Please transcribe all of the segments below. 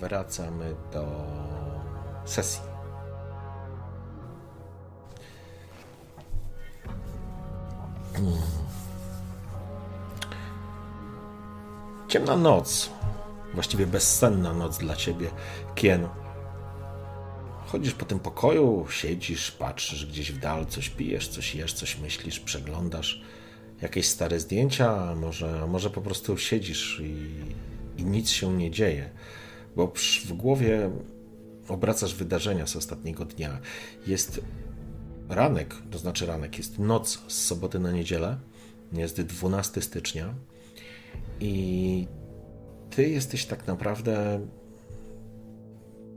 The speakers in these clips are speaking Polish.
Wracamy do sesji. Ciemna noc, właściwie bezsenna noc dla ciebie, Kien. Chodzisz po tym pokoju, siedzisz, patrzysz gdzieś w dal, coś pijesz, coś jesz, coś myślisz, przeglądasz jakieś stare zdjęcia, może, może po prostu siedzisz i, i nic się nie dzieje, bo w głowie obracasz wydarzenia z ostatniego dnia. Jest ranek, to znaczy ranek, jest noc z soboty na niedzielę, jest 12 stycznia i ty jesteś tak naprawdę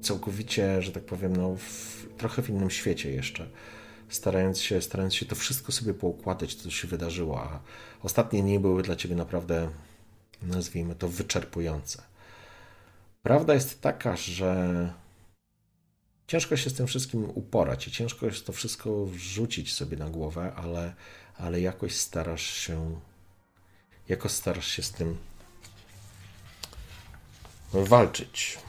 całkowicie, że tak powiem, no, w, trochę w innym świecie jeszcze. Starając się, starając się to wszystko sobie poukładać, co się wydarzyło, a ostatnie dni były dla ciebie naprawdę, nazwijmy to, wyczerpujące. Prawda jest taka, że ciężko się z tym wszystkim uporać i ciężko jest to wszystko wrzucić sobie na głowę, ale, ale jakoś starasz się, jakoś starasz się z tym walczyć.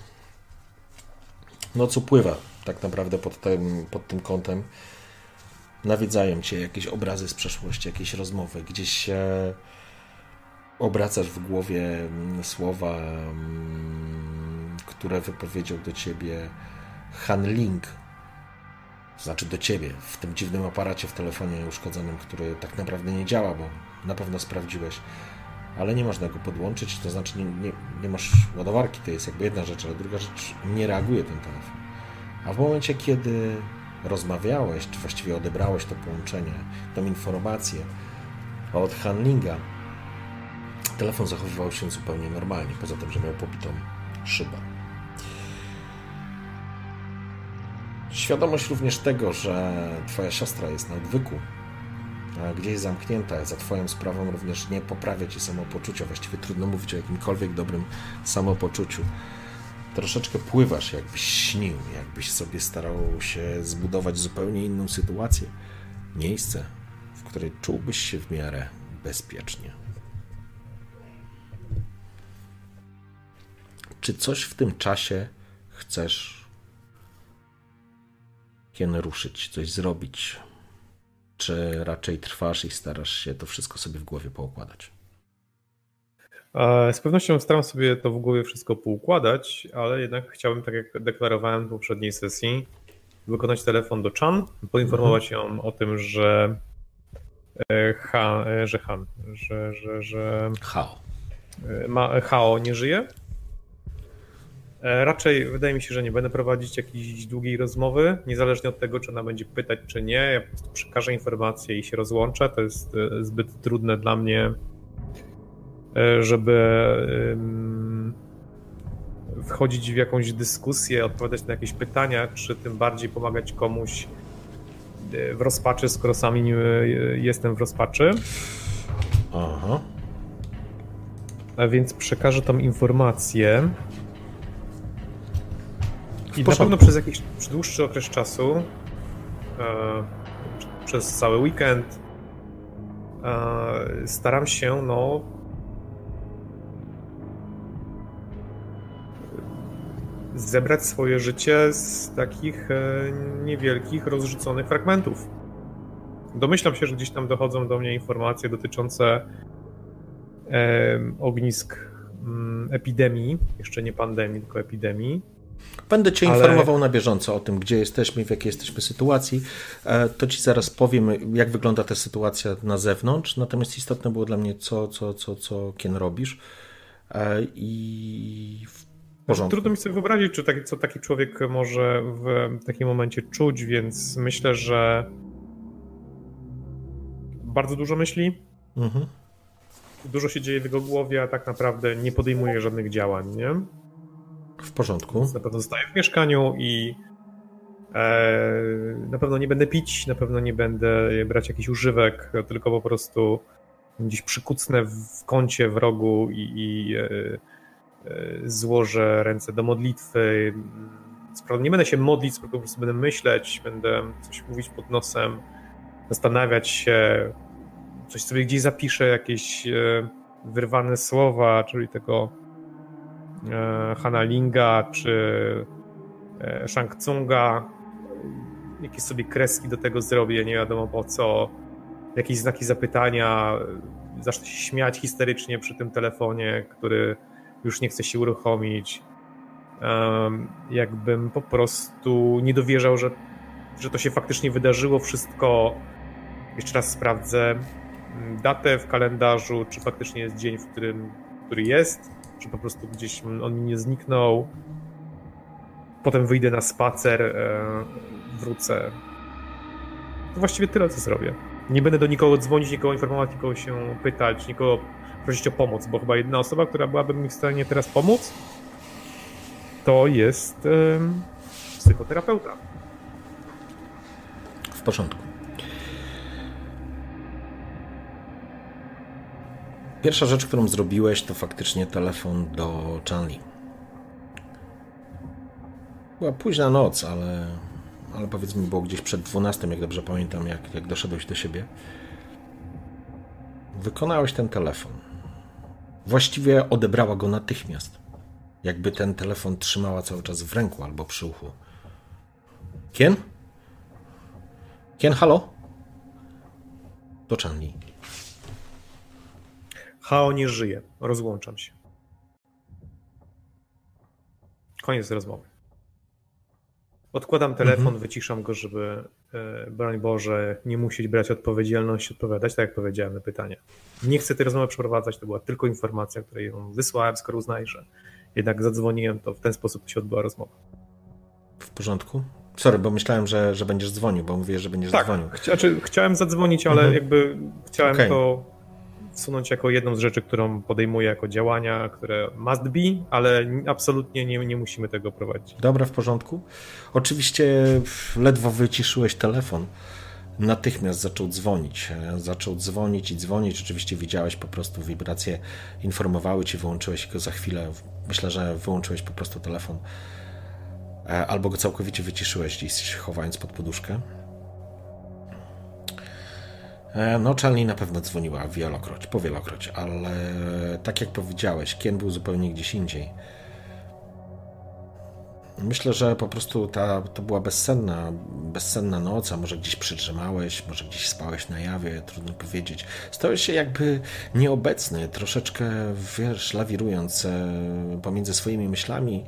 Noc upływa tak naprawdę pod tym, pod tym kątem. Nawiedzają cię jakieś obrazy z przeszłości, jakieś rozmowy, gdzieś się obracasz w głowie słowa, mm, które wypowiedział do ciebie Hanling. Znaczy do ciebie, w tym dziwnym aparacie w telefonie uszkodzonym, który tak naprawdę nie działa, bo na pewno sprawdziłeś ale nie można go podłączyć, to znaczy nie, nie, nie, masz ładowarki, to jest jakby jedna rzecz, ale druga rzecz, nie reaguje ten telefon. A w momencie, kiedy rozmawiałeś, czy właściwie odebrałeś to połączenie, tą informację od handlinga, telefon zachowywał się zupełnie normalnie, poza tym, że miał pobitą szybę. Świadomość również tego, że twoja siostra jest na odwyku, gdzieś zamknięta, za Twoją sprawą również nie poprawia Ci samopoczucia. Właściwie trudno mówić o jakimkolwiek dobrym samopoczuciu. Troszeczkę pływasz, jakbyś śnił, jakbyś sobie starał się zbudować zupełnie inną sytuację. Miejsce, w której czułbyś się w miarę bezpiecznie. Czy coś w tym czasie chcesz kiedy ruszyć, coś zrobić? czy raczej trwasz i starasz się to wszystko sobie w głowie poukładać? Z pewnością staram sobie to w głowie wszystko poukładać, ale jednak chciałbym, tak jak deklarowałem w poprzedniej sesji, wykonać telefon do Chan, poinformować mhm. ją o tym, że e, ha, e, że Han, że, że, że Hao. E, ma, Hao nie żyje E, raczej wydaje mi się, że nie będę prowadzić jakiejś długiej rozmowy, niezależnie od tego, czy ona będzie pytać, czy nie. Ja po prostu przekażę informację i się rozłączę. To jest e, zbyt trudne dla mnie, e, żeby wchodzić w jakąś dyskusję, odpowiadać na jakieś pytania, czy tym bardziej pomagać komuś w rozpaczy, skoro sami nie jestem w rozpaczy. Aha. A więc przekażę tą informację. I na pewno przez jakiś dłuższy okres czasu, e, przez cały weekend, e, staram się, no, zebrać swoje życie z takich e, niewielkich, rozrzuconych fragmentów. Domyślam się, że gdzieś tam dochodzą do mnie informacje dotyczące ognisk mm, epidemii, jeszcze nie pandemii, tylko epidemii. Będę Cię Ale... informował na bieżąco o tym, gdzie jesteśmy, w jakiej jesteśmy sytuacji. E, to Ci zaraz powiem, jak wygląda ta sytuacja na zewnątrz. Natomiast istotne było dla mnie, co, co, co, co Kien robisz. E, I w porządku. Trudno mi sobie wyobrazić, czy tak, co taki człowiek może w takim momencie czuć, więc myślę, że bardzo dużo myśli. Mhm. dużo się dzieje w jego głowie, a tak naprawdę nie podejmuje żadnych działań, nie? W porządku. Więc na pewno zostaję w mieszkaniu i e, na pewno nie będę pić, na pewno nie będę brać jakichś używek, tylko po prostu gdzieś przykucnę w kącie, w rogu i, i e, e, złożę ręce do modlitwy. Nie będę się modlić, po prostu będę myśleć, będę coś mówić pod nosem, zastanawiać się, coś sobie gdzieś zapiszę, jakieś e, wyrwane słowa, czyli tego Hanalinga czy e, Shang Tsunga, jakieś sobie kreski do tego zrobię, nie wiadomo po co, jakieś znaki zapytania, zacznę się śmiać histerycznie przy tym telefonie, który już nie chce się uruchomić. Jakbym po prostu nie dowierzał, że, że to się faktycznie wydarzyło, wszystko jeszcze raz sprawdzę. Datę w kalendarzu, czy faktycznie jest dzień, w którym, który jest, czy po prostu gdzieś on mi nie zniknął. Potem wyjdę na spacer, e, wrócę. To właściwie tyle, co zrobię. Nie będę do nikogo dzwonić, nikogo informować, nikogo się pytać, nikogo prosić o pomoc, bo chyba jedna osoba, która byłaby mi w stanie teraz pomóc, to jest psychoterapeuta. W porządku. Pierwsza rzecz, którą zrobiłeś, to faktycznie telefon do Chanli. Była późna noc, ale, ale powiedzmy było gdzieś przed 12, jak dobrze pamiętam, jak, jak doszedłeś do siebie. Wykonałeś ten telefon. Właściwie odebrała go natychmiast. Jakby ten telefon trzymała cały czas w ręku albo przy uchu. Kien? Kien, halo? To Chanli. Hao nie żyje. Rozłączam się. Koniec rozmowy. Odkładam telefon, mhm. wyciszam go, żeby, e, broń Boże, nie musieć brać odpowiedzialności, odpowiadać, tak jak powiedziałem na pytanie. Nie chcę tej rozmowy przeprowadzać, to była tylko informacja, której ją wysłałem, skoro uznaję, że jednak zadzwoniłem, to w ten sposób się odbyła rozmowa. W porządku? Sorry, bo myślałem, że, że będziesz dzwonił, bo mówię, że będziesz tak, dzwonił. Chcia, znaczy, chciałem zadzwonić, ale mhm. jakby chciałem okay. to wsunąć jako jedną z rzeczy, którą podejmuję jako działania, które must be, ale absolutnie nie, nie musimy tego prowadzić. Dobra, w porządku. Oczywiście ledwo wyciszyłeś telefon. Natychmiast zaczął dzwonić. Zaczął dzwonić i dzwonić. Oczywiście widziałeś po prostu wibracje, informowały cię, wyłączyłeś go za chwilę. Myślę, że wyłączyłeś po prostu telefon. E, albo go całkowicie wyciszyłeś, gdzieś chowając pod poduszkę. E, no, Charlie na pewno dzwoniła wielokroć, powielokroć, ale tak jak powiedziałeś, Kien był zupełnie gdzieś indziej. Myślę, że po prostu ta, to była bezsenna, bezsenna noc, a może gdzieś przytrzymałeś, może gdzieś spałeś na jawie, trudno powiedzieć. Stałeś się jakby nieobecny, troszeczkę, wiesz, lawirując e, pomiędzy swoimi myślami.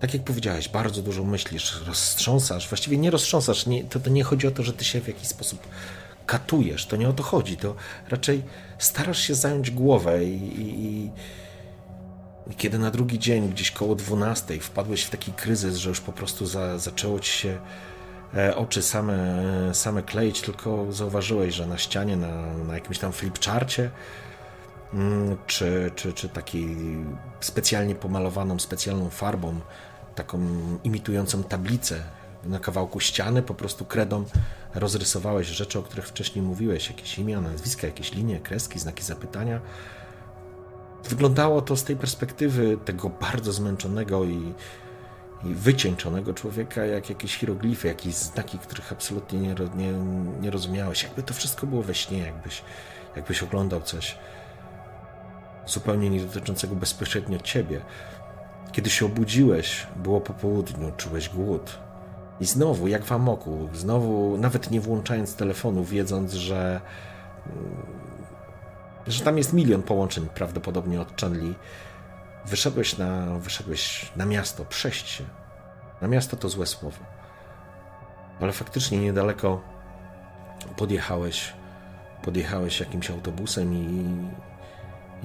Tak jak powiedziałeś, bardzo dużo myślisz, roztrząsasz, właściwie nie roztrząsasz, nie, to, to nie chodzi o to, że ty się w jakiś sposób katujesz, to nie o to chodzi, to raczej starasz się zająć głowę i, i, i kiedy na drugi dzień, gdzieś koło 12, wpadłeś w taki kryzys, że już po prostu za, zaczęło ci się e, oczy same, same kleić, tylko zauważyłeś, że na ścianie, na, na jakimś tam flipcharcie, mm, czy, czy, czy takiej specjalnie pomalowaną, specjalną farbą, taką imitującą tablicę na kawałku ściany, po prostu kredą rozrysowałeś rzeczy, o których wcześniej mówiłeś, jakieś imię, nazwiska, jakieś linie, kreski, znaki zapytania. Wyglądało to z tej perspektywy tego bardzo zmęczonego i, i wycieńczonego człowieka, jak jakieś hieroglify, jakieś znaki, których absolutnie nie, nie, nie rozumiałeś. Jakby to wszystko było we śnie, jakbyś, jakbyś oglądał coś zupełnie nie dotyczącego bezpośrednio ciebie. Kiedy się obudziłeś, było po południu, czułeś głód, i znowu, jak w amoku, znowu, nawet nie włączając telefonu, wiedząc, że, mm, że tam jest milion połączeń prawdopodobnie od wyszedłeś na, wyszedłeś na miasto, przejść się. Na miasto to złe słowo. Ale faktycznie niedaleko podjechałeś, podjechałeś jakimś autobusem i,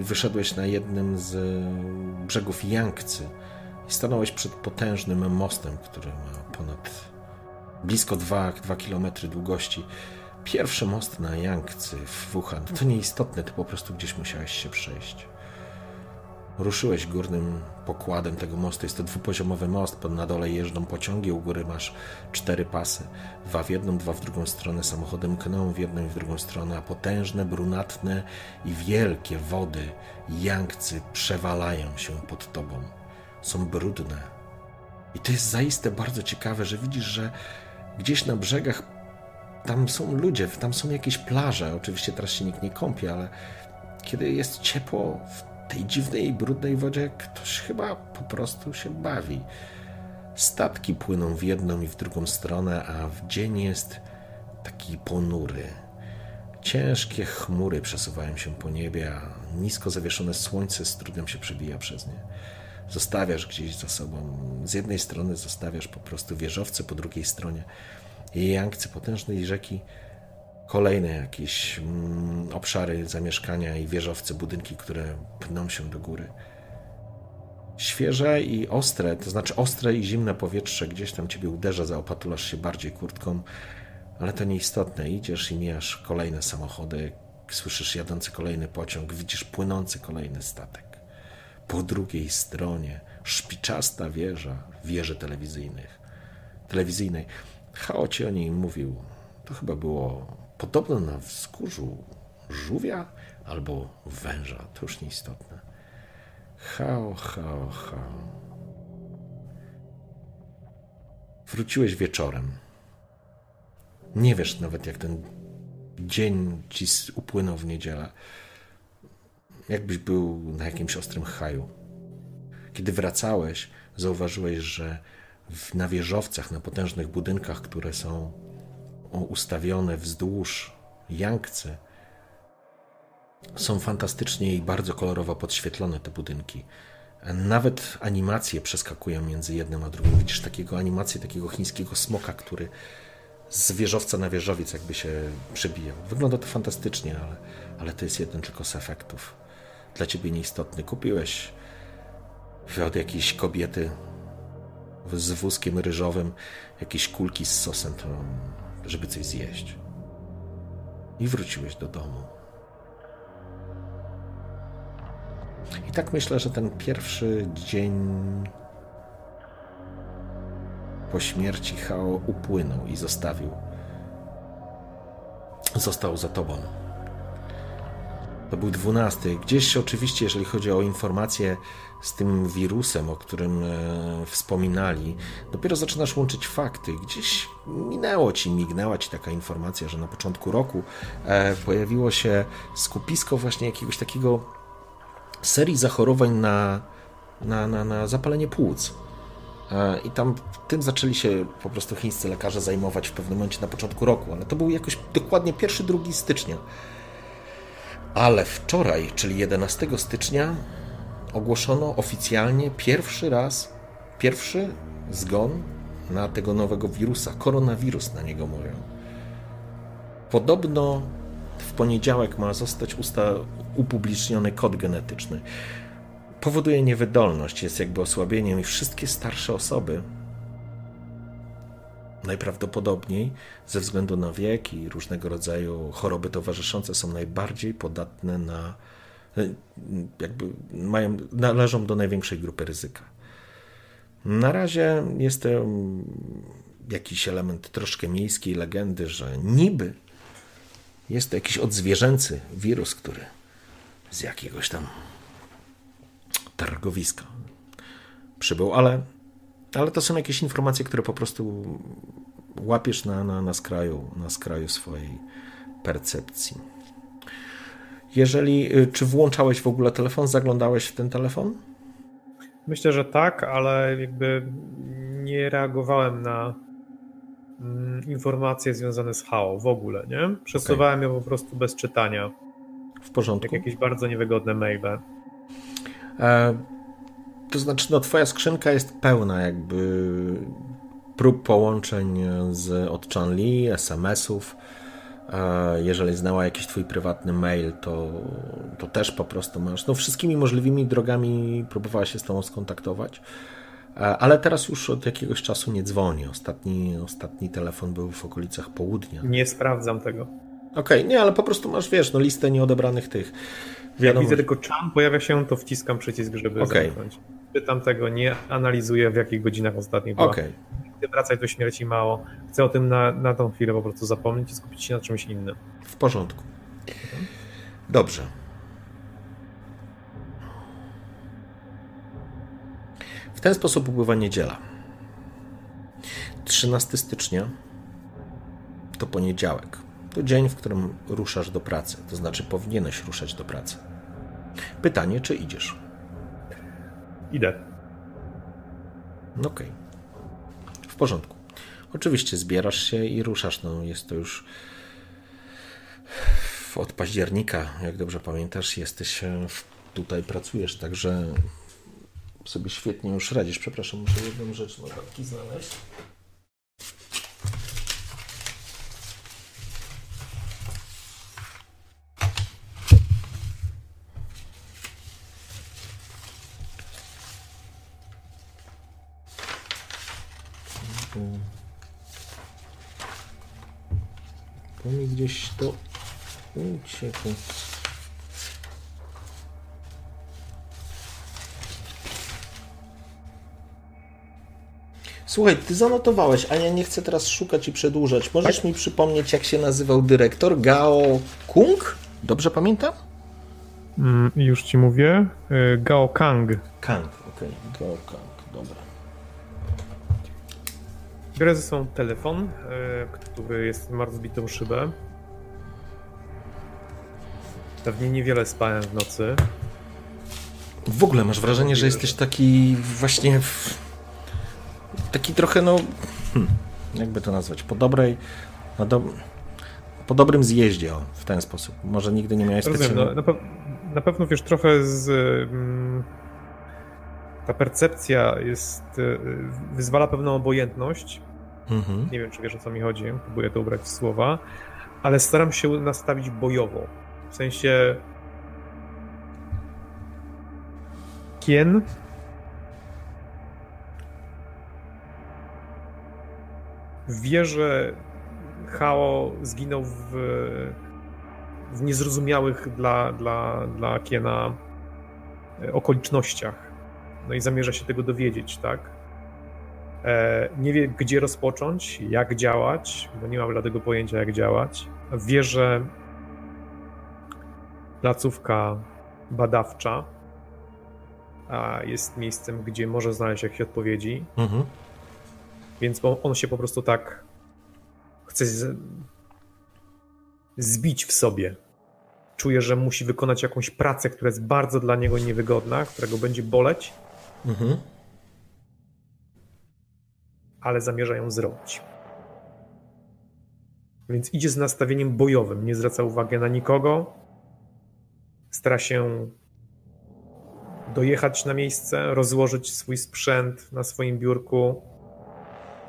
i wyszedłeś na jednym z brzegów Yangtze i stanąłeś przed potężnym mostem, który ma ponad blisko 2, 2 km długości. Pierwszy most na Yangtze w Wuhan. To nieistotne, ty po prostu gdzieś musiałeś się przejść. Ruszyłeś górnym pokładem tego mostu. Jest to dwupoziomowy most, na dole jeżdżą pociągi, u góry masz cztery pasy. Dwa w jedną, dwa w drugą stronę. Samochody mkną w jedną i w drugą stronę, a potężne, brunatne i wielkie wody Yangtze przewalają się pod tobą. Są brudne. I to jest zaiste bardzo ciekawe, że widzisz, że gdzieś na brzegach tam są ludzie, tam są jakieś plaże. Oczywiście teraz się nikt nie kąpie, ale kiedy jest ciepło w tej dziwnej, brudnej wodzie ktoś chyba po prostu się bawi. Statki płyną w jedną i w drugą stronę, a w dzień jest taki ponury. Ciężkie chmury przesuwają się po niebie, a nisko zawieszone słońce z trudem się przebija przez nie. Zostawiasz gdzieś za sobą. Z jednej strony zostawiasz po prostu wieżowce, po drugiej stronie jankcy potężnej rzeki kolejne jakieś mm, obszary zamieszkania i wieżowce, budynki, które pną się do góry. Świeże i ostre, to znaczy ostre i zimne powietrze gdzieś tam ciebie uderza, zaopatulasz się bardziej kurtką, ale to nieistotne. Idziesz i mijasz kolejne samochody, słyszysz jadący kolejny pociąg, widzisz płynący kolejny statek. Po drugiej stronie szpiczasta wieża wieży telewizyjnych, telewizyjnej. Hao ci o niej mówił. To chyba było podobno na wzgórzu żółwia albo węża, to już nieistotne. Hao, hao, hao. Wróciłeś wieczorem. Nie wiesz nawet, jak ten dzień ci upłynął w niedzielę. Jakbyś był na jakimś ostrym haju. Kiedy wracałeś, zauważyłeś, że na wieżowcach, na potężnych budynkach, które są ustawione wzdłuż Yangtze, są fantastycznie i bardzo kolorowo podświetlone te budynki. Nawet animacje przeskakują między jednym a drugim. Widzisz takiego animację takiego chińskiego smoka, który z wieżowca na wieżowiec jakby się przebijał. Wygląda to fantastycznie, ale, ale to jest jeden tylko z efektów. Dla ciebie nieistotny. Kupiłeś od jakiejś kobiety z wózkiem ryżowym jakieś kulki z sosem. Żeby coś zjeść. I wróciłeś do domu. I tak myślę, że ten pierwszy dzień po śmierci Hao upłynął i zostawił. Został za tobą. To był dwunasty. Gdzieś oczywiście, jeżeli chodzi o informacje z tym wirusem, o którym e, wspominali, dopiero zaczynasz łączyć fakty. Gdzieś minęło ci, mignęła ci taka informacja, że na początku roku e, pojawiło się skupisko właśnie jakiegoś takiego serii zachorowań na, na, na, na zapalenie płuc. E, I tam tym zaczęli się po prostu chińscy lekarze zajmować w pewnym momencie na początku roku, ale to był jakoś dokładnie 1-2 stycznia. Ale wczoraj, czyli 11 stycznia, ogłoszono oficjalnie pierwszy raz, pierwszy zgon na tego nowego wirusa. Koronawirus na niego mówią. Podobno w poniedziałek ma zostać usta upubliczniony kod genetyczny. Powoduje niewydolność, jest jakby osłabieniem i wszystkie starsze osoby najprawdopodobniej ze względu na wiek i różnego rodzaju choroby towarzyszące są najbardziej podatne na jakby mają, należą do największej grupy ryzyka. Na razie jest to jakiś element troszkę miejskiej legendy, że niby jest to jakiś odzwierzęcy wirus, który z jakiegoś tam targowiska przybył, ale, ale to są jakieś informacje, które po prostu łapiesz na, na, na, skraju, na skraju swojej percepcji. Jeżeli, y, czy włączałeś w ogóle telefon, zaglądałeś w ten telefon? Myślę, że tak, ale jakby nie reagowałem na mm, informacje związane z HAO w ogóle, nie? Przesuwałem okay. ją po prostu bez czytania. W porządku. Jak jakieś bardzo niewygodne maile. E, to znaczy, no twoja skrzynka jest pełna jakby prób połączeń z od Chanli, SMS-ów, jeżeli znała jakiś twój prywatny mail, to, to też po prostu masz. No, wszystkimi możliwymi drogami próbowała się z tobą skontaktować. E, ale teraz już od jakiegoś czasu nie dzwoni. Ostatni, ostatni telefon był w okolicach południa. Nie sprawdzam tego. Okej, okay, nie, ale po prostu masz, wiesz, no listę nieodebranych tych. Wiadomo. Jak widzę tylko czam pojawia się, to wciskam przycisk, żeby okay. zamknąć. Czytam tego, nie analizuję w jakich godzinach ostatnich była. Okay. wracać do śmierci mało. Chcę o tym na, na tą chwilę po prostu zapomnieć i skupić się na czymś innym. W porządku. Dobrze. W ten sposób upływa niedziela. 13 stycznia to poniedziałek. To dzień, w którym ruszasz do pracy, to znaczy powinieneś ruszać do pracy. Pytanie, czy idziesz? Idę. Okej. Okay. W porządku. Oczywiście zbierasz się i ruszasz. No, jest to już od października, jak dobrze pamiętasz, jesteś tutaj, pracujesz, także sobie świetnie już radzisz. Przepraszam, muszę jedną rzecz notatki znaleźć. Bo mi gdzieś to uciekło. Słuchaj, ty zanotowałeś, a ja nie chcę teraz szukać i przedłużać. Możesz mi przypomnieć, jak się nazywał dyrektor? Gao Kung? Dobrze pamiętam? Mm, już ci mówię. Y, Gao Kang. Kang, okej. Okay. Gao Kang, dobra. Biorę ze sobą telefon, y, który jest ma rozbitą szybę. Pewnie niewiele spałem w nocy. W ogóle masz wrażenie, że jesteś taki właśnie w taki trochę, no, hmm, jakby to nazwać, po dobrej, no do, po dobrym zjeździe, o, w ten sposób. Może nigdy nie miałeś Rozumiem, no, na, pe na, pewno, wiesz, trochę z... Mm, ta percepcja jest, y, wyzwala pewną obojętność. Mhm. Nie wiem, czy wiesz, o co mi chodzi. Próbuję to ubrać w słowa. Ale staram się nastawić bojowo. W sensie... Kien wie, że Hao zginął w, w niezrozumiałych dla, dla, dla Kiena e, okolicznościach. No i zamierza się tego dowiedzieć, tak? E, nie wie, gdzie rozpocząć, jak działać, bo nie ma bladego pojęcia, jak działać. Wie, że placówka badawcza jest miejscem, gdzie może znaleźć jakieś odpowiedzi. Mhm. Więc on się po prostu tak chce z... zbić w sobie. Czuje, że musi wykonać jakąś pracę, która jest bardzo dla niego niewygodna, która go będzie boleć. Mhm. Ale zamierza ją zrobić. Więc idzie z nastawieniem bojowym, nie zwraca uwagi na nikogo. Stara się dojechać na miejsce, rozłożyć swój sprzęt na swoim biurku,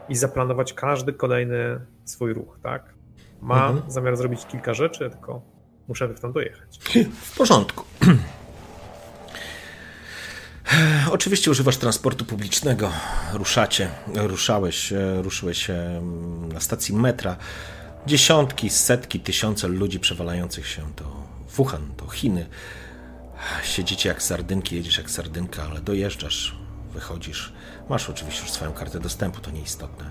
i zaplanować każdy kolejny swój ruch, tak? Ma mhm. zamiar zrobić kilka rzeczy, tylko muszę tam dojechać. W porządku. Oczywiście używasz transportu publicznego. Ruszacie, ruszałeś, ruszyłeś na stacji metra. Dziesiątki, setki, tysiące ludzi przewalających się. To Wuhan, to Chiny. Siedzicie jak sardynki, jedziesz jak sardynka, ale dojeżdżasz, wychodzisz Masz oczywiście już swoją kartę dostępu, to nieistotne.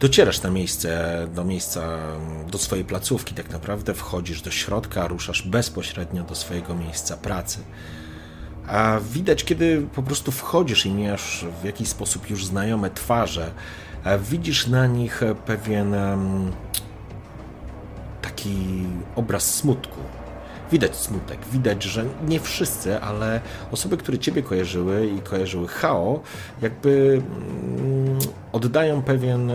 Docierasz na miejsce, do miejsca, do swojej placówki, tak naprawdę wchodzisz do środka, ruszasz bezpośrednio do swojego miejsca pracy. A widać, kiedy po prostu wchodzisz i mijasz w jakiś sposób już znajome twarze, widzisz na nich pewien taki obraz smutku, widać smutek, widać, że nie wszyscy, ale osoby, które ciebie kojarzyły i kojarzyły Hao, jakby mm, oddają pewien,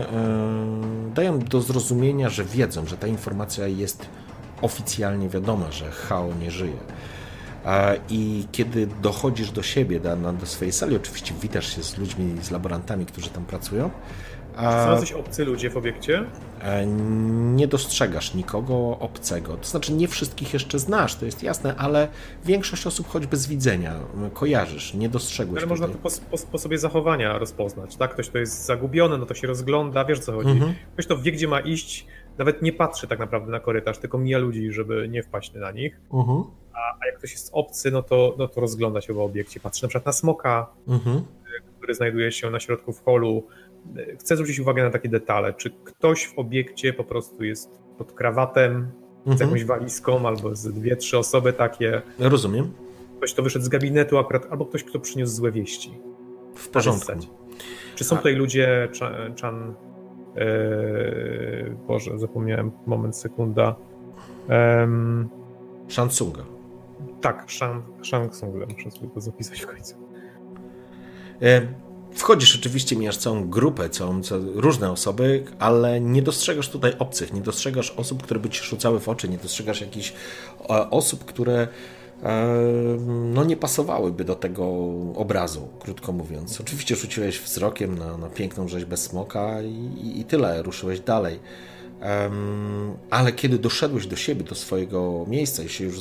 dają do zrozumienia, że wiedzą, że ta informacja jest oficjalnie wiadoma, że Hao nie żyje. I kiedy dochodzisz do siebie, do, do swojej sali, oczywiście witasz się z ludźmi, z laborantami, którzy tam pracują, Czy są jacyś obcy ludzie w obiekcie? E, nie dostrzegasz nikogo obcego. To znaczy, nie wszystkich jeszcze znasz, to jest jasne, ale większość osób choćby z widzenia kojarzysz, nie dostrzegłeś. Ale można to po, po, po, sobie zachowania rozpoznać, tak? Ktoś, kto jest zagubiony, no to się rozgląda, wiesz co chodzi. Mhm. Ktoś, kto wie, gdzie ma iść, nawet nie patrzy tak naprawdę na korytarz, tylko mija ludzi, żeby nie wpaść na nich. Mhm. A, a, jak ktoś jest obcy, no to, no to rozgląda się w obiekcie, patrzy na przykład na smoka, mhm. który znajduje się na środku w holu, chcę zwrócić uwagę na takie detale. Czy ktoś w obiekcie po prostu jest pod krawatem, mhm. z jakąś walizką, albo z dwie, trzy osoby takie. Rozumiem. Ktoś, kto wyszedł z gabinetu akurat, albo ktoś, kto przyniósł złe wieści. W porządku. Czy są tutaj ludzie, Chan, Chan yy, Boże, zapomniałem, moment, sekunda. Um, Shansunga. Tak, Shang, Shang muszę sobie to zapisać w końcu. E, Wchodzisz oczywiście, mijasz całą grupę, całą, różne osoby, ale nie dostrzegasz tutaj obcych, nie dostrzegasz osób, które by ci rzucały w oczy, nie dostrzegasz jakichś e, osób, które e, no nie pasowałyby do tego obrazu, krótko mówiąc. Oczywiście rzuciłeś wzrokiem na, na piękną rzeźbę smoka i, i tyle, ruszyłeś dalej. Ale kiedy doszedłeś do siebie, do swojego miejsca i się już,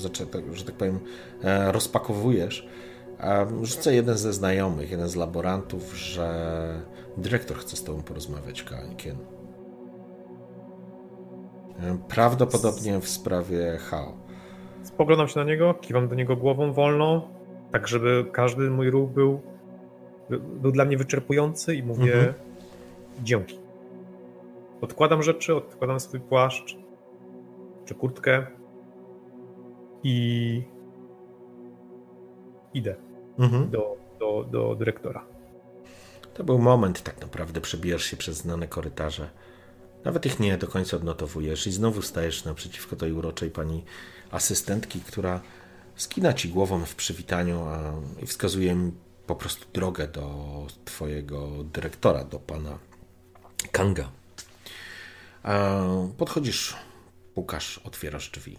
że tak powiem, e, rozpakowujesz, Rzucę jeden ze znajomych, jeden z laborantów, że dyrektor chce z tobą porozmawiać, Kien. Prawdopodobnie w sprawie HAO. Spoglądam się na niego, kiwam do niego głową wolną, tak żeby każdy mój ruch był, był dla mnie wyczerpujący i mówię mhm. dzięki. Odkładam rzeczy, odkładam swój płaszcz czy kurtkę i idę mhm. do, do, do dyrektora. To był moment, tak naprawdę przebijasz się przez znane korytarze. Nawet ich nie do końca odnotowujesz i znowu stajesz naprzeciwko tej uroczej pani asystentki, która skina ci głową w przywitaniu a, i wskazuje mi po prostu drogę do twojego dyrektora, do pana Kanga. A, podchodzisz, pukasz, otwierasz drzwi.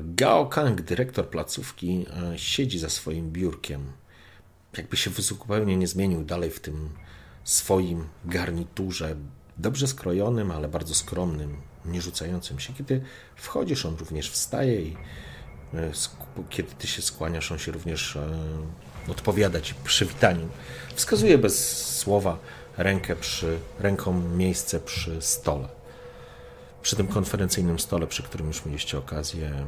Gao Kang, dyrektor placówki, e, siedzi za swoim biurkiem. Jakby się zupełnie nie zmienił dalej w tym swoim garniturze, dobrze skrojonym, ale bardzo skromnym, nie rzucającym się. Kiedy wchodzisz, on również wstaje i e, kiedy ty się skłaniasz, on się również e, odpowiada ci przywitaniem. Wskazuje bez słowa rękę przy, ręką miejsce przy stole przy tym konferencyjnym stole, przy którym już mieliście okazję mm,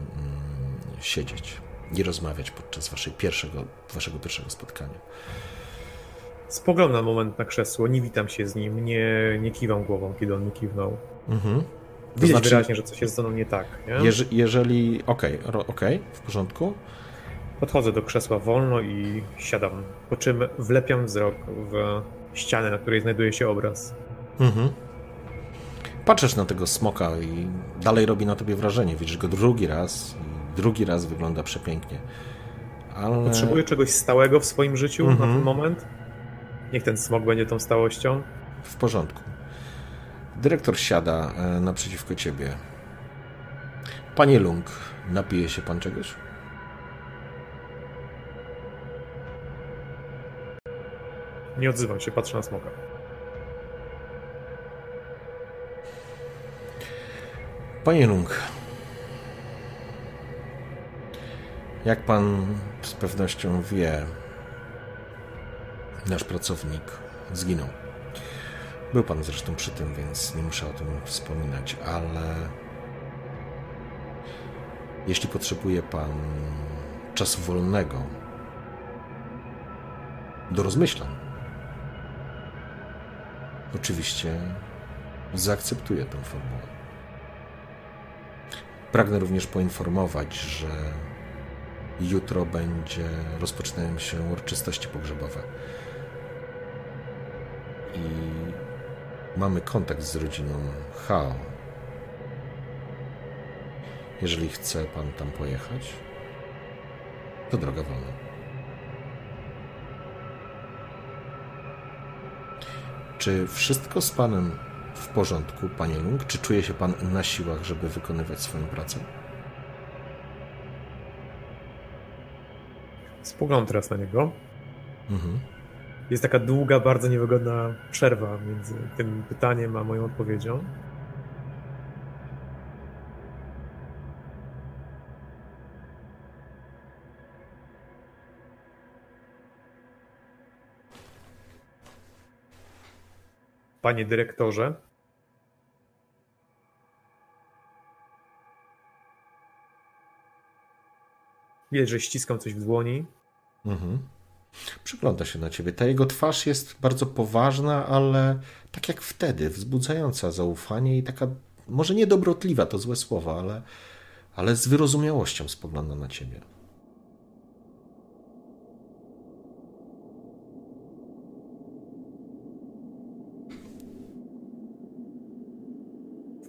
siedzieć i rozmawiać podczas waszej pierwszego, waszego pierwszego spotkania. Spoglądam moment na krzesło, nie witam się z nim, nie, nie kiwam głową, kiedy on mi kiwnął. Mhm. Widać znaczy, wyraźnie, że coś jest ze mną nie tak. Nie? Jeż, jeżeli. Okej, okay, okay, w porządku. Podchodzę do krzesła wolno i siadam, po czym wlepiam wzrok w ścianę, na której znajduje się obraz. Mhm. Patrzysz na tego smoka i dalej robi na tobie wrażenie. Widzisz go drugi raz i drugi raz wygląda przepięknie. Ale... Potrzebuję czegoś stałego w swoim życiu -hmm. na mhm. ten moment. Niech ten smok będzie tą stałością. W porządku. Dyrektor siada e, naprzeciwko ciebie. Panie Lung, napije się pan czegoś? Nie odzywam się, patrzę na smoka. Panie Lung, jak pan z pewnością wie, nasz pracownik zginął. Był pan zresztą przy tym, więc nie muszę o tym wspominać, ale jeśli potrzebuje pan czasu wolnego do rozmyślań, oczywiście zaakceptuję tę formułę. Pragnę również poinformować, że jutro będzie rozpoczynają się uroczystości pogrzebowe. I mamy kontakt z rodziną Hao. Jeżeli chce pan tam pojechać, to droga wolna. Czy wszystko z panem w porządku, panie Lung? Czy czuje się pan na siłach, żeby wykonywać swoją pracę? Spoglądam teraz na niego. Mhm. Jest taka długa, bardzo niewygodna przerwa między tym pytaniem a moją odpowiedzią. Panie dyrektorze, Widać, że ściskam coś w dłoni. Mhm. Przygląda się na ciebie. Ta jego twarz jest bardzo poważna, ale tak jak wtedy, wzbudzająca zaufanie i taka, może nie dobrotliwa, to złe słowa, ale, ale z wyrozumiałością spogląda na ciebie.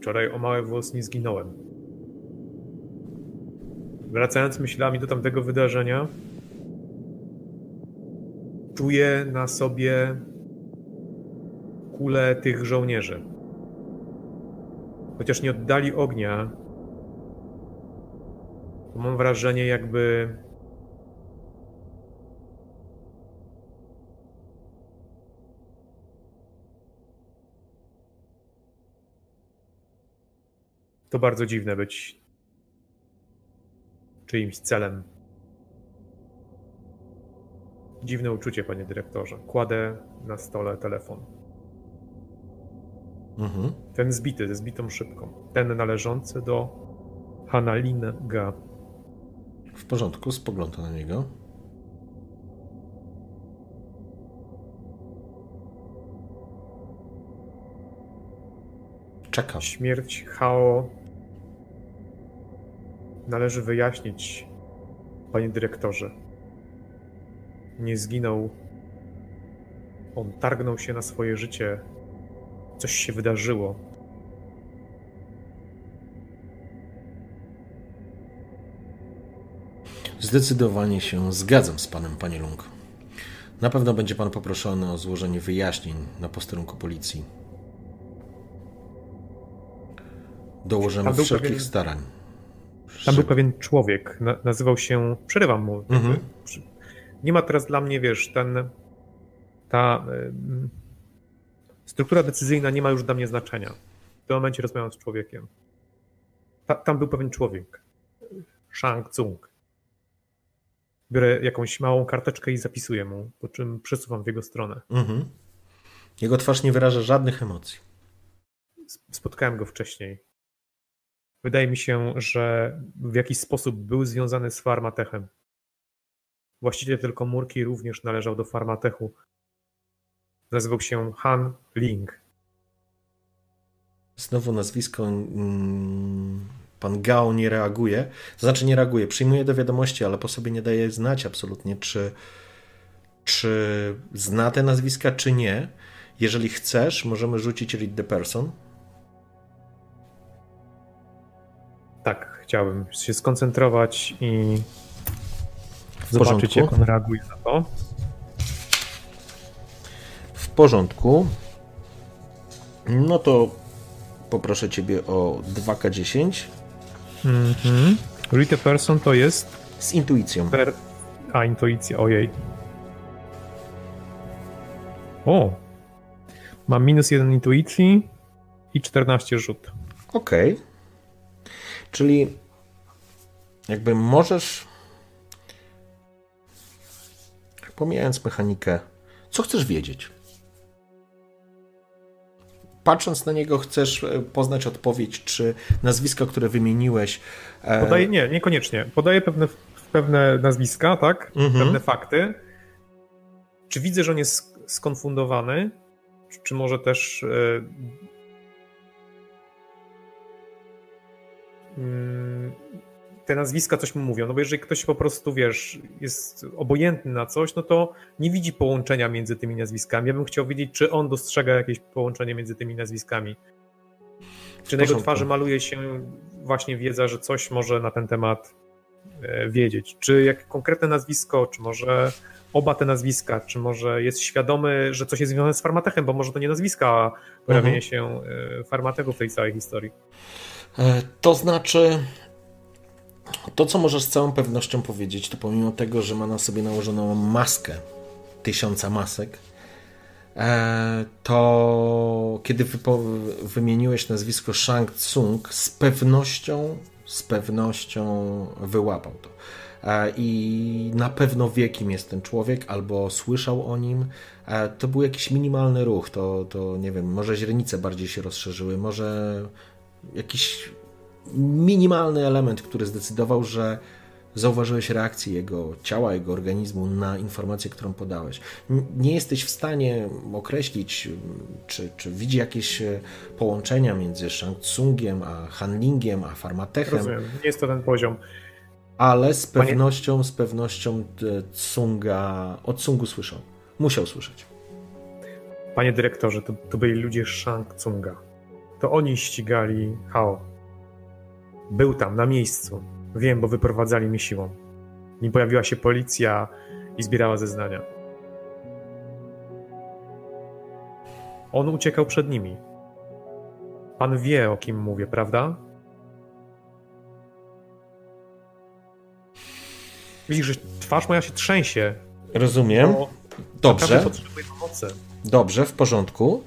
Wczoraj o mały włos nie zginąłem. Wracając myślami do tamtego wydarzenia, czuję na sobie kulę tych żołnierzy. Chociaż nie oddali ognia, mam wrażenie, jakby to bardzo dziwne być czyimś celem. Dziwne uczucie, panie dyrektorze. Kładę na stole telefon. Mhm. Ten zbity, ze zbitą szybką. Ten należący do Hanalinga. W porządku, spogląda na niego. Czeka. Śmierć Hao należy wyjaśnić, panie dyrektorze. Nie zginął. On targnął się na swoje życie. Coś się wydarzyło. Zdecydowanie się zgadzam z panem, panie Lung. Na pewno będzie pan poproszony o złożenie wyjaśnień na posterunku policji. Dołożymy wszelkich pewien... starań. Tam był pewien człowiek, na, nazywał się, przerywam mu. Mhm. Nie ma teraz dla mnie, wiesz, ten, ta struktura decyzyjna nie ma już dla mnie znaczenia. W tym momencie rozmawiam z człowiekiem. Ta, tam był pewien człowiek, Shang Tsung. Biorę jakąś małą karteczkę i zapisuję mu, po czym przesuwam w jego stronę. Mhm. Jego twarz nie wyraża żadnych emocji. Spotkałem go wcześniej. Wydaje mi się, że w jakiś sposób był związany z Farmatechem. Właściciel tej komórki również należał do Farmatechu. Nazywał się Han Ling. Znowu nazwisko. Mm, pan Gao nie reaguje. To znaczy nie reaguje, przyjmuje do wiadomości, ale po sobie nie daje znać absolutnie, czy, czy zna te nazwiska, czy nie. Jeżeli chcesz, możemy rzucić read the person. Tak, chciałbym się skoncentrować i zobaczyć, jak on reaguje na to. W porządku. No to poproszę ciebie o 2K10. Mhm. Read a person to jest? Z intuicją. Per... A, intuicja, ojej. O! Mam minus jeden intuicji i 14 rzut. Okej. Okay. Czyli jakby możesz, pomijając mechanikę, co chcesz wiedzieć? Patrząc na niego, chcesz e, poznać odpowiedź, czy nazwiska, które wymieniłeś. E... Podaję, nie, niekoniecznie. Podaję pewne, pewne nazwiska, tak? Mhm. Pewne fakty. Czy widzę, że on jest skonfundowany? Czy może też te nazwiska coś mu mówią, no bo jeżeli ktoś po prostu, wiesz, jest obojętny na coś, no to nie widzi połączenia między tymi nazwiskami. Ja bym chciał wiedzieć, czy on dostrzega jakieś połączenie między tymi nazwiskami. Czy na jego twarzy maluje się właśnie wiedza, że coś może na ten temat e, wiedzieć? Czy jak konkretne nazwisko, czy może oba te nazwiska, czy może jest świadomy, że coś jest związane z farmatechem, bo może to nie nazwiska, a pojawienie mhm. się e, farmatechu w tej całej historii. E, to znaczy, to co możesz z całą pewnością powiedzieć, to pomimo tego, że ma na sobie nałożoną maskę tysiąca masek, e, to kiedy wymieniłeś nazwisko Shang Tsung, z pewnością, z pewnością wyłapał to. E, I na pewno wie, kim jest ten człowiek, albo słyszał o nim. To był jakiś minimalny ruch, to, to nie wiem, może źrenice bardziej się rozszerzyły, może jakiś minimalny element, który zdecydował, że zauważyłeś reakcję jego ciała, jego organizmu na informację, którą podałeś. Nie jesteś w stanie określić, czy, czy widzi jakieś e, połączenia między Shang Tsungiem, a Hanlingiem, a Farmatechem. Rozumiem, nie jest to ten poziom. Ale z pewnością, Panie... z pewnością Tsunga, od Tsungu słyszał. Musiał słyszeć. Panie dyrektorze, to, to byli ludzie Shang Tsunga. To oni ścigali Hao. Był tam, na miejscu. Wiem, bo wyprowadzali mnie siłą. Nim pojawiła się policja i zbierała zeznania. On uciekał przed nimi. Pan wie, o kim mówię, prawda? Widzisz, że twarz moja się trzęsie. Rozumiem. Dobrze. Potrzebuję pomocy. Dobrze, w porządku.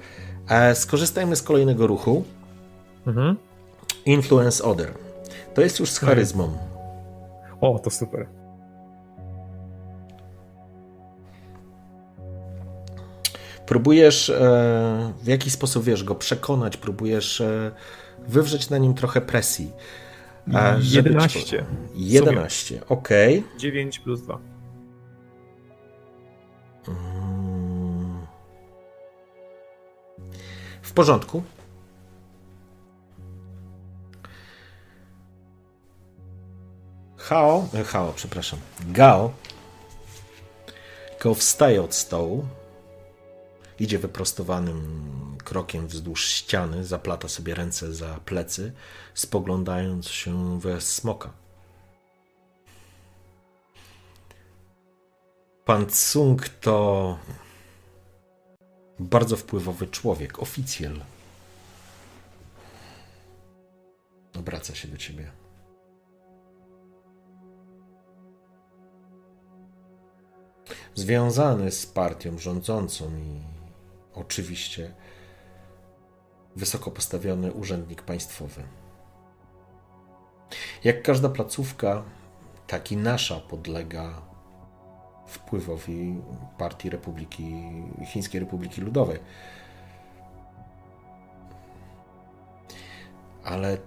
E, skorzystajmy z kolejnego ruchu. Mhm. Influence Other. To jest już z charyzmą. O, to super. Próbujesz e, w jakiś sposób, wiesz, go przekonać, próbujesz e, wywrzeć na nim trochę presji. 11. 11, ok. 9 plus 2. Mm. W porządku. Hao, e, Hao, przepraszam, Gao, Gao wstaje od stołu, idzie wyprostowanym krokiem wzdłuż ściany, zaplata sobie ręce za plecy, spoglądając się we smoka. Pan Tsung to bardzo wpływowy człowiek, oficjel. Obraca się do ciebie. Związany z partią rządzącą i oczywiście wysoko postawiony urzędnik państwowy. Jak każda placówka, tak i nasza podlega wpływowi Partii Republiki, Chińskiej Republiki Ludowej. Ale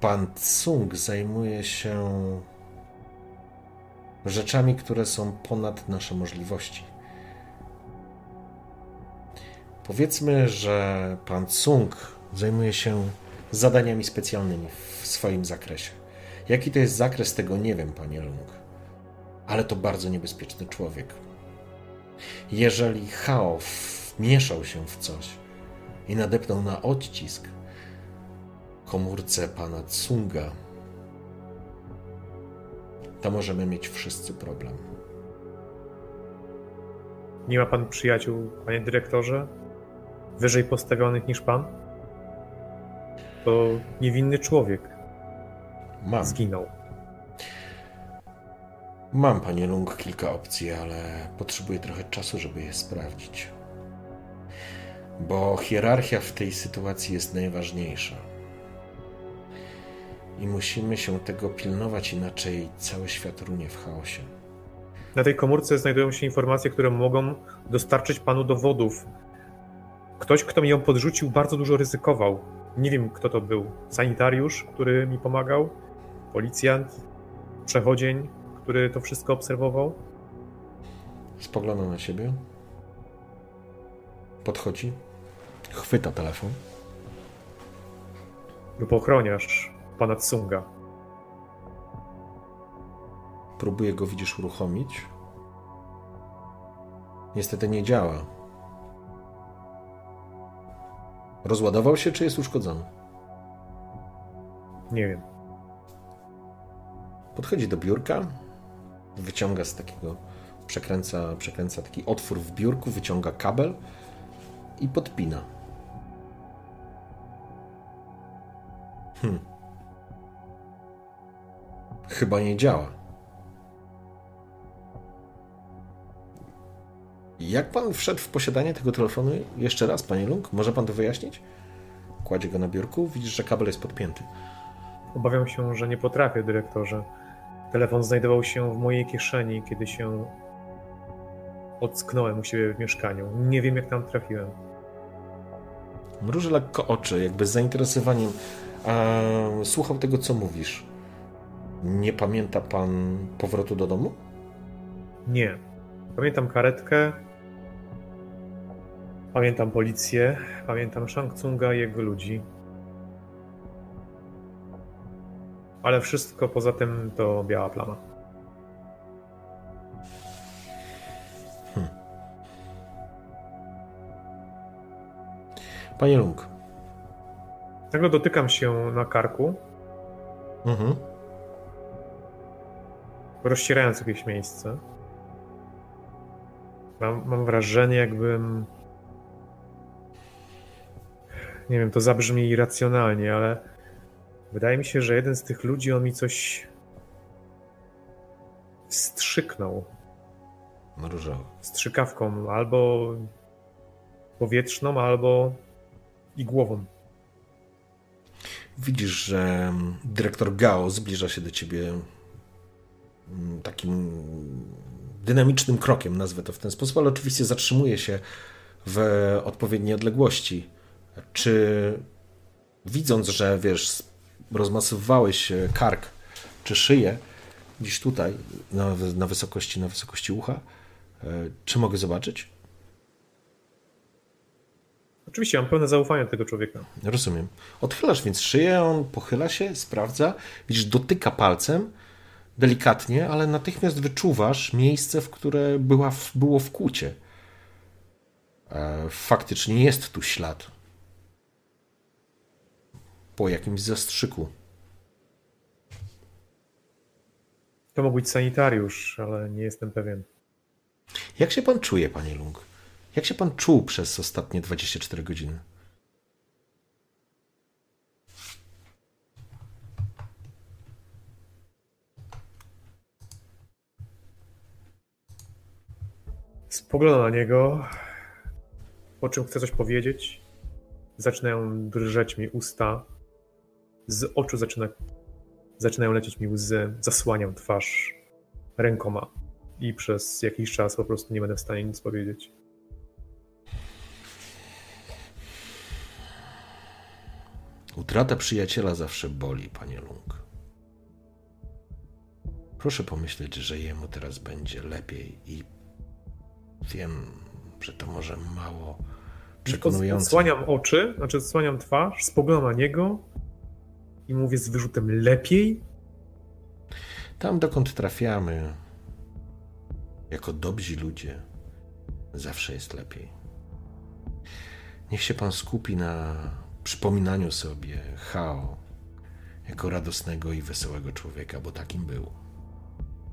pan Tsung zajmuje się rzeczami, które są ponad nasze możliwości. Powiedzmy, że pan Tsung zajmuje się zadaniami specjalnymi w swoim zakresie. Jaki to jest zakres, tego nie wiem, panie Lung. Ale to bardzo niebezpieczny człowiek. Jeżeli Hao wmieszał się w coś i nadepnął na odcisk komórce pana Tsunga, to możemy mieć wszyscy problem. Nie ma pan przyjaciół, panie dyrektorze? wyżej postawionych niż pan? To niewinny człowiek. Mam. Zginął. Mam, panie Lung, kilka opcji, ale potrzebuję trochę czasu, żeby je sprawdzić. Bo hierarchia w tej sytuacji jest najważniejsza. I musimy się tego pilnować, inaczej cały świat runie w chaosie. Na tej komórce znajdują się informacje, które mogą dostarczyć panu dowodów Ktoś, kto mi ją podrzucił, bardzo dużo ryzykował. Nie wiem, kto to był. Sanitariusz, który mi pomagał, policjant, przechodzień, który to wszystko obserwował. Spogląda na siebie. Podchodzi. Chwyta telefon. Lub ochroniarz pana Tsunga. Próbuje go, widzisz, uruchomić. Niestety nie działa. Rozładował się, czy jest uszkodzony? Nie wiem. Podchodzi do biurka, wyciąga z takiego, przekręca, przekręca taki otwór w biurku, wyciąga kabel i podpina. Hmm. Chyba nie działa. Jak pan wszedł w posiadanie tego telefonu? Jeszcze raz, panie Lung, może pan to wyjaśnić? Kładzie go na biurku, widzisz, że kabel jest podpięty. Obawiam się, że nie potrafię, dyrektorze. Telefon znajdował się w mojej kieszeni, kiedy się ocknąłem u siebie w mieszkaniu. Nie wiem, jak tam trafiłem. Mruży lekko oczy, jakby z zainteresowaniem. Słuchał tego, co mówisz. Nie pamięta pan powrotu do domu? Nie. Pamiętam karetkę. Pamiętam policję. Pamiętam Shang Tsunga i jego ludzi. Ale wszystko poza tym to biała plama. Hmm. Panie Lung. Tego dotykam się na karku. Mhm. Rozcierając jakieś miejsce. Mam, mam wrażenie, jakbym. Nie wiem, to zabrzmi irracjonalnie, ale wydaje mi się, że jeden z tych ludzi on mi coś wstrzyknął. Różowo. Strzykawką albo powietrzną, albo igłową. Widzisz, że dyrektor Gao zbliża się do ciebie mm, takim dynamicznym krokiem, nazwę to w ten sposób, ale oczywiście zatrzymuje się w odpowiedniej odległości. Czy widząc, że wiesz, rozmasowałeś kark czy szyję gdzieś tutaj, na, na wysokości, na wysokości ucha, e, czy mogę zobaczyć? Oczywiście, mam pełne zaufanie do tego człowieka. Rozumiem. Odchylasz więc szyję, on pochyla się, sprawdza, widzisz, dotyka palcem, delikatnie, ale natychmiast wyczuwasz miejsce, w które była, było wkłucie. E, faktycznie jest tu ślad. Po jakimś zastrzyku. To mógł być sanitariusz, ale nie jestem pewien. Jak się pan czuje, panie Lung? Jak się pan czuł przez ostatnie 24 godziny? Spoglądam na niego, po czym chcę coś powiedzieć. Zaczynają drżeć mi usta. Z oczu zaczyna, zaczynają lecieć mi łzy. Zasłaniam twarz rękoma i przez jakiś czas po prostu nie będę w stanie nic powiedzieć. Utrata przyjaciela zawsze boli, panie Lung. Proszę pomyśleć, że jemu teraz będzie lepiej i Wiem, że to może mało przekonujące. Odsłaniam oczy, znaczy odsłaniam twarz, spoglądam na niego i mówię z wyrzutem lepiej. Tam, dokąd trafiamy, jako dobrzy ludzie, zawsze jest lepiej. Niech się pan skupi na przypominaniu sobie Hao jako radosnego i wesołego człowieka, bo takim był.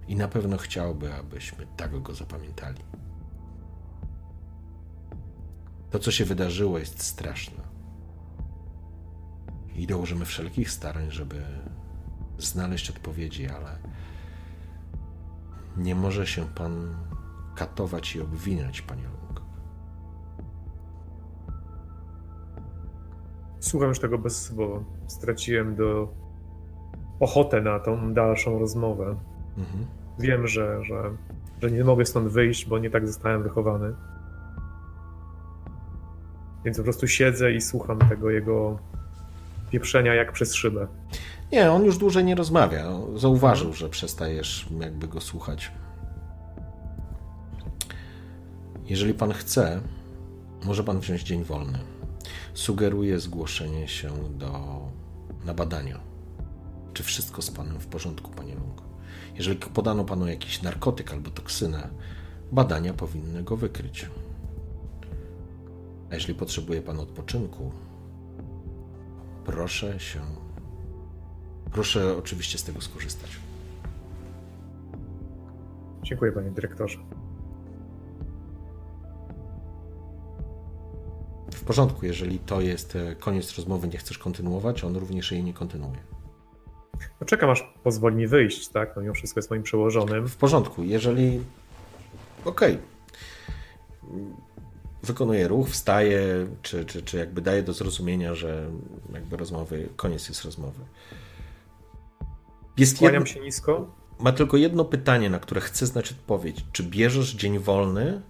I na pewno chciałby, abyśmy tak go zapamiętali. To, co się wydarzyło, jest straszne. I dołożymy wszelkich starań, żeby znaleźć odpowiedzi, ale nie może się pan katować i obwiniać, panie Lung. Słucham już tego bez bo straciłem do ochotę na tą dalszą rozmowę. Mhm. Wiem, że, że, że nie mogę stąd wyjść, bo nie tak zostałem wychowany. Więc po prostu siedzę i słucham tego jego pieprzenia jak przez szybę. Nie, on już dłużej nie rozmawia. Zauważył, że przestajesz jakby go słuchać. Jeżeli pan chce, może pan wziąć dzień wolny. Sugeruję zgłoszenie się do, na badania. Czy wszystko z panem w porządku, panie Lung? Jeżeli podano panu jakiś narkotyk albo toksynę, badania powinny go wykryć. A jeśli potrzebuje Pan odpoczynku, proszę się. Proszę oczywiście z tego skorzystać. Dziękuję, panie dyrektorze. W porządku, jeżeli to jest e, koniec rozmowy, nie chcesz kontynuować, on również jej nie kontynuuje. No czekam, aż pozwoli mi wyjść, tak? No mimo wszystko jest moim przełożonym. W porządku, jeżeli. Okej. Okay wykonuje ruch, wstaje, czy, czy, czy jakby daje do zrozumienia, że jakby rozmowy, koniec jest rozmowy. Jest Kłaniam jedno, się nisko. Ma tylko jedno pytanie, na które chcę znać odpowiedź. Czy bierzesz dzień wolny?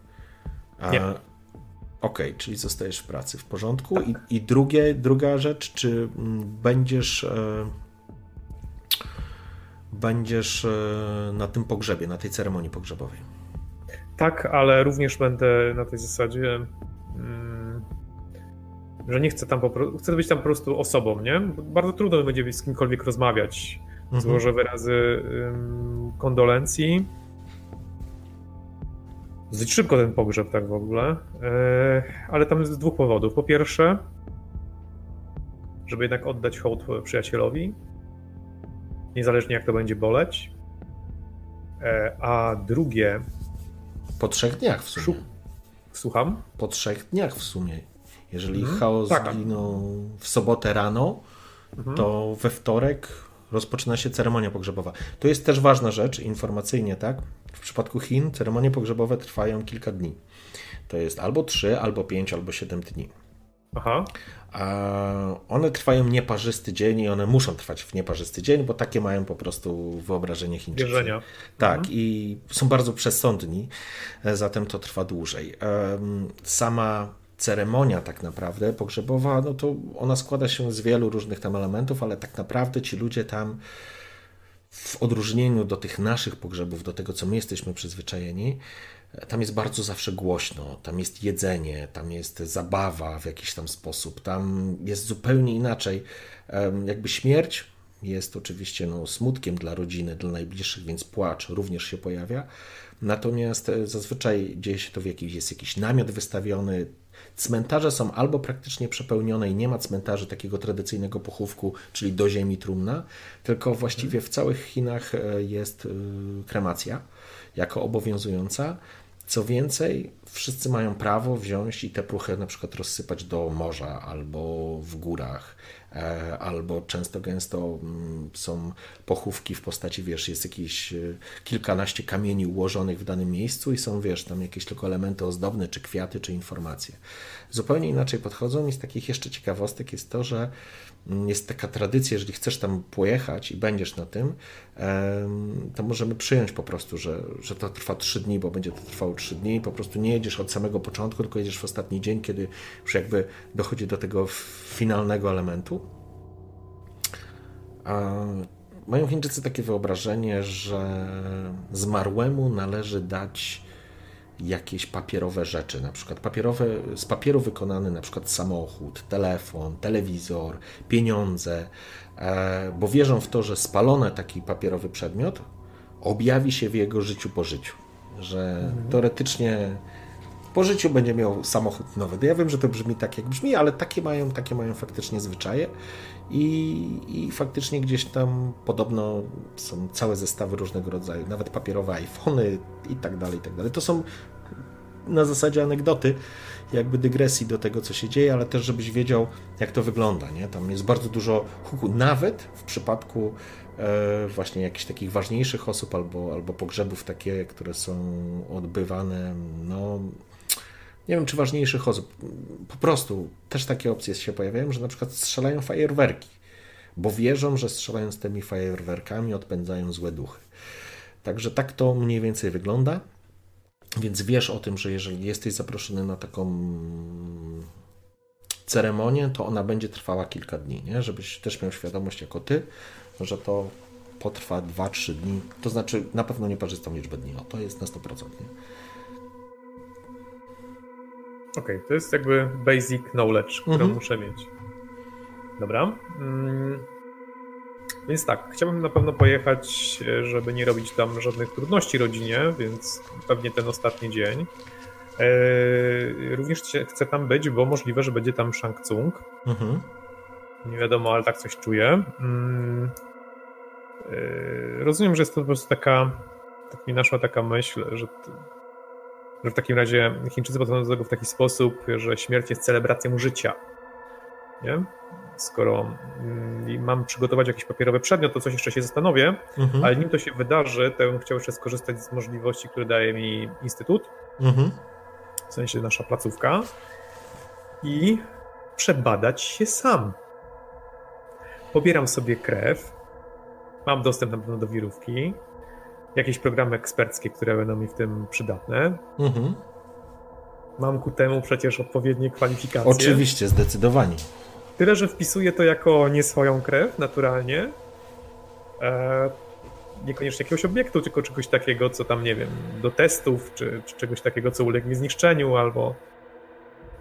A... Nie. Okej, okay, czyli zostajesz w pracy, w porządku. Tak. I, I drugie, druga rzecz, czy mm, będziesz e, będziesz e, na tym pogrzebie, na tej ceremonii pogrzebowej? Tak, ale również będę na tej zasadzie, mm, że nie chcę tam po prostu, chcę być tam po prostu osobą, nie? Bardzo trudno będzie z kimkolwiek rozmawiać. Mhm. Złożę wyrazy kondolencji. Dosyć szybko ten pogrzeb, tak w ogóle. E, ale tam jest z dwóch powodów. Po pierwsze, żeby jednak oddać hołd przyjacielowi, niezależnie jak to będzie boleć. E, a drugie, po trzech dniach w sumie. Słucham? Po trzech dniach w sumie. Jeżeli mhm. chaos tak. zginął w sobotę rano, mhm. to we wtorek rozpoczyna się ceremonia pogrzebowa. To jest też ważna rzecz informacyjnie, tak? W przypadku Chin ceremonie pogrzebowe trwają kilka dni. To jest albo 3, albo 5, albo 7 dni. Aha. A one trwają nieparzysty dzień i one muszą trwać w nieparzysty dzień, bo takie mają po prostu wyobrażenie Chińczyków. Wierzenia. Tak, mhm. i są bardzo przesądni, e, zatem to trwa dłużej. Sama ceremonia tak naprawdę pogrzebowa, no to ona składa się z wielu różnych tam elementów, ale tak naprawdę ci ludzie tam w odróżnieniu do tych naszych pogrzebów, do tego, co my jesteśmy przyzwyczajeni, tam jest bardzo zawsze głośno, tam jest jedzenie, tam jest zabawa w jakiś tam sposób, tam jest zupełnie inaczej. Jakby śmierć jest oczywiście no, smutkiem dla rodziny, dla najbliższych, więc płacz również się pojawia. Natomiast e, zazwyczaj dzieje się to w jakiś, jest jakiś namiot wystawiony. Cmentarze są albo praktycznie przepełnione i nie ma cmentarzy takiego tradycyjnego pochówku, czyli do ziemi trumna, tylko właściwie w całych Chinach e, jest e, kremacja jako obowiązująca. Co więcej, wszyscy mają prawo wziąć i te pruchy na przykład rozsypać do morza albo w górach, e, albo często gęsto mm, są pochówki w postaci, wiesz, jest jakieś e, kilkanaście kamieni ułożonych w danym miejscu i są, wiesz, tam jakieś tylko elementy ozdobne, czy kwiaty, czy informacje. Zupełnie inaczej podchodzą i z takich jeszcze ciekawostek jest to, że jest taka tradycja, jeżeli chcesz tam pojechać i będziesz na tym, to możemy przyjąć po prostu, że, że to trwa 3 dni, bo będzie to trwało 3 dni. Po prostu nie jedziesz od samego początku, tylko jedziesz w ostatni dzień, kiedy już jakby dochodzi do tego finalnego elementu. A mają Chińczycy takie wyobrażenie, że zmarłemu należy dać jakieś papierowe rzeczy, na przykład papierowe, z papieru wykonany na przykład samochód, telefon, telewizor, pieniądze, e, bo wierzą w to, że spalony taki papierowy przedmiot objawi się w jego życiu po życiu, że mhm. teoretycznie po życiu będzie miał samochód nowy. Ja wiem, że to brzmi tak, jak brzmi, ale takie mają, takie mają faktycznie zwyczaje i, i faktycznie gdzieś tam podobno są całe zestawy różnego rodzaju, nawet papierowe iPhony i tak dalej, i tak dalej. To są na zasadzie anegdoty, jakby dygresji do tego, co się dzieje, ale też, żebyś wiedział, jak to wygląda. Nie? Tam jest bardzo dużo huku, nawet w przypadku e, właśnie jakichś takich ważniejszych osób albo, albo pogrzebów takie, które są odbywane, no nie wiem czy ważniejszych osób, po prostu też takie opcje się pojawiają, że na przykład strzelają fajerwerki, bo wierzą, że strzelając tymi fajerwerkami odpędzają złe duchy. Także tak to mniej więcej wygląda. Więc wiesz o tym, że jeżeli jesteś zaproszony na taką ceremonię, to ona będzie trwała kilka dni, nie? Żebyś też miał świadomość jako ty, że to potrwa 2-3 dni. To znaczy na pewno nieparzystą liczbę dni. No, to jest na 100%. Nie? Okej, okay, to jest jakby basic knowledge, którą mhm. muszę mieć. Dobra. Mm, więc tak, chciałbym na pewno pojechać, żeby nie robić tam żadnych trudności rodzinie, więc pewnie ten ostatni dzień. Eee, również chcę tam być, bo możliwe, że będzie tam Shang Tsung. Mhm. Nie wiadomo, ale tak coś czuję. Mm, eee, rozumiem, że jest to po prostu taka, tak mi naszła taka myśl, że że w takim razie Chińczycy podchodzą do tego w taki sposób, że śmierć jest celebracją życia. Nie? Skoro mm, mam przygotować jakiś papierowy przedmiot, to coś jeszcze się zastanowię, mhm. ale nim to się wydarzy, to bym chciał jeszcze skorzystać z możliwości, które daje mi Instytut. Mhm. w sensie nasza placówka, i przebadać się sam. Pobieram sobie krew, mam dostęp na pewno do wirówki, jakieś programy eksperckie, które będą mi w tym przydatne. Mhm. Mam ku temu przecież odpowiednie kwalifikacje. Oczywiście, zdecydowanie. Tyle, że wpisuję to jako nie swoją krew, naturalnie. E, niekoniecznie jakiegoś obiektu, tylko czegoś takiego, co tam, nie wiem, do testów, czy, czy czegoś takiego, co ulegnie zniszczeniu, albo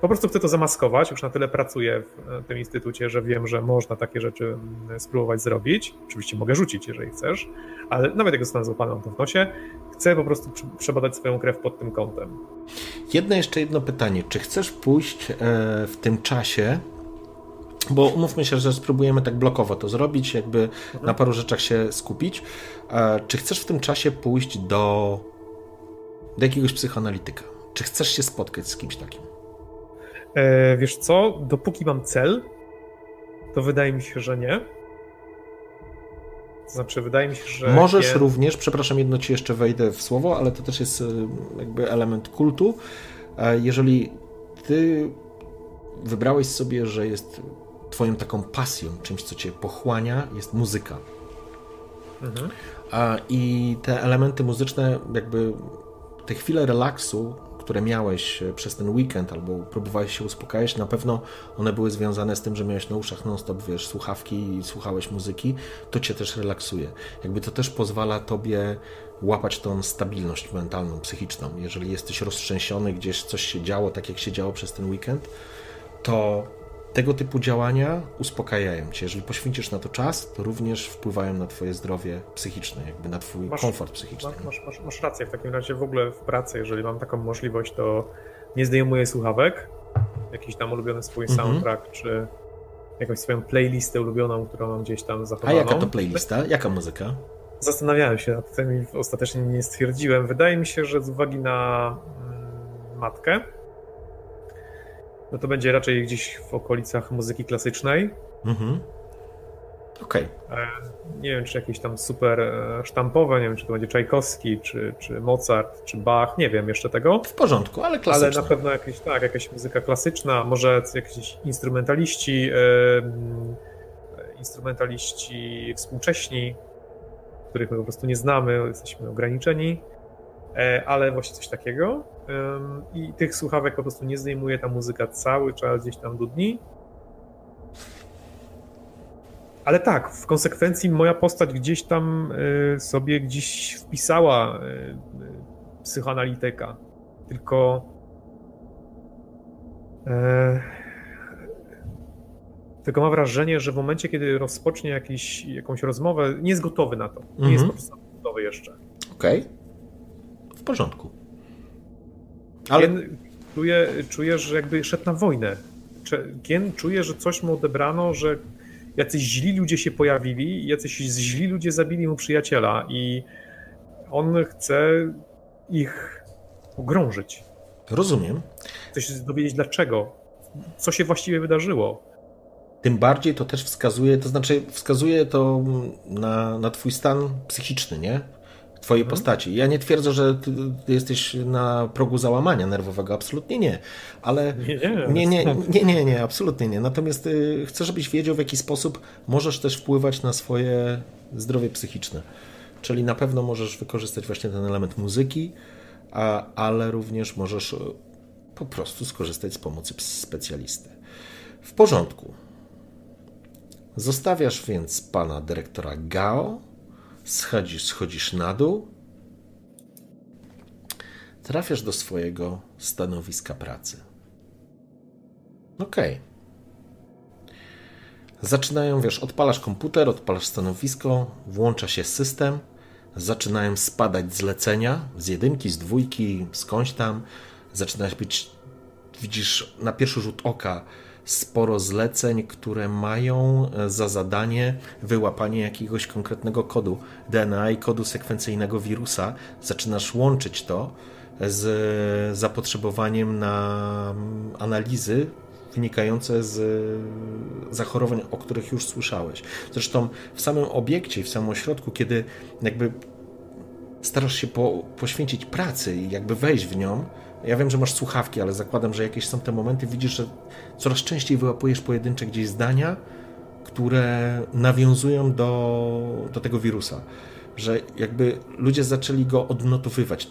po prostu chcę to zamaskować. Już na tyle pracuję w e, tym instytucie, że wiem, że można takie rzeczy mm, spróbować zrobić. Oczywiście mogę rzucić, jeżeli chcesz, ale nawet jak zostanę złapany, to w nosie. Chcę po prostu przebadać swoją krew pod tym kątem. Jedno jeszcze jedno pytanie. Czy chcesz pójść e, w tym czasie bo umówmy się, że spróbujemy tak blokowo to zrobić, jakby mhm. na paru rzeczach się skupić. E, czy chcesz w tym czasie pójść do, do jakiegoś psychoanalityka? Czy chcesz się spotkać z kimś takim? E, wiesz co, dopóki mam cel, to wydaje mi się, że nie. To znaczy, wydaje mi się, że. Możesz nie... również, przepraszam, jedno ci jeszcze wejdę w słowo, ale to też jest e, jakby element kultu. E, jeżeli ty wybrałeś sobie, że jest twoją taką pasją, czymś, co cię pochłania, jest muzyka. Mhm. I te elementy muzyczne, jakby te chwile relaksu, które miałeś e, przez ten weekend albo próbowałeś się uspokajać, na pewno one były związane z tym, że miałeś na uszach non-stop, wiesz, słuchawki i słuchałeś muzyki, to cię też relaksuje. Jakby to też pozwala tobie łapać tą stabilność mentalną, psychiczną. Jeżeli jesteś roztrzęsiony, gdzieś coś się działo, tak jak się działo przez ten weekend, to tego typu działania uspokajają cię. Jeżeli poświęcisz na to czas, to również wpływają na twoje zdrowie psychiczne, jakby na twój masz, komfort psychiczny. Masz, masz, masz, rację, w takim razie w ogóle w pracy, jeżeli mam taką możliwość, to nie zdejmuję słuchawek, jakiś tam ulubiony swój mhm. soundtrack, czy jakąś swoją playlistę ulubioną, którą mam gdzieś tam zachowaną. A jaka to playlista? Jaka muzyka? Zastanawiałem się nad tym i ostatecznie nie stwierdziłem. Wydaje mi się, że z uwagi na mm, matkę, no to będzie raczej gdzieś w okolicach muzyki klasycznej. Mhm. Okej. Okay. Nie wiem, czy jakieś tam super e, sztampowe, nie wiem, czy to będzie Czajkowski, czy, czy Mozart, czy Bach, nie wiem jeszcze tego. W porządku, ale klasyczna. Ale na pewno jakieś, tak, jakaś muzyka klasyczna, może jakieś instrumentaliści, yy, instrumentaliści współcześni, których my po prostu nie znamy, jesteśmy ograniczeni, ale właśnie coś takiego i tych słuchawek po prostu nie zdejmuje ta muzyka cały czas gdzieś tam dudni. Ale tak, w konsekwencji moja postać gdzieś tam y, sobie gdzieś wpisała y, psychoanalityka. Tylko e, tylko mam wrażenie, że w momencie, kiedy rozpocznie jakiś, jakąś rozmowę, nie jest gotowy na to. Nie mhm. jest po prostu gotowy jeszcze. Okej. Okay. W porządku. Ale... Gien czuje, czuje, że jakby szedł na wojnę. Gien czuje, że coś mu odebrano, że jacyś źli ludzie się pojawili, jacyś źli ludzie zabili mu przyjaciela i on chce ich pogrążyć. Rozumiem. Chce się dowiedzieć dlaczego, co się właściwie wydarzyło. Tym bardziej to też wskazuje, to znaczy wskazuje to na, na twój stan psychiczny, nie? Twojej mhm. postaci. Ja nie twierdzę, że ty, ty, jesteś na progu załamania nerwowego, absolutnie nie. Ale nie, nie, nie, nie, nie, nie absolutnie nie. Natomiast y, chcę, żebyś wiedział, w jaki sposób możesz też wpływać na swoje zdrowie psychiczne. Czyli na pewno możesz wykorzystać właśnie ten element muzyki, a, ale również możesz y, po prostu skorzystać z pomocy specjalisty. W porządku. Zostawiasz więc pana dyrektora Gao schodzisz, schodzisz na dół, trafiasz do swojego stanowiska pracy. Okej. Okay. Zaczynają, wiesz, odpalasz komputer, odpalasz stanowisko, włącza się system, zaczynają spadać zlecenia z jedynki, z dwójki, skądś tam. Zaczynasz być, widzisz na pierwszy rzut oka sporo zleceń, które mają e, za zadanie wyłapanie jakiegoś konkretnego kodu DNA i kodu sekwencyjnego wirusa. Zaczynasz łączyć to z zapotrzebowaniem na mm, analizy wynikające z zachorowań, o których już słyszałeś. Zresztą w samym obiekcie, w samym ośrodku, kiedy jakby starasz się po, poświęcić pracy i jakby wejść w nią, Ja wiem, że masz słuchawki, ale zakładam, że jakieś są te momenty, widzisz, że coraz częściej wyłapujesz pojedyncze gdzieś zdania, które nawiązują do, do tego wirusa. Że jakby ludzie zaczęli go odnotowywać.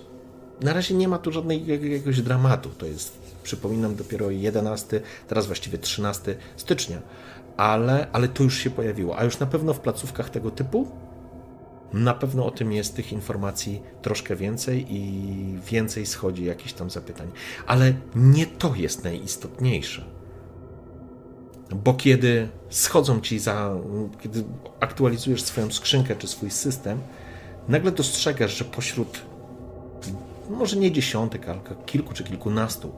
Na razie nie ma tu żadnego jakiegoś dramatu. To jest, przypominam, dopiero 11, teraz właściwie 13 stycznia. Ale, ale to już się pojawiło. A już na pewno w placówkach tego typu na pewno o tym jest tych informacji troszkę więcej i więcej schodzi jakichś tam zapytań. Ale nie to jest najistotniejsze. Bo kiedy schodzą ci za. kiedy aktualizujesz swoją skrzynkę czy swój system, nagle dostrzegasz, że pośród może nie dziesiątek, ale kilku czy kilkunastu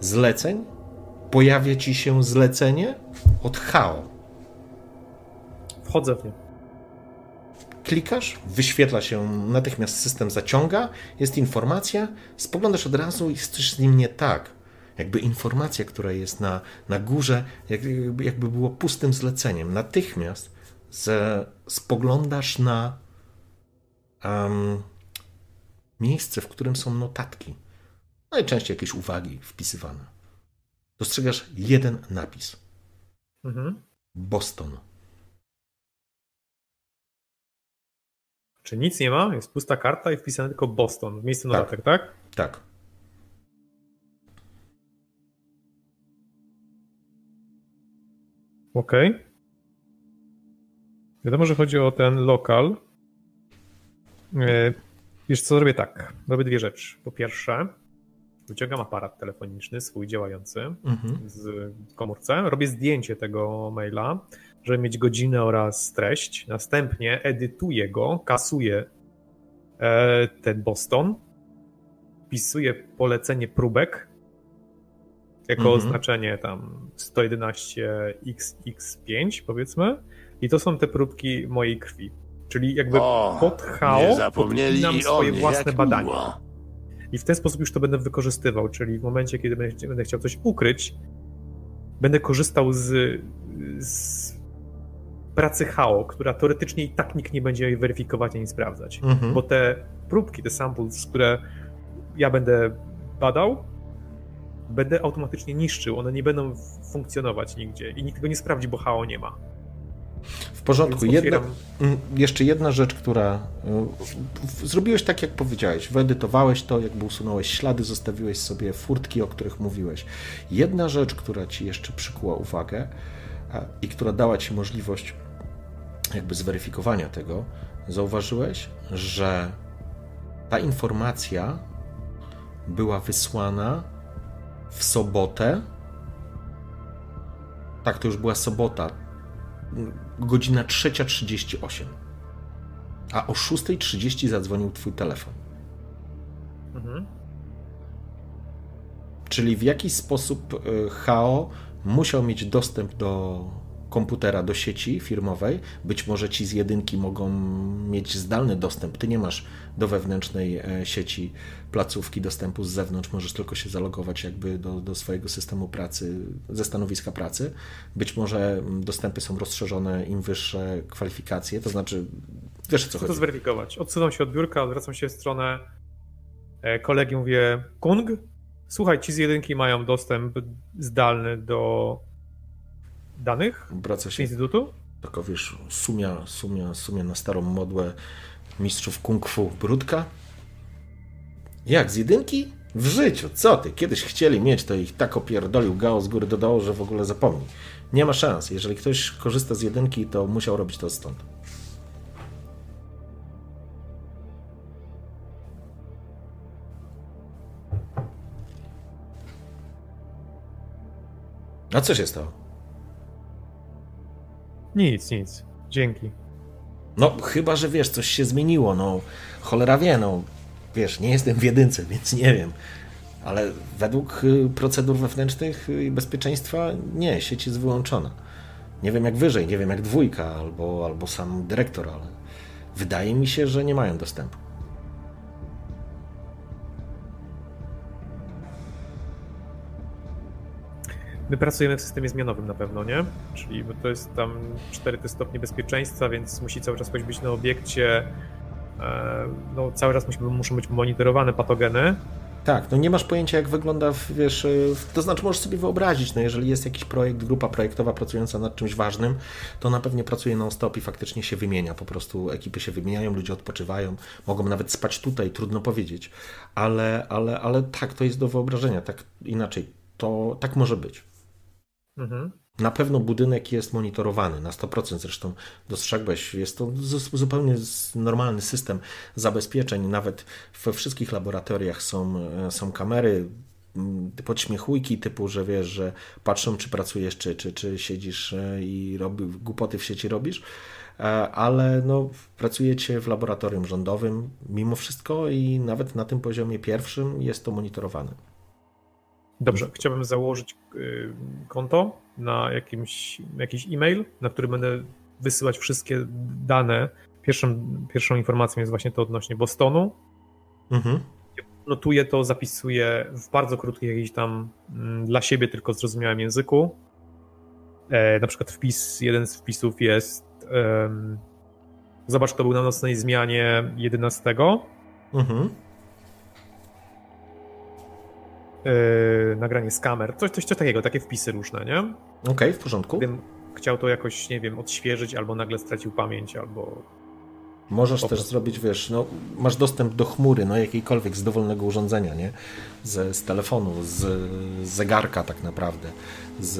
zleceń pojawia ci się zlecenie od HAO. Wchodzę w nie. Klikasz, wyświetla się, natychmiast system zaciąga, jest informacja, spoglądasz od razu i jest coś z nim nie tak. Jakby informacja, która jest na, na górze, jakby, jakby było pustym zleceniem. Natychmiast ze, spoglądasz na um, miejsce, w którym są notatki. Najczęściej jakieś uwagi wpisywane. Dostrzegasz jeden napis. Mhm. Boston. Czy nic nie ma? Jest pusta karta i wpisane tylko Boston w miejscu notatek, tak? Tak. tak. Okej. Okay. Wiadomo, że chodzi o ten lokal. E, wiesz co, zrobię tak. Robię dwie rzeczy. Po pierwsze, wyciągam aparat telefoniczny swój działający mhm. z komórce, robię zdjęcie tego maila, żeby mieć godzinę oraz treść. Następnie edytuję go, kasuję e, ten Boston, wpisuję polecenie próbek jako mhm. oznaczenie tam 111XX5 powiedzmy i to są te próbki mojej krwi. Czyli jakby o, pod HAO podpinam swoje własne badania. Miło. I w ten sposób już to będę wykorzystywał, czyli w momencie, kiedy będę chciał coś ukryć, będę korzystał z, z pracy HAO, która teoretycznie i tak nikt nie będzie jej weryfikować ani sprawdzać. Mhm. Bo te próbki, te samples, które ja będę badał, będę automatycznie niszczył. One nie będą funkcjonować nigdzie i nikt tego nie sprawdzi, bo HAO nie ma. W porządku. Jedna, jeszcze jedna rzecz, która. Y, zrobiłeś tak, jak powiedziałeś. Wyedytowałeś to, jakby usunąłeś ślady, zostawiłeś sobie furtki, o których mówiłeś. Jedna rzecz, która ci jeszcze przykuła uwagę i która dała ci możliwość jakby zweryfikowania tego, zauważyłeś, że ta informacja była wysłana w sobotę. Tak, to już była sobota, godzina 3.38. A o 6.30 zadzwonił twój telefon. Mhm. Czyli w jakiś sposób e, HAO musiał mieć dostęp do komputera, do sieci firmowej. Być może ci z jedynki mogą mieć zdalny dostęp. Ty nie masz do wewnętrznej e, sieci placówki dostępu z zewnątrz, możesz tylko się zalogować jakby do, do swojego systemu pracy, ze stanowiska pracy. Być może dostępy są rozszerzone, im wyższe kwalifikacje, to znaczy, wiesz co Chcę chodzi. to zweryfikować. Odsuwam się od biurka, odwracam się w stronę e, kolegi, mówię, Kung, słuchaj, ci z jedynki mają dostęp zdalny do danych Wraca się instytutu? Taka wiesz, sumia, sumia, sumia na starą modłę mistrzów kung fu Brudka. Jak, z jedynki? W życiu, co ty? Kiedyś chcieli mieć, to ich tak opierdolił Gao z góry dodało, że w ogóle zapomnij. Nie ma szans. Jeżeli ktoś korzysta z jedynki, to musiał robić to stąd. A co się stało? Nic, nic. Dzięki. No, chyba, że wiesz, coś się zmieniło, no. Cholera wie, no. Wiesz, nie jestem w jedynce, więc nie wiem. Ale według y, procedur wewnętrznych i bezpieczeństwa nie, sieć jest wyłączona. Nie wiem jak wyżej, nie wiem jak dwójka albo, albo sam dyrektor, ale wydaje mi się, że nie mają dostępu. My pracujemy w systemie zmianowym na pewno, nie? Czyli to jest tam 4 stopnie bezpieczeństwa, więc musi cały czas ktoś być na obiekcie. E, no, cały czas musi, muszą być monitorowane patogeny. Tak, no nie masz pojęcia, jak wygląda, wiesz, y, to znaczy możesz sobie wyobrazić, no jeżeli jest jakiś projekt, grupa projektowa pracująca nad czymś ważnym, to na pewno pracuje non-stop i faktycznie się wymienia, po prostu ekipy się wymieniają, ludzie odpoczywają, mogą nawet spać tutaj, trudno powiedzieć, ale, ale, ale tak, to jest do wyobrażenia, tak inaczej, to tak może być. Mhm. Na pewno budynek jest monitorowany na 100%, zresztą dostrzegłeś, jest to zupełnie normalny system zabezpieczeń, nawet we wszystkich laboratoriach są, e, są kamery, mm, podśmiechujki typu, że wiesz, że patrzą czy pracujesz, czy, czy, czy siedzisz e, i robi, głupoty w sieci robisz, e, ale no, pracujecie w laboratorium rządowym mimo wszystko i nawet na tym poziomie pierwszym jest to monitorowane. Dobrze, chciałbym założyć y, konto na jakimś, jakiś e-mail, na który będę wysyłać wszystkie dane. Pierwszą, pierwszą informacją jest właśnie to odnośnie Bostonu. Mhm. Notuję to, zapisuję w bardzo krótkim jakiś tam mm, dla siebie tylko zrozumiałym języku. E, na przykład wpis, jeden z wpisów jest um, zobacz, kto był na nocnej zmianie 11. Mhm. Yy, nagranie z kamer, coś, coś, coś takiego, takie wpisy różne, nie? Okej, okay, w porządku. Gdybym chciał to jakoś, nie wiem, odświeżyć, albo nagle stracił pamięć, albo... Możesz też zrobić, wiesz, no, masz dostęp do chmury, no jakiejkolwiek, z dowolnego urządzenia, nie? Z, z telefonu, z, z zegarka tak naprawdę, z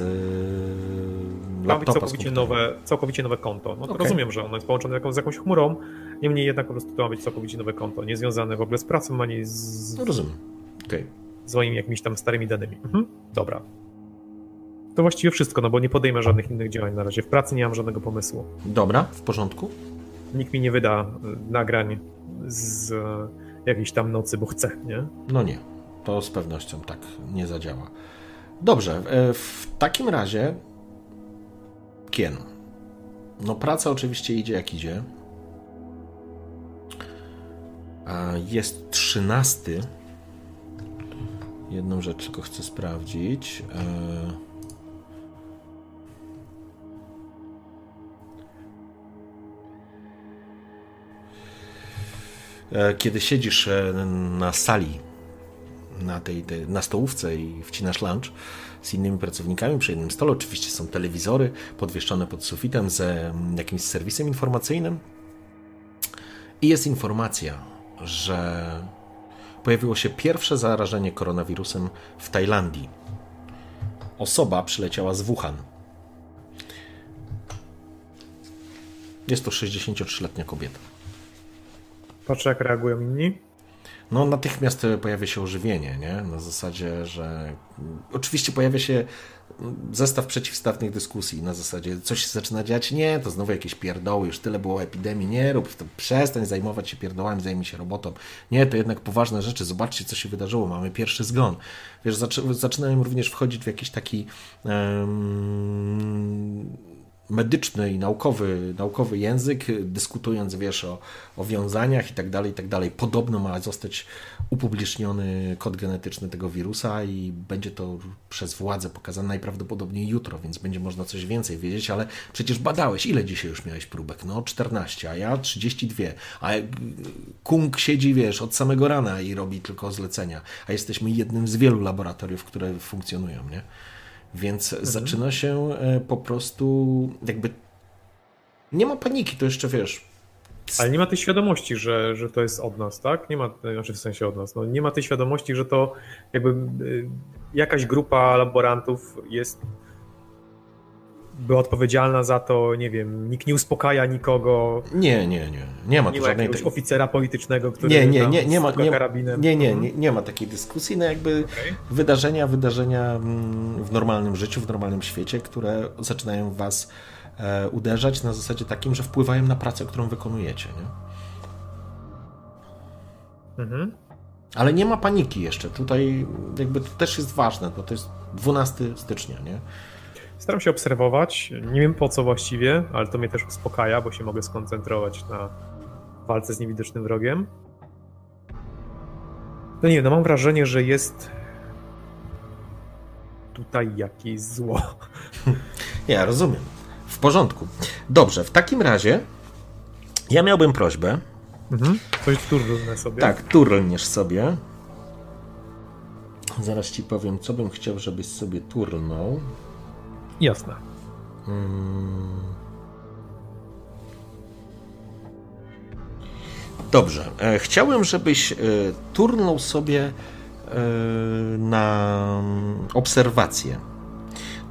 laptopa. Ma być całkowicie nowe, całkowicie nowe konto. No okay. rozumiem, że ono jest połączone z jakąś chmurą, niemniej jednak po prostu to ma być całkowicie nowe konto, niezwiązane w ogóle z pracą, ani z... No rozumiem, okej. Okay z moimi jakimiś tam starymi danymi. Mhm. Dobra. To właściwie wszystko, no bo nie podejmę żadnych innych działań na razie. W pracy nie mam żadnego pomysłu. Dobra, w porządku. Nikt mi nie wyda e, nagrań z e, jakiejś tam nocy, bo chce, nie? No nie, to z pewnością tak nie zadziała. Dobrze, e, w takim razie Kien. No praca oczywiście idzie jak idzie. Jest trzynasty Jedną rzecz tylko chcę sprawdzić. E, e, kiedy siedzisz e, na sali, na, tej, tej, na stołówce i wcinasz lunch z innymi pracownikami przy jednym stole, oczywiście są telewizory podwieszczone pod sufitem z jakimś serwisem informacyjnym i jest informacja, że pojawiło się pierwsze zarażenie koronawirusem w Tajlandii. Osoba przyleciała z Wuhan. Jest to 63-letnia kobieta. Patrzę, jak reagują inni no natychmiast pojawia się ożywienie, nie? Na zasadzie, że oczywiście pojawia się zestaw przeciwstawnych dyskusji na zasadzie coś się zaczyna dziać, nie, to znowu jakieś pierdoły, już tyle było epidemii, nie rób, to przestań zajmować się pierdołami, zajmij się robotą. Nie, to jednak poważne rzeczy, zobaczcie co się wydarzyło, mamy pierwszy zgon. Wiesz, zaczynają również wchodzić w jakiś taki um, medyczny i naukowy, naukowy język, dyskutując, wiesz, o, o wiązaniach i tak dalej, i tak dalej. Podobno ma zostać upubliczniony kod genetyczny tego wirusa i będzie to przez władze pokazane najprawdopodobniej jutro, więc będzie można coś więcej wiedzieć, ale przecież badałeś, ile dzisiaj już miałeś próbek? No 14, a ja 32, a Kung siedzi, wiesz, od samego rana i robi tylko zlecenia, a jesteśmy jednym z wielu laboratoriów, które funkcjonują, nie? Więc mhm. zaczyna się e, po prostu jakby. Nie ma paniki, to jeszcze wiesz. Ale nie ma tej świadomości, że, że to jest od nas, tak? Nie ma, znaczy w sensie od nas. No, nie ma tej świadomości, że to jakby e, jakaś grupa laborantów jest była odpowiedzialna za to, nie wiem, nikt nie uspokaja nikogo. Nie, nie, nie. Nie ma tu nie żadnej... Ma oficera politycznego, który nie, nie, nie, nie ma, nie, karabinem. Nie, nie, nie, nie ma takiej dyskusji. No jakby okay. wydarzenia, wydarzenia mm, w normalnym życiu, w normalnym świecie, które zaczynają was e, uderzać na zasadzie takim, że wpływają na pracę, którą wykonujecie, nie? Mhm. Ale nie ma paniki jeszcze. Tutaj jakby to też jest ważne, bo to jest 12 stycznia, nie? Staram się obserwować. Nie wiem po co właściwie, ale to mnie też uspokaja, bo się mogę skoncentrować na walce z niewidocznym wrogiem. No nie no mam wrażenie, że jest tutaj jakieś zło. Ja rozumiem. W porządku. Dobrze, w takim razie ja miałbym prośbę. Mhm. Coś turlnę sobie. Tak, turlniesz sobie. Zaraz ci powiem, co bym chciał, żebyś sobie turnął. Jasne. Dobrze. E, chciałem, żebyś e, turnął sobie e, na obserwację.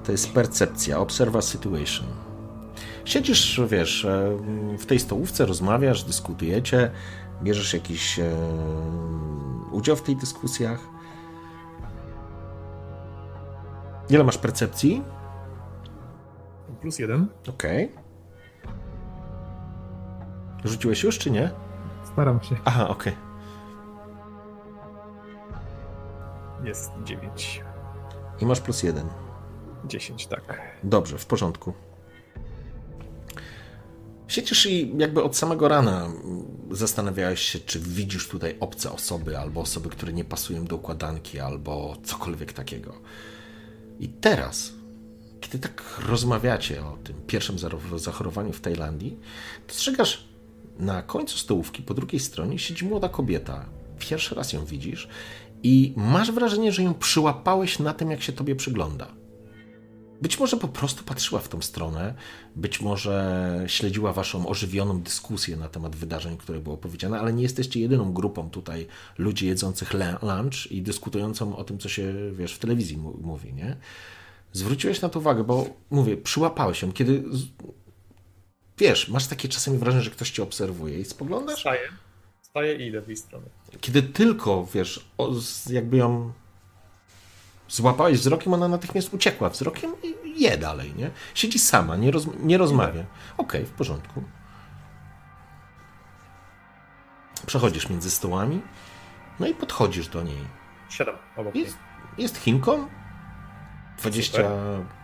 To jest percepcja, observa situation. Siedzisz, wiesz, w tej stołówce, rozmawiasz, dyskutujecie, bierzesz jakiś udział w tych dyskusjach. Ile masz percepcji? Plus jeden. Okej. Rzuciłeś już, czy nie? Staram się. Aha, okej. Jest dziewięć. I masz plus jeden. Dziesięć, tak. Dobrze, w porządku. Siedzisz i jakby od samego rana zastanawiałeś się, czy widzisz tutaj obce osoby, albo osoby, które nie pasują do układanki, albo cokolwiek takiego. I teraz, kiedy tak rozmawiacie o tym pierwszym zachorowaniu w Tajlandii, dostrzegasz na końcu stołówki, po drugiej stronie, siedzi młoda kobieta. Pierwszy raz ją widzisz i masz wrażenie, że ją przyłapałeś na tym, jak się tobie przygląda. Być może po prostu patrzyła w tą stronę, być może śledziła waszą ożywioną dyskusję na temat wydarzeń, które było powiedziane, ale nie jesteście jedyną grupą tutaj ludzi jedzących lunch i dyskutującą o tym, co się, wiesz, w telewizji mówi, nie? Zwróciłeś na to uwagę, bo mówię, przyłapałeś ją, kiedy wiesz, masz takie czasami wrażenie, że ktoś cię obserwuje i spoglądasz, Staję. Staję i idę w jej stronę. kiedy tylko, wiesz, jakby ją złapałeś wzrokiem, ona natychmiast uciekła wzrokiem i je dalej, nie? Siedzi sama, nie, roz, nie rozmawia. Okej, w porządku. Przechodzisz między stołami, no i podchodzisz do niej. Siadam obok niej. Jest, jest Chinką, 20, Super.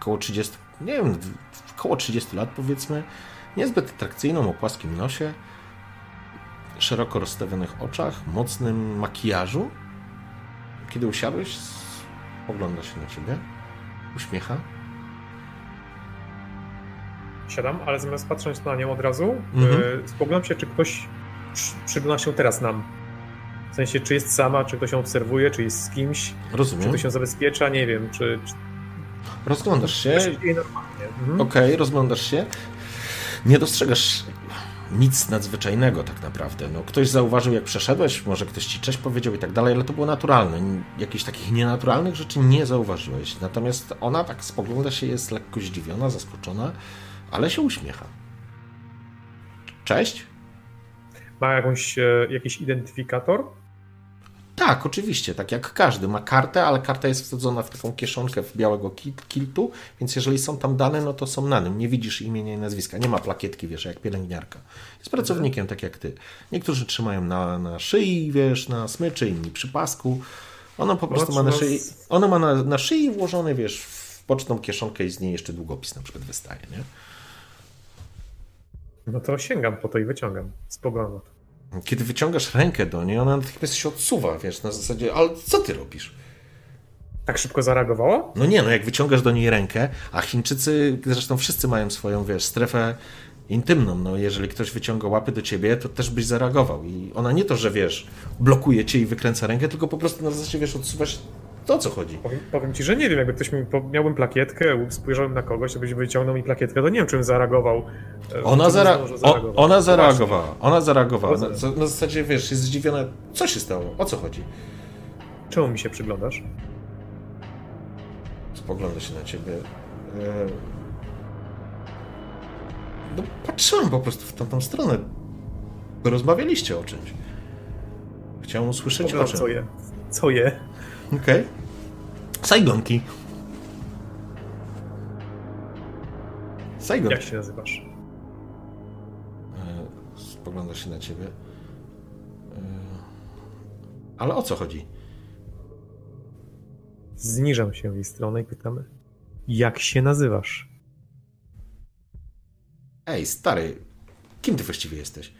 koło 30, nie wiem, koło 30 lat powiedzmy, niezbyt atrakcyjną, o płaskim nosie, szeroko rozstawionych oczach, mocnym makijażu. Kiedy usiadłeś, ogląda się na ciebie, uśmiecha. Siadam, ale zamiast patrzeć na nią od razu, Mhm. yy, spoglądam się, czy ktoś przy- przygląda się teraz nam. W sensie, czy jest sama, czy ktoś ją obserwuje, czy jest z kimś, czy Rozumiem. ktoś ją zabezpiecza, nie wiem, czy... czy Rozglądasz się. Mhm. Okej, rozglądasz się. Nie dostrzegasz nic nadzwyczajnego tak naprawdę. No, ktoś zauważył, jak przeszedłeś, może ktoś ci cześć powiedział i tak dalej, ale to było naturalne. Jakichś takich nienaturalnych rzeczy nie zauważyłeś. Natomiast ona tak spogląda się, jest lekko zdziwiona, zaskoczona, ale się uśmiecha. Cześć? Ma jakąś, e, jakiś identyfikator? Tak, oczywiście, tak jak każdy. Ma kartę, ale karta jest wsadzona w taką kieszonkę w białego ki- kiltu, więc jeżeli są tam dane, no to są na nim. Nie widzisz imienia i nazwiska. Nie ma plakietki, wiesz, jak pielęgniarka. Jest pracownikiem, tak jak ty. Niektórzy trzymają na, na szyi, wiesz, na smyczy, inni przy pasku. Ona po prostu ma na szyi, z- ona ma na, na szyi włożony, wiesz, w pocztą kieszonkę i z niej jeszcze długopis na przykład wystaje, nie? No to sięgam po to i wyciągam. Spoglądam na to. Kiedy wyciągasz rękę do niej, ona natychmiast się odsuwa, wiesz, na zasadzie, ale co ty robisz? Tak szybko zareagowała? No nie, no jak wyciągasz do niej rękę, a Chińczycy, zresztą wszyscy mają swoją, wiesz, strefę intymną, no jeżeli ktoś wyciąga łapy do ciebie, to też byś zareagował i ona nie to, że wiesz, blokuje cię i wykręca rękę, tylko po prostu na zasadzie, wiesz, odsuwasz, to o co chodzi? Powiem, powiem ci, że nie wiem, jakby ktoś mi, miałbym plakietkę, spojrzałem na kogoś, to byś wyciągnął mi plakietkę, to nie wiem, czym zareagował. E, Ona, zara- o, zareagować. ona zareagowała, ona zareagowała, na, na zasadzie, wiesz, jest zdziwiona, co się stało, o co chodzi? Czemu mi się przyglądasz? Spogląda się na ciebie. E, No, patrzyłem po prostu w tamtą stronę. Rozmawialiście o czymś. Chciałem usłyszeć o Poglądam, czym. co je. Co je? Okej. Saigonki. Saigon. Jak się nazywasz? E, Spogląda się na ciebie. E, Ale o co chodzi? Zniżam się w jej stronę i pytamy. Jak się nazywasz? Ej, stary, kim ty właściwie jesteś?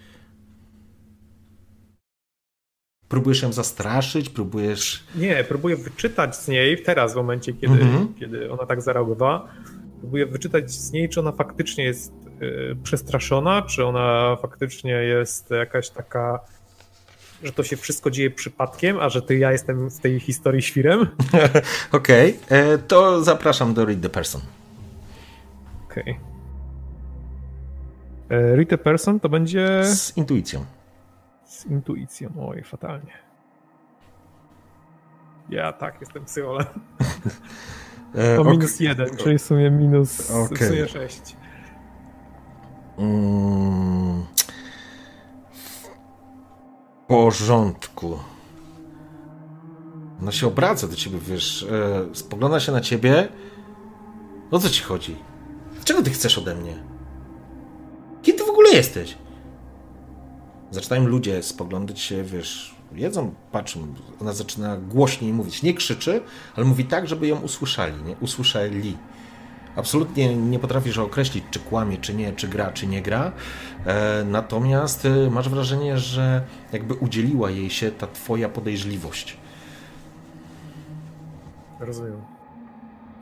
Próbujesz ją zastraszyć, próbujesz. Nie, próbuję wyczytać z niej teraz, w momencie, kiedy, Mhm. kiedy ona tak zareagowała. Próbuję wyczytać z niej, czy ona faktycznie jest y, przestraszona, czy ona faktycznie jest jakaś taka że to się wszystko dzieje przypadkiem, a że ty ja jestem w tej historii świrem. Okej, okay. to zapraszam do Read the Person. Okej. Okay. E, read the Person to będzie... Z intuicją. Z intuicją, oj, fatalnie. Ja tak, jestem psycholem. To minus jeden, czyli w sumie minus okay. w sumie sześć. Mm. W porządku. Ona się obraca do ciebie, wiesz, e, spogląda się na ciebie. O co ci chodzi? Czego ty chcesz ode mnie? Kim ty w ogóle jesteś? Zaczynają ludzie spoglądać się, wiesz, jedzą, patrzą, ona zaczyna głośniej mówić. Nie krzyczy, ale mówi tak, żeby ją usłyszeli, nie? Usłyszeli. Absolutnie nie potrafisz określić, czy kłamie, czy nie, czy gra, czy nie gra. E, natomiast e, masz wrażenie, że jakby udzieliła jej się ta twoja podejrzliwość. Rozumiem.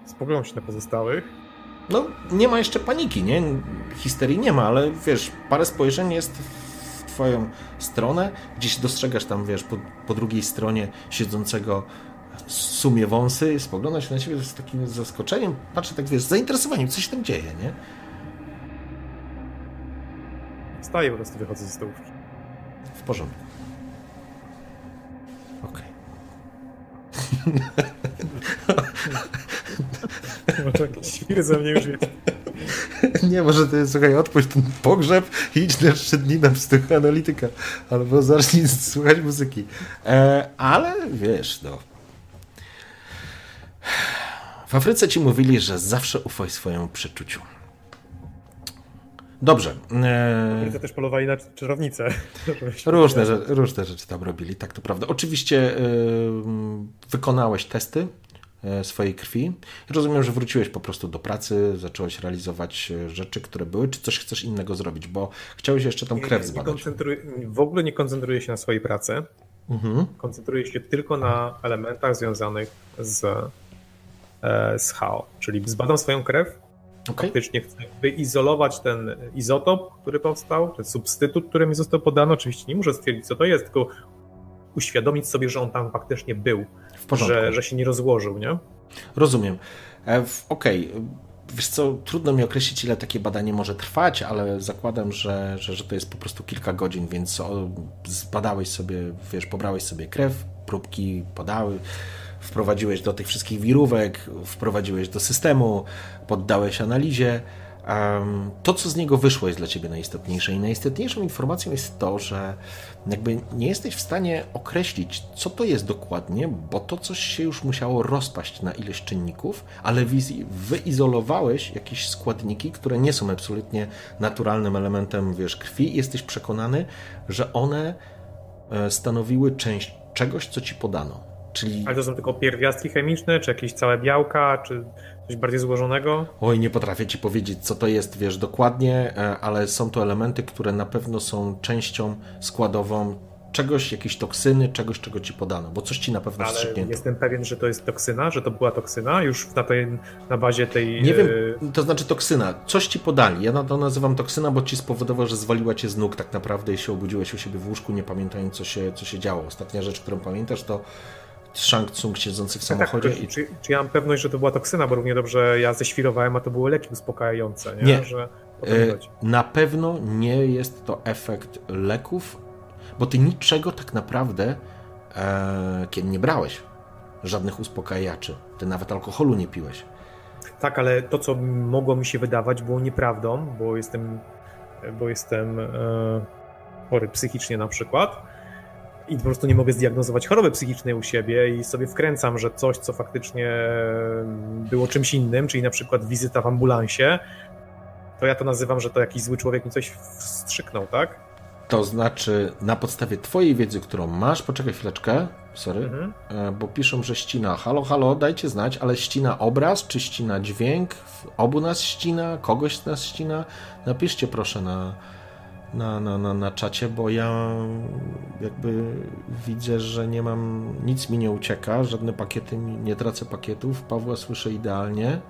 Spoglądam się na pozostałych. No, nie ma jeszcze paniki, nie? Histerii nie ma, ale wiesz, parę spojrzeń jest twoją stronę, gdzieś dostrzegasz tam, wiesz, po, po drugiej stronie siedzącego sumie wąsy, spogląda się na siebie z takim zaskoczeniem, patrzy tak, wiesz, z zainteresowaniem, co się tam dzieje, nie? Staję po prostu, wychodzę ze stołówki. W porządku. Okej. Okay. Może jakiś świr ze mnie już jest. Nie, może to jest, słuchaj, odpuść ten pogrzeb i idź na trzy dni na psychoanalityka. Albo zacznij słuchać muzyki. E, ale wiesz, no. W Afryce ci mówili, że zawsze ufaj swojemu przeczuciu. Dobrze. E... też polowali na czarownicę. Różne, różne rzeczy tam robili, tak to prawda. Oczywiście yy, wykonałeś testy E, swojej krwi. Rozumiem, że wróciłeś po prostu do pracy, zacząłeś realizować e, rzeczy, które były, czy coś chcesz innego zrobić, bo chciałeś jeszcze tą krew zbadać. w ogóle nie koncentruję się na swojej pracy. Mhm. Koncentruję się tylko na elementach związanych z, e, z HAO, czyli zbadam swoją krew, Okay. Faktycznie chcę wyizolować ten izotop, który powstał, ten substytut, który mi został podany. Oczywiście nie muszę stwierdzić, co to jest, tylko uświadomić sobie, że on tam faktycznie był, że, że się nie rozłożył, nie? Rozumiem. E, okej, okay. Wiesz co, trudno mi określić, ile takie badanie może trwać, ale zakładam, że, że, że to jest po prostu kilka godzin, więc zbadałeś sobie, wiesz, pobrałeś sobie krew, próbki podały, wprowadziłeś do tych wszystkich wirówek, wprowadziłeś do systemu, poddałeś analizie to, co z niego wyszło, jest dla ciebie najistotniejsze. I najistotniejszą informacją jest to, że jakby nie jesteś w stanie określić, co to jest dokładnie, bo to coś się już musiało rozpaść na ileś czynników, ale wyizolowałeś jakieś składniki, które nie są absolutnie naturalnym elementem wiesz, krwi i jesteś przekonany, że one e, stanowiły część czegoś, co ci podano. Czyli... Ale to są tylko pierwiastki chemiczne, czy jakieś całe białka, czy Coś bardziej złożonego? Oj, nie potrafię ci powiedzieć, co to jest, wiesz, dokładnie, e, ale są to elementy, które na pewno są częścią składową czegoś, jakiejś toksyny, czegoś, czego ci podano, bo coś ci na pewno Ale jestem pewien, że to jest toksyna, że to była toksyna już na, tej, na bazie tej... Nie wiem, e, to znaczy toksyna. Coś ci podali. Ja to nazywam toksyna, bo ci spowodowało, że zwaliła cię z nóg tak naprawdę i się obudziłeś u siebie w łóżku, nie pamiętając, co się, co się działo. Ostatnia rzecz, którą pamiętasz, to Shang Tsung siedzący w tak, tak, samochodzie. Tak, i... czy, czy, ja mam pewność, że to była toksyna, bo równie dobrze ja ześwirowałem, a to były leki uspokajające, nie? nie. Że e, na pewno nie jest to efekt leków, bo ty niczego tak naprawdę e, kiedy nie brałeś. Żadnych uspokajaczy. Ty nawet alkoholu nie piłeś. Tak, ale to, co mogło mi się wydawać, było nieprawdą, bo jestem, bo jestem e, chory psychicznie na przykład i po prostu nie mogę zdiagnozować choroby psychicznej u siebie i sobie wkręcam, że coś, co faktycznie było czymś innym, czyli na przykład wizyta w ambulansie, to ja to nazywam, że to jakiś zły człowiek mi coś wstrzyknął, tak? To znaczy, na podstawie twojej wiedzy, którą masz, poczekaj chwileczkę, sorry, mhm. E, bo piszą, że ścina. Halo, halo, dajcie znać, ale ścina obraz, czy ścina dźwięk? Obu nas ścina, kogoś nas ścina? Napiszcie proszę na, na, na, na, na czacie, bo ja jakby widzę, że nie mam, nic mi nie ucieka, żadne pakiety, nie tracę pakietów. Pawła słyszę idealnie. E,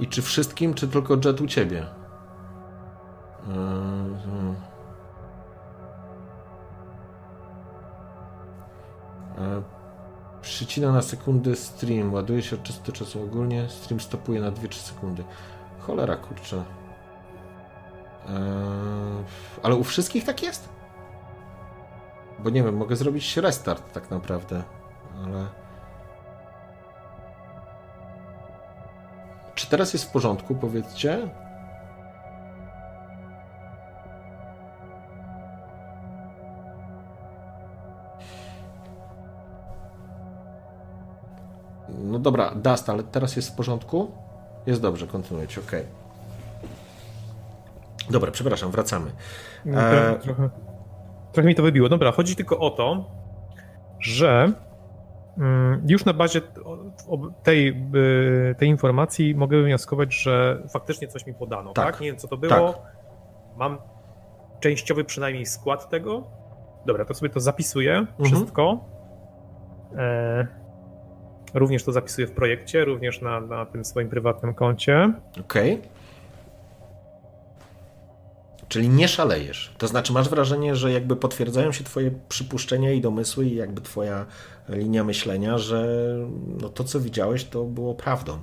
I czy wszystkim, czy tylko Jet u ciebie? E, e, przycina na sekundy stream, ładuje się od czasu do czasu ogólnie, stream stopuje na 2-3 sekundy. Cholera kurczę. Eee, ale u wszystkich tak jest? Bo nie wiem, mogę zrobić restart tak naprawdę, ale... Czy teraz jest w porządku, powiedzcie? No dobra, Dust, ale teraz jest w porządku? Jest dobrze, kontynuujcie, ok. Dobra, przepraszam, wracamy. No, e... Trochę, trochę mi to wybiło. Dobra, chodzi tylko o to, że mm, już na bazie tej, y, tej informacji mogę wywnioskować, że faktycznie coś mi podano, tak? tak? Nie wiem, co to było. Tak. Mam częściowy przynajmniej skład tego. Dobra, to sobie to zapisuję mhm. wszystko. E Również to zapisuję w projekcie, również na, na tym swoim prywatnym koncie. Okej. Okay. Czyli nie szalejesz. To znaczy, masz wrażenie, że jakby potwierdzają się Twoje przypuszczenia i domysły, i jakby Twoja linia myślenia, że no to, co widziałeś, to było prawdą.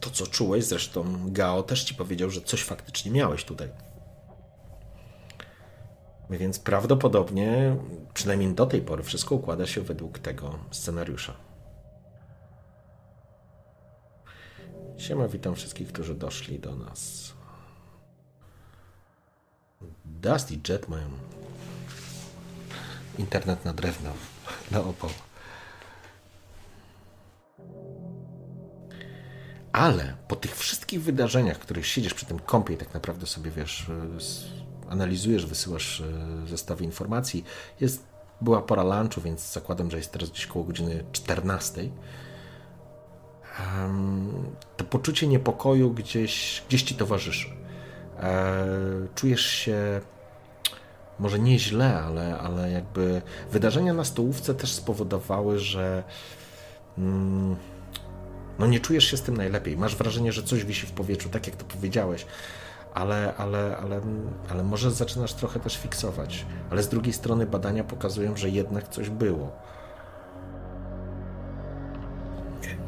To, co czułeś, zresztą Gao też Ci powiedział, że coś faktycznie miałeś tutaj. Więc prawdopodobnie, przynajmniej do tej pory, wszystko układa się według tego scenariusza. Siema, witam wszystkich, którzy doszli do nas. Dust i Jet mają internet na drewno, na opał. Ale po tych wszystkich wydarzeniach, których siedzisz przy tym kompie i tak naprawdę sobie, wiesz, analizujesz, wysyłasz e, zestawy informacji, jest, była pora lunchu, więc zakładam, że jest teraz gdzieś koło godziny 14 to poczucie niepokoju gdzieś, gdzieś ci towarzyszy. E, czujesz się może nie źle, ale, ale jakby wydarzenia na stołówce też spowodowały, że mm, no nie czujesz się z tym najlepiej. Masz wrażenie, że coś wisi w powietrzu, tak jak to powiedziałeś, ale, ale, ale, ale może zaczynasz trochę też fiksować. Ale z drugiej strony badania pokazują, że jednak coś było.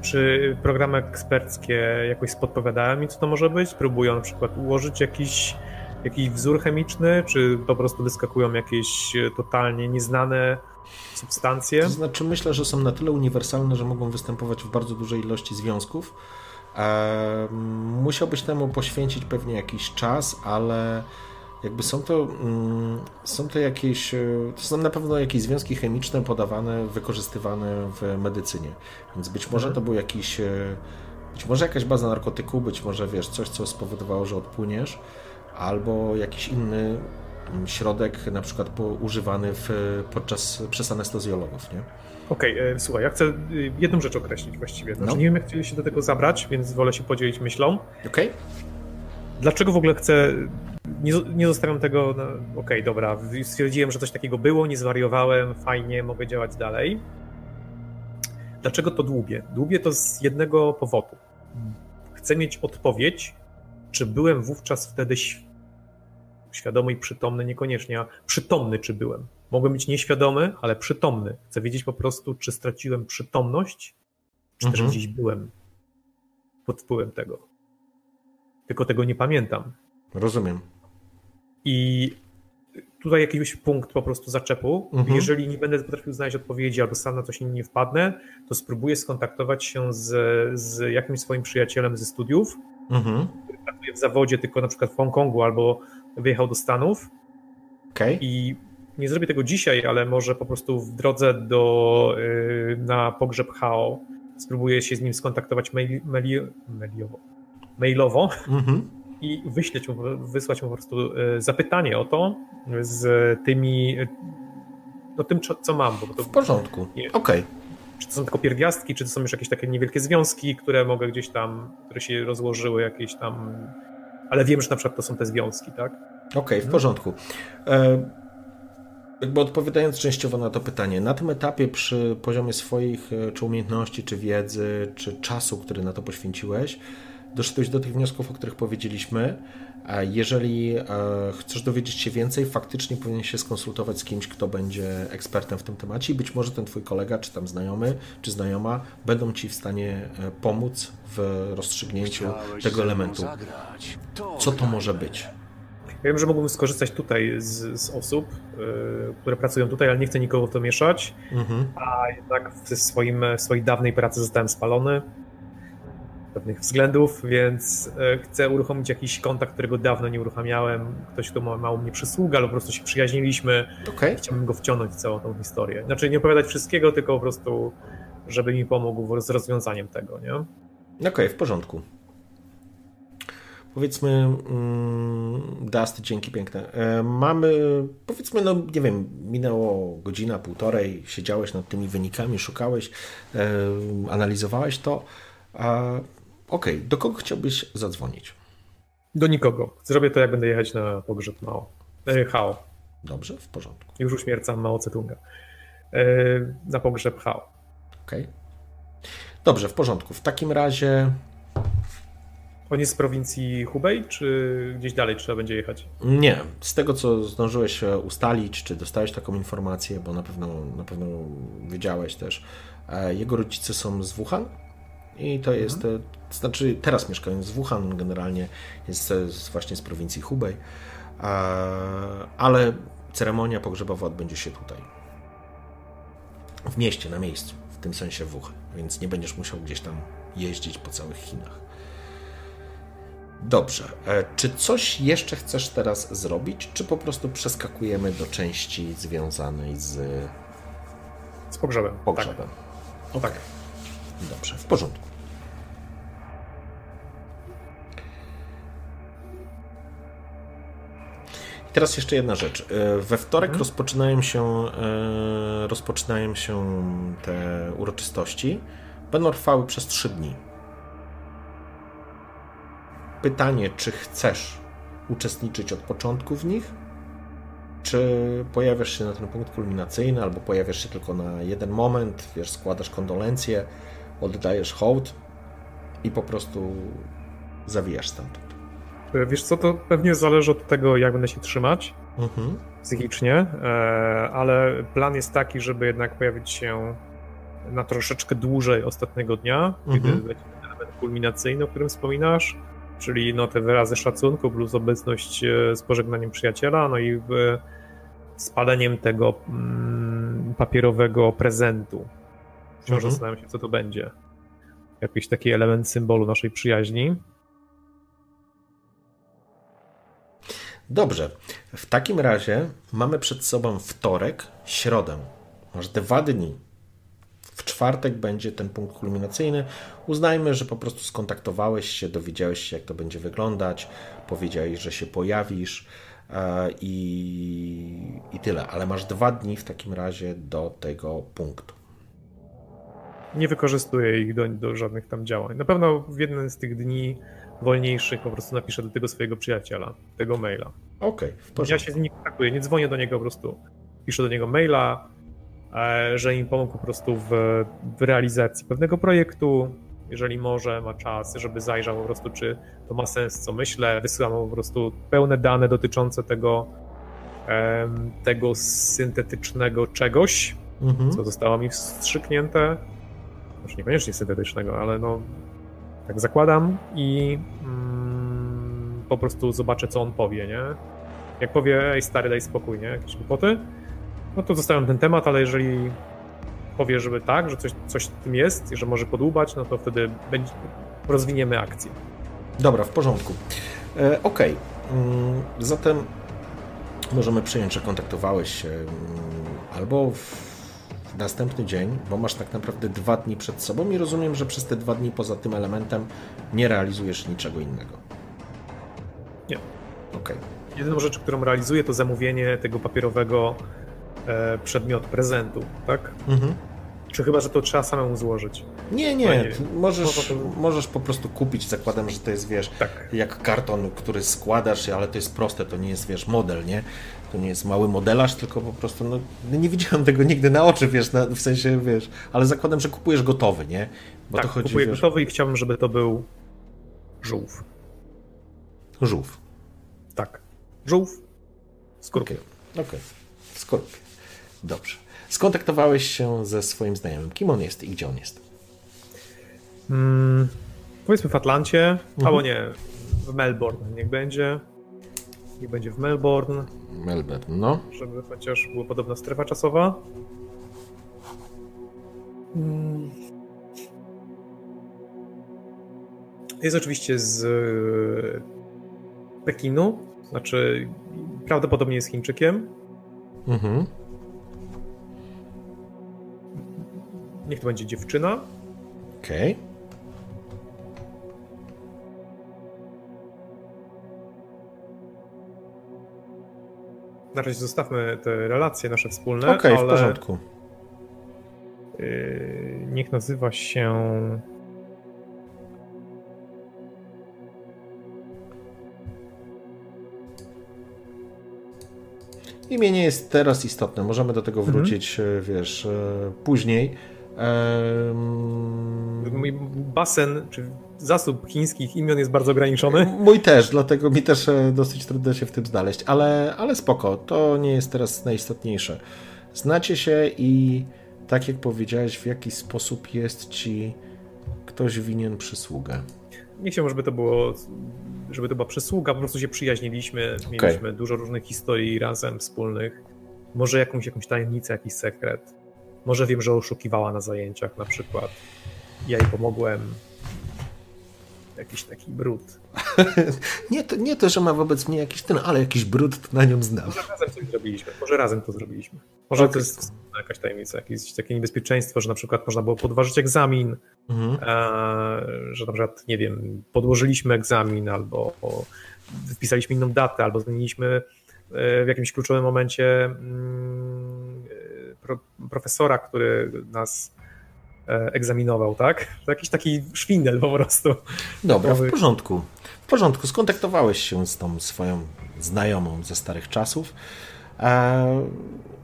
Czy programy eksperckie jakoś podpowiadają mi, co to może być? Próbują na przykład ułożyć jakiś, jakiś wzór chemiczny, czy po prostu wyskakują jakieś totalnie nieznane substancje? To znaczy, myślę, że są na tyle uniwersalne, że mogą występować w bardzo dużej ilości związków. Eee, musiałbyś temu poświęcić pewnie jakiś czas, ale jakby są to, mm, są to jakieś, e, to są na pewno jakieś związki chemiczne podawane, wykorzystywane w medycynie. Więc być może mhm. to był jakiś, e, być może jakaś baza narkotyku, być może wiesz, coś, co spowodowało, że odpłyniesz, albo jakiś inny mm, środek, na przykład używany w, podczas, przez anestezjologów, nie? Okej, okay, e, słuchaj, ja chcę jedną rzecz określić właściwie. Znaczy, no. Nie wiem, jak się do tego zabrać, więc wolę się podzielić myślą. Okej. Okay. Dlaczego w ogóle chcę nie, nie zostawiam tego, no, okej, okay, dobra, stwierdziłem, że coś takiego było, nie zwariowałem, fajnie, mogę działać dalej. Dlaczego to dłubię? Dłubię to z jednego powodu. Chcę mieć odpowiedź, czy byłem wówczas wtedy świadomy i przytomny, niekoniecznie, a przytomny czy byłem. Mogłem być nieświadomy, ale przytomny. Chcę wiedzieć po prostu, czy straciłem przytomność, czy mhm. też gdzieś byłem pod wpływem tego. Tylko tego nie pamiętam. Rozumiem. I tutaj jakiś punkt po prostu zaczepu. Mhm. Jeżeli nie będę potrafił znaleźć odpowiedzi albo sam na coś nie wpadnę, to spróbuję skontaktować się z, z jakimś swoim przyjacielem ze studiów, mhm. który pracuje w zawodzie tylko na przykład w Hongkongu albo wyjechał do Stanów. Okay. I nie zrobię tego dzisiaj, ale może po prostu w drodze do, yy, na pogrzeb HAO spróbuję się z nim skontaktować mail, mail, mailowo. mailowo. Mhm i wyśleć mu, wysłać mu po prostu e, zapytanie o to z tymi, no tym, co mam. Bo to, w porządku, okej. Okay. Czy to są tylko pierwiastki, czy to są już jakieś takie niewielkie związki, które mogę gdzieś tam, które się rozłożyły jakieś tam, ale wiem, że na przykład to są te związki, tak? Okej, okay, w porządku. E, jakby odpowiadając częściowo na to pytanie, na tym etapie przy poziomie swoich e, czy umiejętności, czy wiedzy, czy czasu, który na to poświęciłeś, doszedłeś do tych wniosków, o których powiedzieliśmy. Jeżeli e, chcesz dowiedzieć się więcej, faktycznie powinien się skonsultować z kimś, kto będzie ekspertem w tym temacie i być może ten twój kolega, czy tam znajomy, czy znajoma będą ci w stanie e, pomóc w rozstrzygnięciu Chciałeś tego elementu. Co to może być? Ja wiem, że mógłbym skorzystać tutaj z, z osób, y, które pracują tutaj, ale nie chcę nikogo w to mieszać, Mhm. a jednak w, swoim, w swojej dawnej pracy zostałem spalony z pewnych względów, więc y, chcę uruchomić jakiś kontakt, którego dawno nie uruchamiałem. Ktoś, kto ma mało mnie przysługa, ale po prostu się przyjaźniliśmy. Okej, Chciałbym go wciągnąć w całą tą historię. Znaczy nie opowiadać wszystkiego, tylko po prostu, żeby mi pomógł z rozwiązaniem tego, nie? okej, w porządku. Powiedzmy, mm, Dust, dzięki piękne. E, mamy, powiedzmy, no nie wiem, minęło godzina, półtorej, siedziałeś nad tymi wynikami, szukałeś, e, analizowałeś to. A, Okej, do kogo chciałbyś zadzwonić? Do nikogo. Zrobię to, jak będę jechać na pogrzeb Mao. E, Hao. Dobrze, w porządku. Już uśmiercam Mao Cetunga. E, na pogrzeb Hao. Okej. Dobrze, w porządku. W takim razie On jest z prowincji Hubei, czy gdzieś dalej trzeba będzie jechać? Nie, z tego co zdążyłeś e, ustalić, czy dostałeś taką informację, bo na pewno, na pewno wiedziałeś też, e, jego rodzice są z Wuhan i to jest, e, znaczy teraz mieszkają w Wuhan, generalnie jest z- właśnie z prowincji Hubei, ale ceremonia pogrzebowa odbędzie się tutaj. W mieście, na miejscu, w tym sensie w Wuhan, więc nie będziesz musiał gdzieś tam jeździć po całych Chinach. Dobrze. E, Czy coś jeszcze chcesz teraz zrobić, czy po prostu przeskakujemy do części związanej z Z pogrzebem. pogrzebem? Tak. tak. Dobrze, w porządku. I teraz jeszcze jedna rzecz. E, We wtorek rozpoczynają się e, rozpoczynają się te uroczystości. Będą trwały przez trzy dni. Pytanie, czy chcesz uczestniczyć od początku w nich, czy pojawiasz się na ten punkt kulminacyjny, albo pojawiasz się tylko na jeden moment, wiesz, składasz kondolencje, oddajesz hołd i po prostu zawijasz stamtąd. E, Wiesz co, to pewnie zależy od tego, jak będę się trzymać Mhm. psychicznie, e, ale plan jest taki, żeby jednak pojawić się na troszeczkę dłużej ostatniego dnia, kiedy Mhm. będzie ten element kulminacyjny, o którym wspominasz, czyli no te wyrazy szacunku plus obecność e, z pożegnaniem przyjaciela, no i spaleniem tego mm, papierowego prezentu. Wciąż Mhm. zastanawiam się, co to będzie. Jakiś taki element symbolu naszej przyjaźni. Dobrze. W takim razie mamy przed sobą wtorek, środę. Masz dwa dni. W czwartek będzie ten punkt kulminacyjny. Uznajmy, że po prostu skontaktowałeś się, dowiedziałeś się, jak to będzie wyglądać, powiedziałeś, że się pojawisz e, i, i tyle. Ale masz dwa dni w takim razie do tego punktu. Nie wykorzystuję ich do, do żadnych tam działań. Na pewno w jeden z tych dni wolniejszych po prostu napiszę do tego swojego przyjaciela, tego maila. Okej, w Ja się z nim kontaktuję, nie dzwonię do niego po prostu. Piszę do niego maila, że im pomógł po prostu w, w realizacji pewnego projektu, jeżeli może, ma czas, żeby zajrzał po prostu, czy to ma sens, co myślę. Wysyłam mu po prostu pełne dane dotyczące tego, tego syntetycznego czegoś, Mhm. co zostało mi wstrzyknięte. Może niekoniecznie syntetycznego, ale no tak zakładam i mm, po prostu zobaczę, co on powie, nie? Jak powie, ej stary, daj spokój, nie? Jakieś głupoty, no to zostawiam ten temat, ale jeżeli powie, żeby tak, że coś, coś w tym jest i że może podłubać, no to wtedy będzie, rozwiniemy akcję. Dobra, w porządku. E, Okej, Mm, zatem możemy przyjąć, że kontaktowałeś się mm, albo w następny dzień, bo masz tak naprawdę dwa dni przed sobą i rozumiem, że przez te dwa dni poza tym elementem nie realizujesz niczego innego. Nie. Okej. Jedyną rzecz, którą realizuję, to zamówienie tego papierowego e, przedmiotu, prezentu, tak? Mhm. Czy chyba, że to trzeba samemu złożyć? Nie, No nie, nie. ty możesz, to- możesz po prostu kupić, zakładam, że to jest, wiesz, Tak. jak karton, który składasz, ale to jest proste, to nie jest, wiesz, model, nie? To nie jest mały modelarz, tylko po prostu, no, nie widziałem tego nigdy na oczy, wiesz, na, w sensie, wiesz, ale zakładam, że kupujesz gotowy, nie? Bo tak, to chodzi, kupuję wiesz, gotowy i chciałbym, żeby to był Żółw. Żółw. Tak. Żółw. Skorpion. Okej, okay. okay. skorpion. Dobrze. Skontaktowałeś się ze swoim znajomym. Kim on jest i gdzie on jest? Hmm, powiedzmy w Atlancie, mhm. albo nie, w Melbourne niech będzie. Niech będzie w Melbourne. Melbourne, no. Żeby chociaż była podobna strefa czasowa. Hmm. Jest oczywiście z Pekinu, znaczy prawdopodobnie jest Chińczykiem. Mhm. Niech to będzie dziewczyna. Okej. Okay. Na razie zostawmy te relacje nasze wspólne. Okej, okay, w porządku. Yy, niech nazywa się. Imię nie jest teraz istotne. Możemy do tego mhm. wrócić, mhm. wiesz, e, później. Mój basen, czy zasób chińskich imion jest bardzo ograniczony. Mój też, dlatego mi też e, dosyć trudno się w tym znaleźć, ale, ale spoko, to nie jest teraz najistotniejsze. Znacie się i tak jak powiedziałeś, w jaki sposób jest ci ktoś winien przysługę. Nie chciałbym, żeby to było, żeby to była przysługa, po prostu się przyjaźniliśmy, okay. mieliśmy dużo różnych historii razem wspólnych, może jakąś, jakąś tajemnicę, jakiś sekret. Może wiem, że oszukiwała na zajęciach na przykład. Ja jej pomogłem. Jakiś taki brud. nie, to, nie to, że ma wobec mnie jakiś ten, ale jakiś brud na nią znam. Może razem coś zrobiliśmy. Może razem to zrobiliśmy. Może okay. to jest jakaś tajemnica, jakieś takie niebezpieczeństwo, że na przykład można było podważyć egzamin, mhm. e, że na przykład, nie wiem, podłożyliśmy egzamin albo wpisaliśmy inną datę, albo zmieniliśmy e, w jakimś kluczowym momencie mm, pro, profesora, który nas e, egzaminował, tak? To jakiś taki szwindel po prostu. Dobra, w porządku. W porządku, skontaktowałeś się z tą swoją znajomą ze starych czasów. E,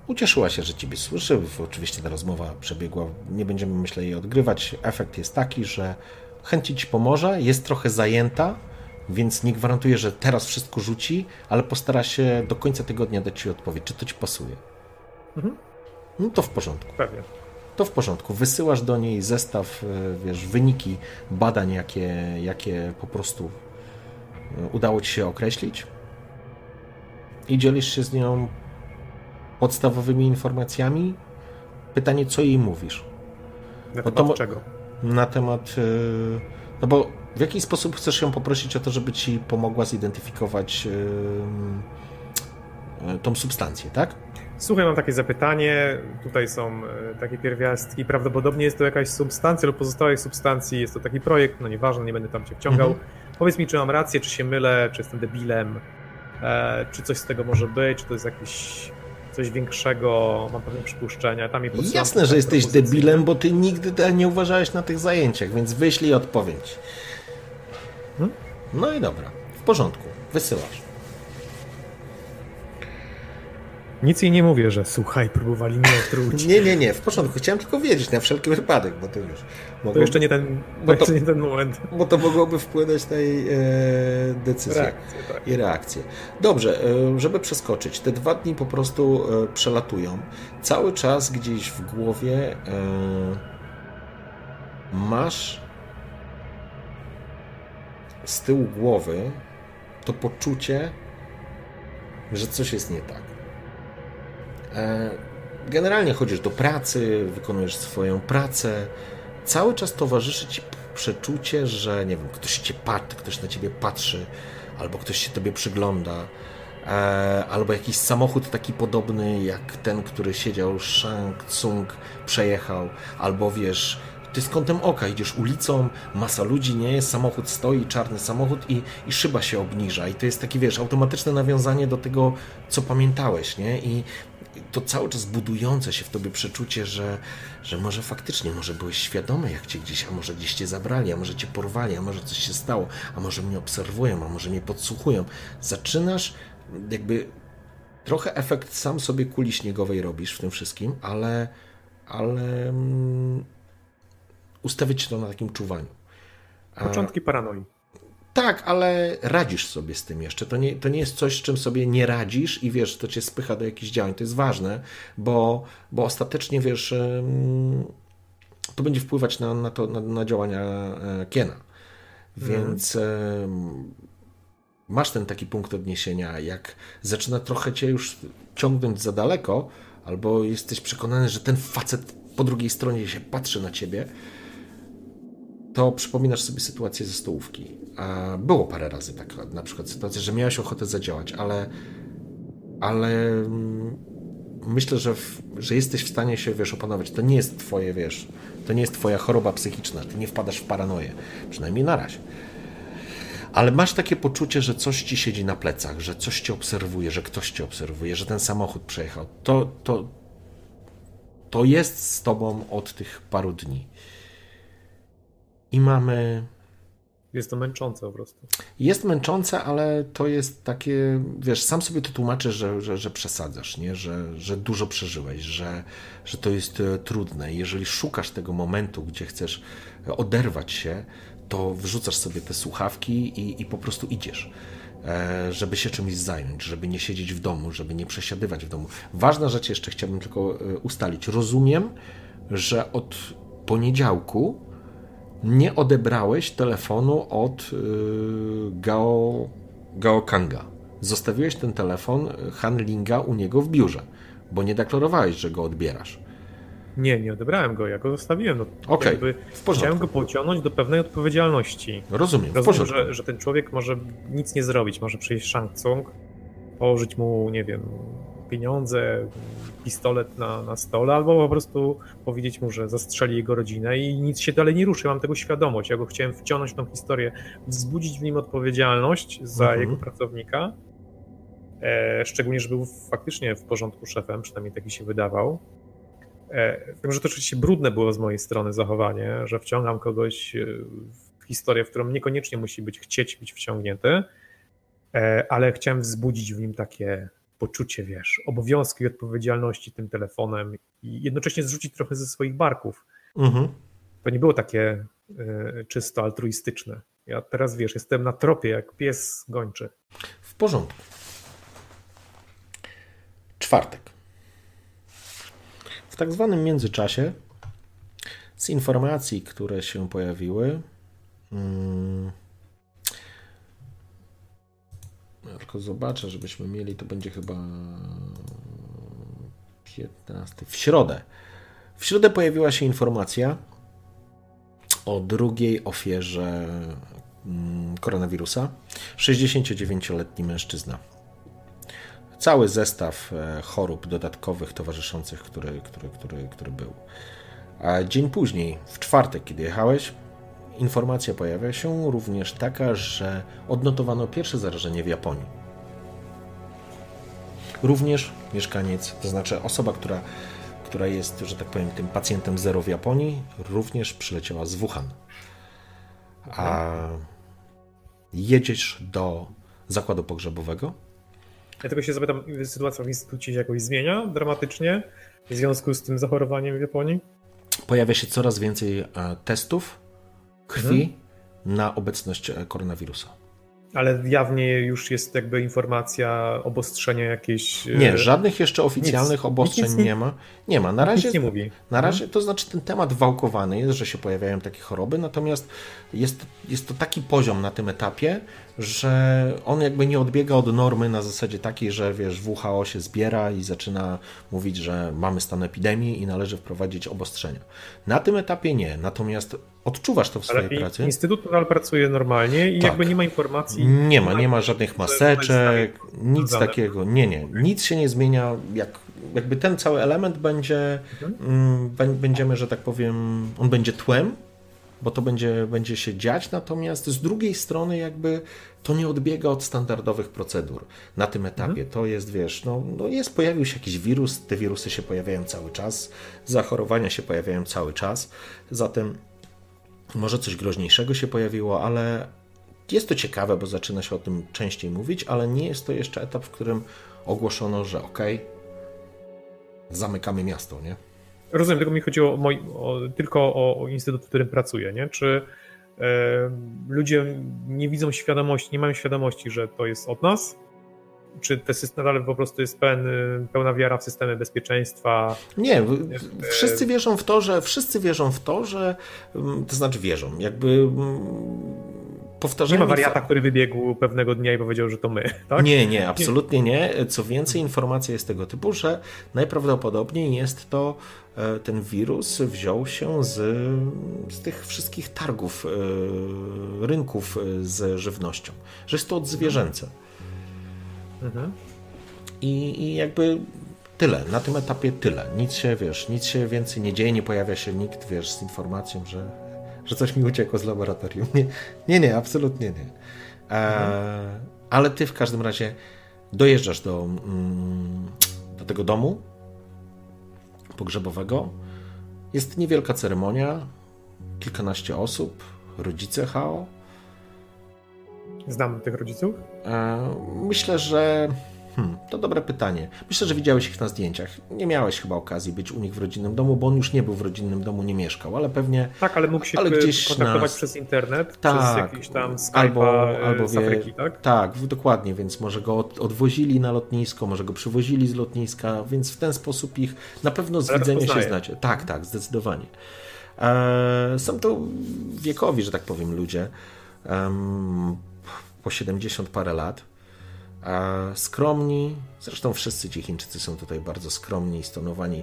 ucieszyła się, że ciebie słyszy. Oczywiście ta rozmowa przebiegła, nie będziemy myślę jej odgrywać. Efekt jest taki, że chęci ci pomoże, jest trochę zajęta, więc nie gwarantuję, że teraz wszystko rzuci, ale postara się do końca tygodnia dać ci odpowiedź, czy to ci pasuje. Mhm. No to w porządku. Pewnie. To w porządku. Wysyłasz do niej zestaw, e, wiesz, wyniki badań, jakie, jakie po prostu e, udało ci się określić. I dzielisz się z nią podstawowymi informacjami. Pytanie, co jej mówisz? Na temat to, czego? Na temat. E, no bo w jaki sposób chcesz ją poprosić o to, żeby ci pomogła zidentyfikować tą substancję, tak? Słuchaj, mam takie zapytanie. Tutaj są e, takie pierwiastki. Prawdopodobnie jest to jakaś substancja lub pozostałej substancji. Jest to taki projekt, no nieważne, nie będę tam cię wciągał. Mhm. Powiedz mi, czy mam rację, czy się mylę, czy jestem debilem, e, czy coś z tego może być, czy to jest jakieś coś większego, mam pewne przypuszczenia. Tam Jasne, że jesteś debilem, bo ty nigdy nie uważałeś na tych zajęciach, więc wyślij odpowiedź. Hmm? No i dobra, w porządku, wysyłasz. Nic jej nie mówię, że słuchaj, próbowali mnie otruć. nie, nie, nie, w porządku. Chciałem tylko wiedzieć na wszelki wypadek, bo to już... To jeszcze nie ten, bo to, nie ten moment. Bo to mogłoby wpłynąć na jej e, decyzję reakcję, tak. i reakcję. Dobrze, e, żeby przeskoczyć. Te dwa dni po prostu e, przelatują. Cały czas gdzieś w głowie e, masz z tyłu głowy to poczucie, że coś jest nie tak generalnie chodzisz do pracy, wykonujesz swoją pracę. Cały czas towarzyszy ci przeczucie, że nie wiem, ktoś cię patrzy, ktoś na ciebie patrzy, albo ktoś się tobie przygląda, e, albo jakiś samochód taki podobny jak ten, który siedział Shang Tsung przejechał, albo wiesz, ty z kątem oka idziesz ulicą, masa ludzi, nie jest, samochód stoi, czarny samochód i, i szyba się obniża. I to jest takie, wiesz, automatyczne nawiązanie do tego, co pamiętałeś, nie? I to cały czas budujące się w tobie przeczucie, że, że może faktycznie, może byłeś świadomy, jak cię gdzieś, a może gdzieś cię zabrali, a może cię porwali, a może coś się stało, a może mnie obserwują, a może mnie podsłuchują. Zaczynasz jakby trochę efekt sam sobie kuli śniegowej robisz w tym wszystkim, ale, ale um, ustawić to na takim czuwaniu. Początki paranoi. Tak, ale radzisz sobie z tym jeszcze. To nie, to nie jest coś, z czym sobie nie radzisz i wiesz, to cię spycha do jakichś działań. To jest ważne, bo, bo ostatecznie wiesz, to będzie wpływać na, na, to, na, na działania e, Kiena. Więc hmm. masz ten taki punkt odniesienia, jak zaczyna trochę cię już ciągnąć za daleko, albo jesteś przekonany, że ten facet po drugiej stronie się patrzy na ciebie, to przypominasz sobie sytuację ze stołówki. Było parę razy tak, na przykład sytuacja, że miałeś ochotę zadziałać, ale, ale mm, myślę, że, w, że jesteś w stanie się, wiesz, opanować. To nie jest twoje, wiesz, to nie jest twoja choroba psychiczna, ty nie wpadasz w paranoję, przynajmniej na razie. Ale masz takie poczucie, że coś ci siedzi na plecach, że coś cię obserwuje, że ktoś cię obserwuje, że ten samochód przejechał. To, to, to jest z tobą od tych paru dni. I mamy. Jest to męczące po prostu. Jest męczące, ale to jest takie, wiesz, sam sobie to tłumaczysz, że, że, że przesadzasz, nie? Że, że dużo przeżyłeś, że, że to jest e, trudne. Jeżeli szukasz tego momentu, gdzie chcesz oderwać się, to wrzucasz sobie te słuchawki i, i po prostu idziesz e, żeby się czymś zająć, żeby nie siedzieć w domu, żeby nie przesiadywać w domu. Ważna rzecz jeszcze chciałbym tylko e, ustalić. Rozumiem, że od poniedziałku nie odebrałeś telefonu od yy, Gao, Gao Kanga. Zostawiłeś ten telefon handlinga u niego w biurze, bo nie deklarowałeś, że go odbierasz. Nie, nie odebrałem go, ja go zostawiłem. No, Okej, okay, Chciałem go pociągnąć do pewnej odpowiedzialności. Rozumiem, Rozumiem że, że ten człowiek może nic nie zrobić, może przyjść Shang Tsung, położyć mu, nie wiem, pieniądze, pistolet na, na stole, albo po prostu powiedzieć mu, że zastrzeli jego rodzinę i nic się dalej nie ruszy. Mam tego świadomość. Ja go chciałem wciągnąć w tą historię, wzbudzić w nim odpowiedzialność za mhm. jego pracownika. E, szczególnie, że był faktycznie w porządku szefem, przynajmniej taki się wydawał. E, wiem, że to oczywiście brudne było z mojej strony zachowanie, że wciągam kogoś e, w historię, w którą niekoniecznie musi być chcieć być wciągnięty, e, ale chciałem wzbudzić w nim takie poczucie, wiesz, obowiązku i odpowiedzialności tym telefonem i jednocześnie zrzucić trochę ze swoich barków. Mhm. To nie było takie y, czysto altruistyczne. Ja teraz, wiesz, jestem na tropie jak pies gończy. W porządku. Czwartek. W tak zwanym międzyczasie z informacji, które się pojawiły, hmm, ja tylko zobaczę, żebyśmy mieli, to będzie chyba 15. W środę. W środę pojawiła się informacja o drugiej ofierze mm, koronawirusa. 69-letni mężczyzna. Cały zestaw e, chorób dodatkowych towarzyszących, który, który, który, który był. A dzień później, w czwartek, kiedy jechałeś, Informacja pojawia się również taka, że odnotowano pierwsze zarażenie w Japonii. Również mieszkaniec, to znaczy osoba, która, która jest, że tak powiem, tym pacjentem zero w Japonii, również przyleciała z Wuhan. A jedziesz do zakładu pogrzebowego. Ja tylko się zapytam, sytuacja w instytucie się jakoś zmienia dramatycznie w związku z tym zachorowaniem w Japonii? Pojawia się coraz więcej e, testów krwi mhm. na obecność e, koronawirusa. Ale jawnie już jest jakby informacja obostrzenia jakieś. E, nie, żadnych jeszcze oficjalnych nic, obostrzeń nic, nie ma. Nie ma. Na razie, nie mówi. Na razie to znaczy ten temat wałkowany jest, że się pojawiają takie choroby, natomiast jest, jest to taki poziom na tym etapie, że on jakby nie odbiega od normy na zasadzie takiej, że wiesz, WHO się zbiera i zaczyna mówić, że mamy stan epidemii i należy wprowadzić obostrzenia. Na tym etapie nie, natomiast odczuwasz to w swojej Ale pracy. Instytut nadal pracuje normalnie i tak. jakby nie ma informacji. Nie ma, nie ma żadnych maseczek, nic takiego. Nie, nie, nic się nie zmienia. Jak, jakby ten cały element będzie, mhm. mm, będziemy, że tak powiem, on będzie tłem bo to będzie, będzie się dziać, natomiast z drugiej strony jakby to nie odbiega od standardowych procedur na tym etapie. Mhm. To jest, wiesz, no, no jest, pojawił się jakiś wirus, te wirusy się pojawiają cały czas, zachorowania się pojawiają cały czas, zatem może coś groźniejszego się pojawiło, ale jest to ciekawe, bo zaczyna się o tym częściej mówić, ale nie jest to jeszcze etap, w którym ogłoszono, że ok, zamykamy miasto, nie? Rozumiem, tylko mi chodziło o moi, o, tylko o, o, instytut, w którym pracuję, nie? Czy ludzie nie widzą świadomości, nie mają świadomości, że to jest od nas, czy te systemy nadal po prostu jest pełen, pełna wiara w systemy bezpieczeństwa? Nie, wszyscy wierzą w to, że wszyscy wierzą w to, że mm, to znaczy wierzą, jakby powtarzamy. Nie ma wariata, który wybiegł pewnego dnia i powiedział, że to my, tak? Nie, nie, absolutnie nie. Co więcej, informacja jest tego typu, że najprawdopodobniej jest to e, ten wirus wziął się z, z tych wszystkich targów, e, rynków e, z żywnością, że jest to odzwierzęce. Mhm. I, I jakby tyle, na tym etapie tyle. Nic się, wiesz, nic się więcej nie dzieje, nie pojawia się nikt, wiesz, z informacją, że, że coś mi uciekło z laboratorium. Nie, nie, nie absolutnie nie. E. Ale ty w każdym razie dojeżdżasz do, mm, do tego domu pogrzebowego. Jest niewielka ceremonia, kilkanaście osób, rodzice Hao, Znam tych rodziców? E, myślę, że. Hmm, to dobre pytanie. Myślę, że widziałeś ich na zdjęciach. Nie miałeś chyba okazji być u nich w rodzinnym domu, bo on już nie był w rodzinnym domu, nie mieszkał, ale pewnie. Tak, ale mógł się ale gdzieś kontaktować na... przez internet, tak, przez jakiś tam Skype'a albo, e, albo z Afryki, wie... tak? Tak, dokładnie, więc może go odwozili na lotnisko, może go przywozili z lotniska, więc w ten sposób ich na pewno z widzenia się znacie. Tak, tak, zdecydowanie. E, są to wiekowi, że tak powiem, ludzie po 70 parę lat. Skromni, zresztą wszyscy ci Chińczycy są tutaj bardzo skromni i stonowani.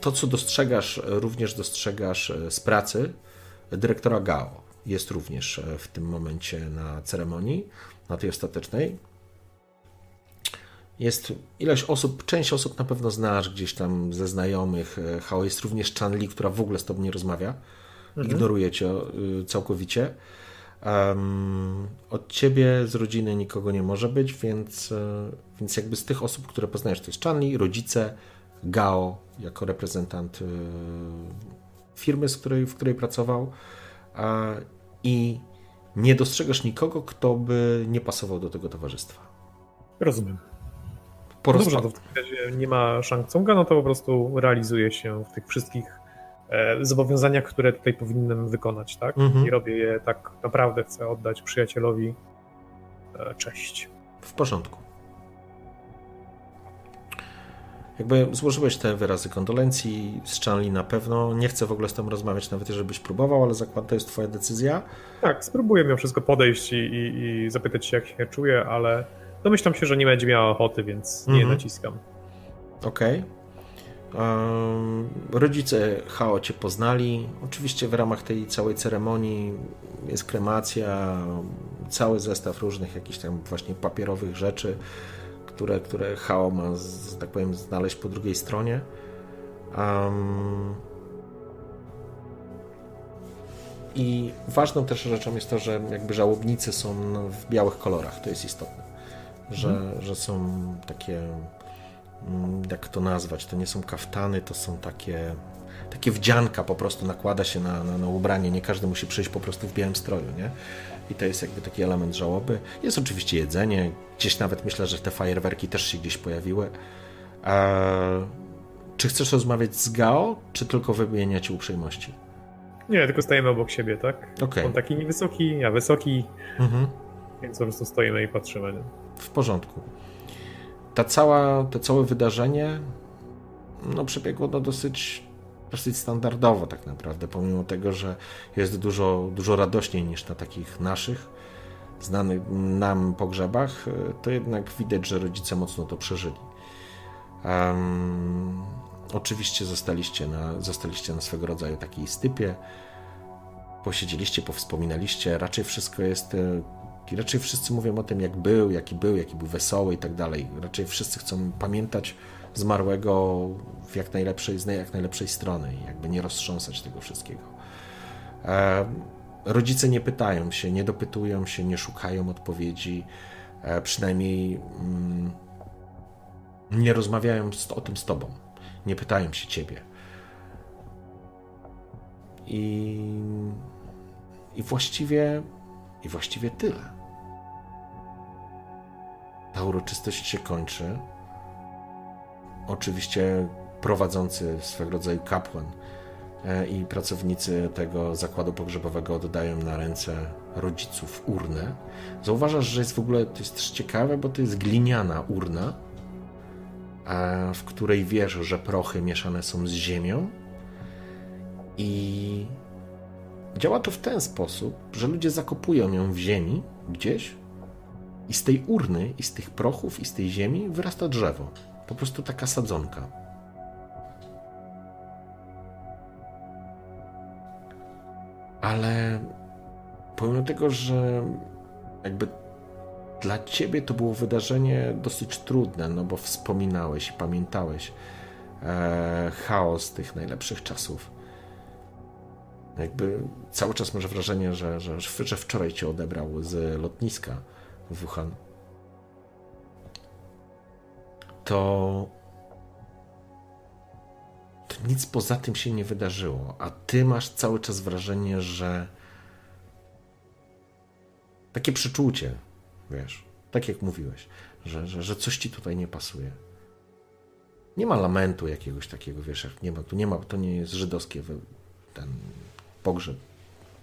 To, co dostrzegasz, również dostrzegasz e, z pracy dyrektora Gao. Jest również e, w tym momencie na ceremonii, na tej ostatecznej. Jest ileś osób, część osób na pewno znasz gdzieś tam ze znajomych. E, Hao jest również Chanli, która w ogóle z tobą nie rozmawia. Mhm. Ignoruje cię całkowicie. Um, od ciebie z rodziny nikogo nie może być, więc, e, więc jakby z tych osób, które poznajesz, to jest Chanli, rodzice, Gao jako reprezentant e, firmy, z której, w której pracował i nie dostrzegasz nikogo, kto by nie pasował do tego towarzystwa. Rozumiem. Po Dobrze, to w takim razie nie ma Shang Tsunga, no to po prostu realizuje się w tych wszystkich zobowiązania, które tutaj powinienem wykonać, tak? Mhm. I robię je tak naprawdę, chcę oddać przyjacielowi e, cześć. W porządku. Jakby złożyłeś te wyrazy kondolencji z Chanli na pewno. Nie chcę w ogóle z tym rozmawiać, nawet jeżeli byś próbował, ale zakładam, to jest twoja decyzja. Tak, spróbuję mimo wszystko podejść i, i, i, zapytać się, jak się czuję, ale domyślam się, że nie będzie miała ochoty, więc nie mhm. naciskam. Okej. Okay. Rodzice Hao cię poznali. Oczywiście w ramach tej całej ceremonii jest kremacja, cały zestaw różnych jakichś tam właśnie papierowych rzeczy, które, które Hao ma, tak powiem, znaleźć po drugiej stronie. Um, I ważną też rzeczą jest to, że jakby żałobnicy są w białych kolorach. To jest istotne, że, mhm. że są takie Mm, jak to nazwać, to nie są kaftany, to są takie takie wdzianka po prostu nakłada się na, na, na, ubranie, nie każdy musi przyjść po prostu w białym stroju, nie? I to jest jakby taki element żałoby. Jest oczywiście jedzenie, gdzieś nawet myślę, że te fajerwerki też się gdzieś pojawiły. Eee, czy chcesz rozmawiać z Gao, czy tylko wymieniać uprzejmości? Nie, tylko stajemy obok siebie, tak? Okay. On taki niewysoki, ja wysoki, mhm. więc po prostu stoimy i patrzymy. W porządku ta cała, to całe wydarzenie no, przebiegło no, dosyć, dosyć standardowo tak naprawdę, pomimo tego, że jest dużo, dużo radośniej niż na takich naszych znanych nam pogrzebach, to jednak widać, że rodzice mocno to przeżyli. Um, oczywiście zostaliście na, zostaliście na swego rodzaju takiej stypie, posiedzieliście, powspominaliście, raczej wszystko jest e, i raczej wszyscy mówią o tym, jak był, jaki był, jaki był wesoły i tak dalej. Raczej wszyscy chcą pamiętać zmarłego w jak najlepszej, z jak najlepszej strony i jakby nie roztrząsać tego wszystkiego. E, rodzice nie pytają się, nie dopytują się, nie szukają odpowiedzi, e, przynajmniej mm, nie rozmawiają z, o tym z tobą, nie pytają się ciebie. I, i właściwie i właściwie tyle. Ta uroczystość się kończy. Oczywiście prowadzący swego rodzaju kapłan e, i pracownicy tego zakładu pogrzebowego oddają na ręce rodziców urnę. Zauważasz, że jest w ogóle, to jest ciekawe, bo to jest gliniana urna, e, w której wiesz, że prochy mieszane są z ziemią i działa to w ten sposób, że ludzie zakopują ją w ziemi gdzieś i z tej urny, i z tych prochów, i z tej ziemi wyrasta drzewo. Po prostu taka sadzonka. Ale pomimo tego, że jakby dla ciebie to było wydarzenie dosyć trudne, no bo wspominałeś i pamiętałeś e, chaos tych najlepszych czasów. Jakby cały czas masz wrażenie, że, że, że wczoraj cię odebrał z lotniska Wuhan. To, to nic poza tym się nie wydarzyło, a ty masz cały czas wrażenie, że takie przeczucie, wiesz, tak jak mówiłeś, że, że, że coś ci tutaj nie pasuje. Nie ma lamentu jakiegoś takiego, wiesz, nie ma, tu nie ma, to nie jest żydowskie ten pogrzeb,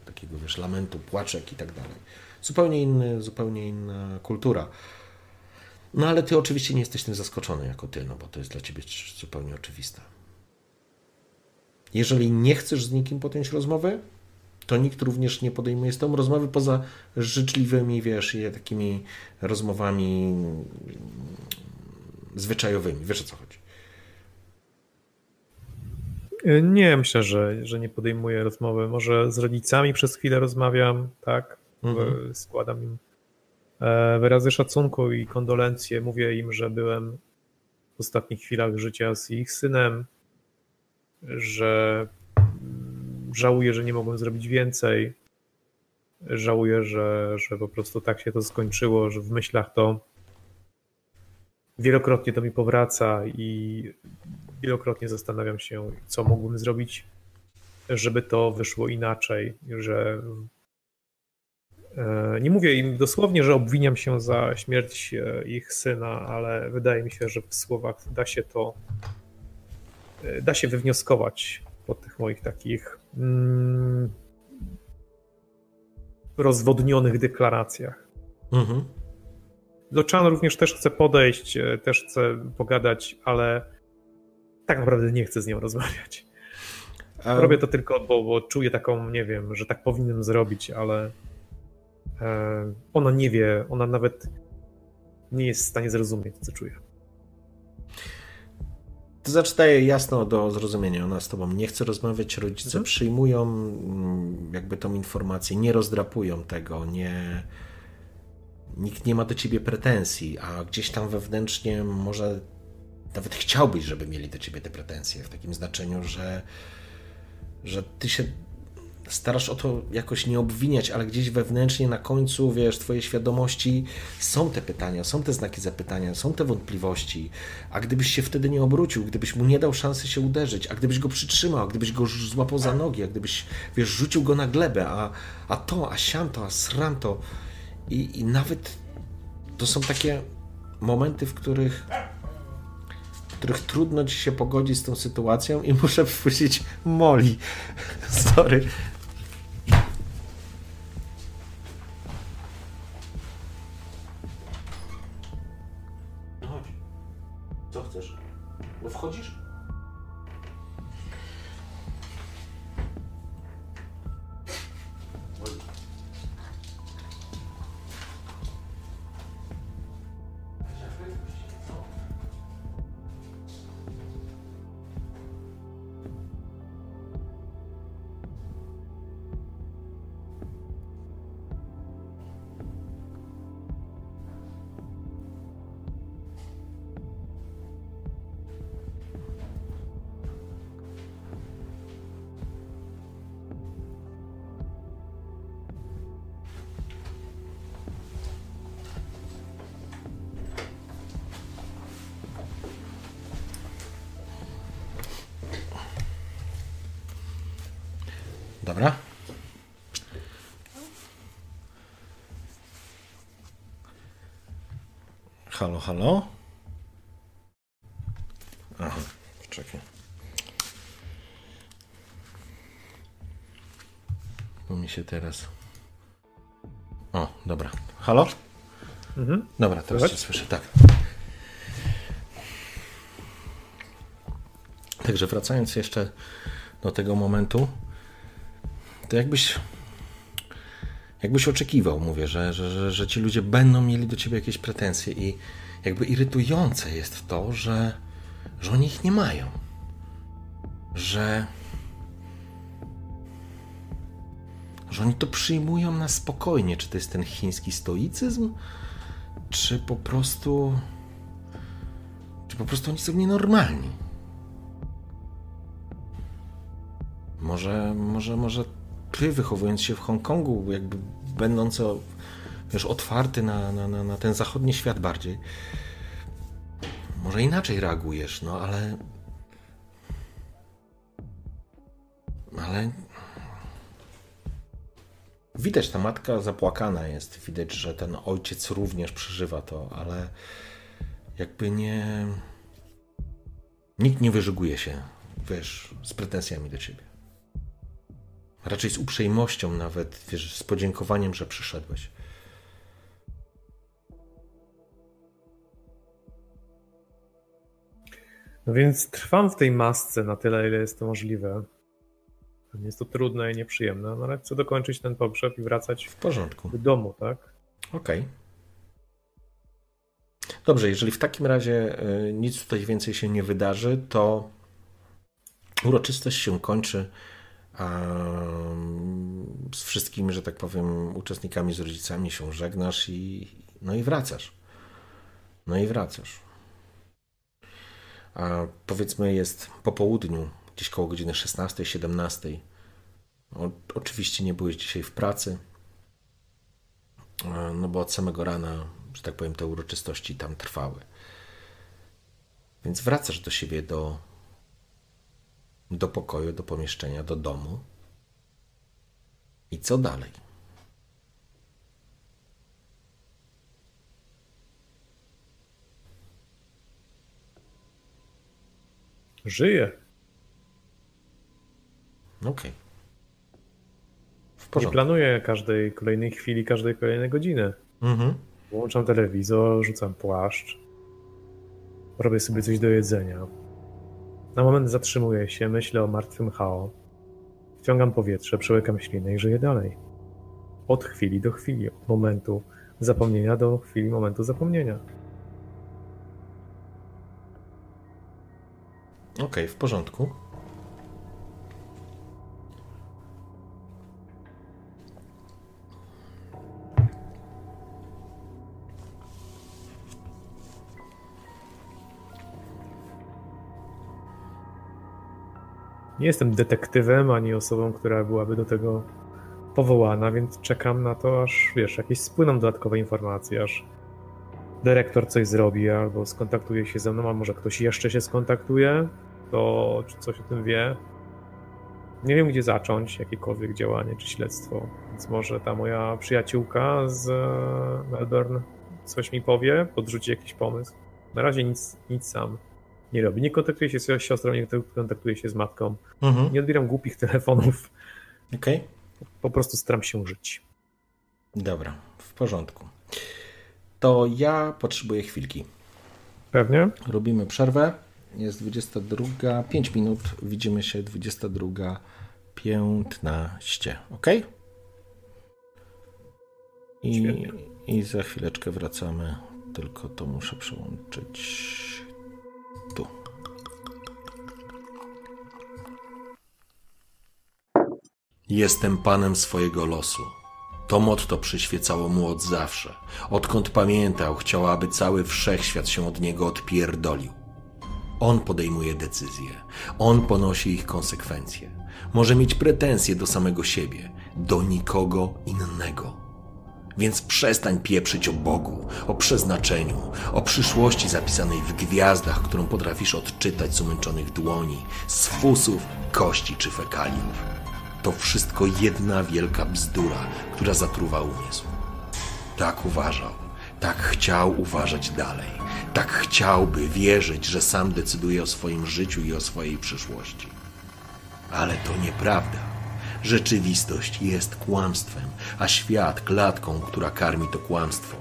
takiego, wiesz, lamentu, płaczek i tak dalej. Zupełnie inny, zupełnie inna kultura. No ale ty oczywiście nie jesteś tym zaskoczony jako ty, no bo to jest dla ciebie zupełnie oczywiste. Jeżeli nie chcesz z nikim podjąć rozmowy, to nikt również nie podejmuje z tą rozmowy poza życzliwymi, wiesz, takimi rozmowami zwyczajowymi. Wiesz o co chodzi? Nie, myślę, że, że nie podejmuję rozmowy. Może z rodzicami przez chwilę rozmawiam, tak? Mhm. Składam im e, wyrazy szacunku i kondolencje. Mówię im, że byłem w ostatnich chwilach życia z ich synem, że żałuję, że nie mogłem zrobić więcej. Żałuję, że, że po prostu tak się to skończyło, że w myślach to wielokrotnie to mi powraca i wielokrotnie zastanawiam się, co mógłbym zrobić, żeby to wyszło inaczej, że e, nie mówię im dosłownie, że obwiniam się za śmierć e, ich syna, ale wydaje mi się, że w słowach da się to e, da się wywnioskować po tych moich takich mm, rozwodnionych deklaracjach. Mhm. Do Chan również też chcę podejść, też chcę pogadać, ale tak naprawdę nie chcę z nią rozmawiać. Um. Robię to tylko, bo, bo czuję taką, nie wiem, że tak powinienem zrobić, ale e, ona nie wie, ona nawet nie jest w stanie zrozumieć, co czuję. To znaczy daje jasno do zrozumienia. Ona z tobą nie chce rozmawiać, rodzice mhm. przyjmują mm, jakby tą informację, nie rozdrapują tego, nie... Nikt nie ma do ciebie pretensji, a gdzieś tam wewnętrznie może nawet chciałbyś, żeby mieli do ciebie te pretensje, w takim znaczeniu, że, że ty się starasz o to jakoś nie obwiniać, ale gdzieś wewnętrznie na końcu, wiesz, twojej świadomości są te pytania, są te znaki zapytania, są te wątpliwości, a gdybyś się wtedy nie obrócił, gdybyś mu nie dał szansy się uderzyć, a gdybyś go przytrzymał, a gdybyś go złapał za nogi, a gdybyś, wiesz, rzucił go na glebę, a, a to, a siamto, a sranto i, i nawet to są takie momenty, w których których trudno ci się pogodzić z tą sytuacją i muszę wpuścić Moli. Sorry. Wchodzisz? Halo. Aha, czekaj. się teraz. O, dobra. Halo? Mhm. Dobra, teraz Słychać? cię słyszę, tak. Także wracając jeszcze do tego momentu, to jakbyś jakbyś oczekiwał, mówię, że, że, że, że ci ludzie będą mieli do ciebie jakieś pretensje i jakby irytujące jest to, że, że oni ich nie mają. Że że oni to przyjmują na spokojnie. Czy to jest ten chiński stoicyzm? Czy po prostu. Czy po prostu oni są nienormalni? Może, może, może ty, wychowując się w Hongkongu, jakby będąc o, wiesz, otwarty na, na, na, na ten zachodni świat bardziej, może inaczej reagujesz, no ale. Ale Widać, ta matka zapłakana jest. Widać, że ten ojciec również przeżywa to, ale jakby nie. Nikt nie wyżyguje się, wiesz, z pretensjami do ciebie. Raczej z uprzejmością, nawet, wiesz, z podziękowaniem, że przyszedłeś. No więc trwam w tej masce na tyle, ile jest to możliwe. Pewnie jest to trudne i nieprzyjemne, no ale chcę dokończyć ten pogrzeb i wracać W porządku. do domu, tak? Okej. Dobrze, jeżeli w takim razie y, nic tutaj więcej się nie wydarzy, to uroczystość się kończy a z wszystkimi, że tak powiem, uczestnikami, z rodzicami się żegnasz i no i wracasz. No i wracasz. A powiedzmy jest po południu, gdzieś koło godziny 16-17. O, oczywiście nie byłeś dzisiaj w pracy, e, no bo od samego rana, że tak powiem, te uroczystości tam trwały. Więc wracasz do siebie, do, do pokoju, do pomieszczenia, do domu. I co dalej? Żyję. Okej. W Nie planuję każdej kolejnej chwili, każdej kolejnej godziny. Mhm. Włączam telewizor, rzucam płaszcz. Robię sobie coś do jedzenia. Na moment zatrzymuję się, myślę o martwym Hao. Wciągam powietrze, przełykam ślinę i żyję dalej. Od chwili do chwili, od momentu zapomnienia do chwili momentu zapomnienia. Okej, w porządku. Nie jestem detektywem ani osobą, która byłaby do tego powołana, więc czekam na to, aż wiesz, jakieś spłyną dodatkowe informacje, aż dyrektor coś zrobi albo skontaktuje się ze mną, a może ktoś jeszcze się skontaktuje, to czy coś o tym wie. Nie wiem, gdzie zacząć jakiekolwiek działanie czy śledztwo, więc może ta moja przyjaciółka z e, Melbourne coś mi powie, podrzuci jakiś pomysł. Na razie nic, nic sam nie robi. Nie kontaktuję się z siostrą, nie kontaktuję się z matką. Mhm. Nie odbieram głupich telefonów. Okej. Po prostu staram się żyć. Dobra, w porządku. To ja potrzebuję chwilki. Pewnie? Robimy przerwę. Jest 22, 5 minut. Widzimy się 22, 15. Ok? I, Świetnie. I za chwileczkę wracamy. Tylko to muszę przełączyć tu. Jestem panem swojego losu. To motto przyświecało mu od zawsze. Odkąd pamiętał, chciał, aby cały wszechświat się od niego odpierdolił. On podejmuje decyzje, on ponosi ich konsekwencje. Może mieć pretensje do samego siebie, do nikogo innego. Więc przestań pieprzyć o Bogu, o przeznaczeniu, o przyszłości zapisanej w gwiazdach, którą potrafisz odczytać z umęczonych dłoni, z fusów, kości czy fekaliów. To wszystko jedna wielka bzdura, która zatruwa umysł. Tak uważał, tak chciał uważać dalej, tak chciałby wierzyć, że sam decyduje o swoim życiu i o swojej przyszłości. Ale to nieprawda. Rzeczywistość jest kłamstwem, a świat klatką, która karmi to kłamstwo,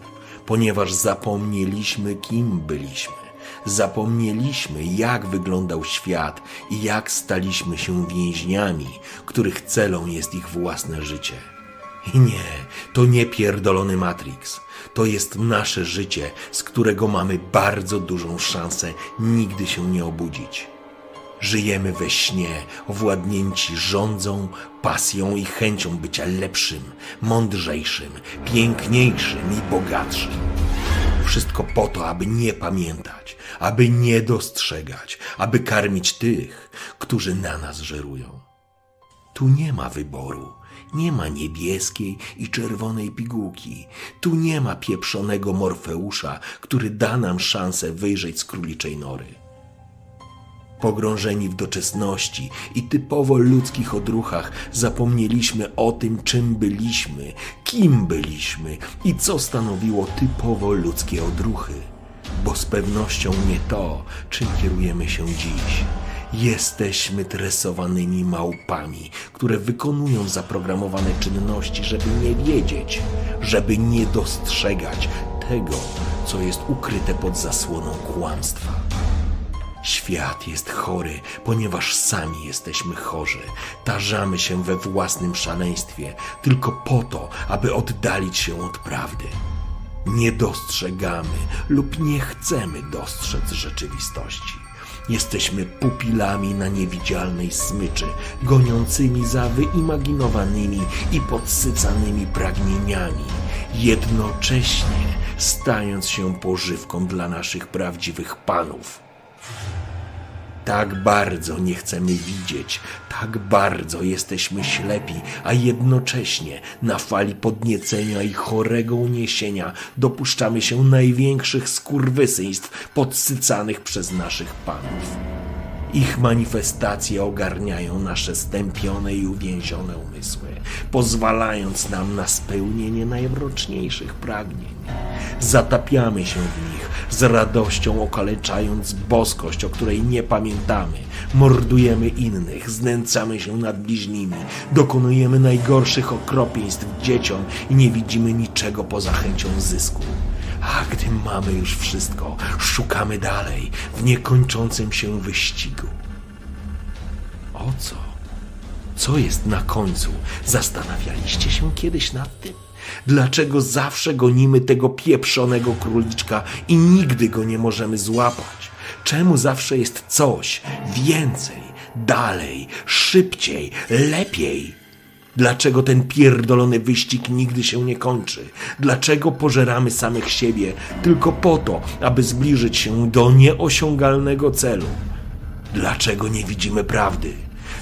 ponieważ zapomnieliśmy, kim byliśmy. Zapomnieliśmy, jak wyglądał świat i jak staliśmy się więźniami, których celą jest ich własne życie. I nie, to nie pierdolony Matrix. To jest nasze życie, z którego mamy bardzo dużą szansę nigdy się nie obudzić. Żyjemy we śnie, owładnięci rządzą, pasją i chęcią bycia lepszym, mądrzejszym, piękniejszym i bogatszym. Wszystko po to, aby nie pamiętać, aby nie dostrzegać, aby karmić tych, którzy na nas żerują. Tu nie ma wyboru. Nie ma niebieskiej i czerwonej pigułki. Tu nie ma pieprzonego Morfeusza, który da nam szansę wyjrzeć z króliczej nory. Pogrążeni w doczesności i typowo ludzkich odruchach, zapomnieliśmy o tym, czym byliśmy, kim byliśmy i co stanowiło typowo ludzkie odruchy. Bo z pewnością nie to, czym kierujemy się dziś. Jesteśmy tresowanymi małpami, które wykonują zaprogramowane czynności, żeby nie wiedzieć, żeby nie dostrzegać tego, co jest ukryte pod zasłoną kłamstwa. Świat jest chory, ponieważ sami jesteśmy chorzy. Tarzamy się we własnym szaleństwie tylko po to, aby oddalić się od prawdy. Nie dostrzegamy lub nie chcemy dostrzec rzeczywistości. Jesteśmy pupilami na niewidzialnej smyczy, goniącymi za wyimaginowanymi i podsycanymi pragnieniami, jednocześnie stając się pożywką dla naszych prawdziwych panów. Tak bardzo nie chcemy widzieć, tak bardzo jesteśmy ślepi, a jednocześnie na fali podniecenia i chorego uniesienia dopuszczamy się największych skurwysyństw podsycanych przez naszych panów. Ich manifestacje ogarniają nasze stępione i uwięzione umysły, pozwalając nam na spełnienie najmroczniejszych pragnień. Zatapiamy się w nich, z radością okaleczając boskość, o której nie pamiętamy. Mordujemy innych, znęcamy się nad bliźnimi, dokonujemy najgorszych okropieństw dzieciom i nie widzimy niczego poza chęcią zysku. A gdy mamy już wszystko, szukamy dalej w niekończącym się wyścigu. O co? Co jest na końcu? Zastanawialiście się kiedyś nad tym? Dlaczego zawsze gonimy tego pieprzonego króliczka i nigdy go nie możemy złapać? Czemu zawsze jest coś więcej, dalej, szybciej, lepiej? Dlaczego ten pierdolony wyścig nigdy się nie kończy? Dlaczego pożeramy samych siebie tylko po to, aby zbliżyć się do nieosiągalnego celu? Dlaczego nie widzimy prawdy?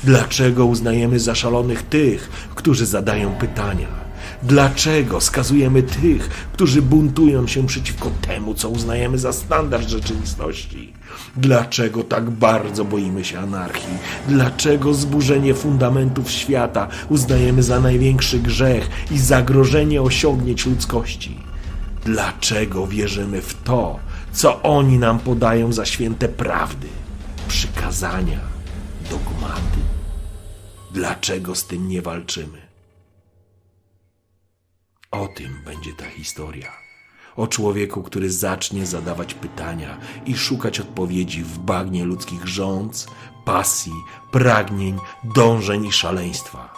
Dlaczego uznajemy za szalonych tych, którzy zadają pytania? Dlaczego skazujemy tych, którzy buntują się przeciwko temu, co uznajemy za standard rzeczywistości? Dlaczego tak bardzo boimy się anarchii? Dlaczego zburzenie fundamentów świata uznajemy za największy grzech i zagrożenie osiągnięć ludzkości? Dlaczego wierzymy w to, co oni nam podają za święte prawdy, przykazania, dogmaty? Dlaczego z tym nie walczymy? O tym będzie ta historia. O człowieku, który zacznie zadawać pytania i szukać odpowiedzi w bagnie ludzkich rządz, pasji, pragnień, dążeń i szaleństwa.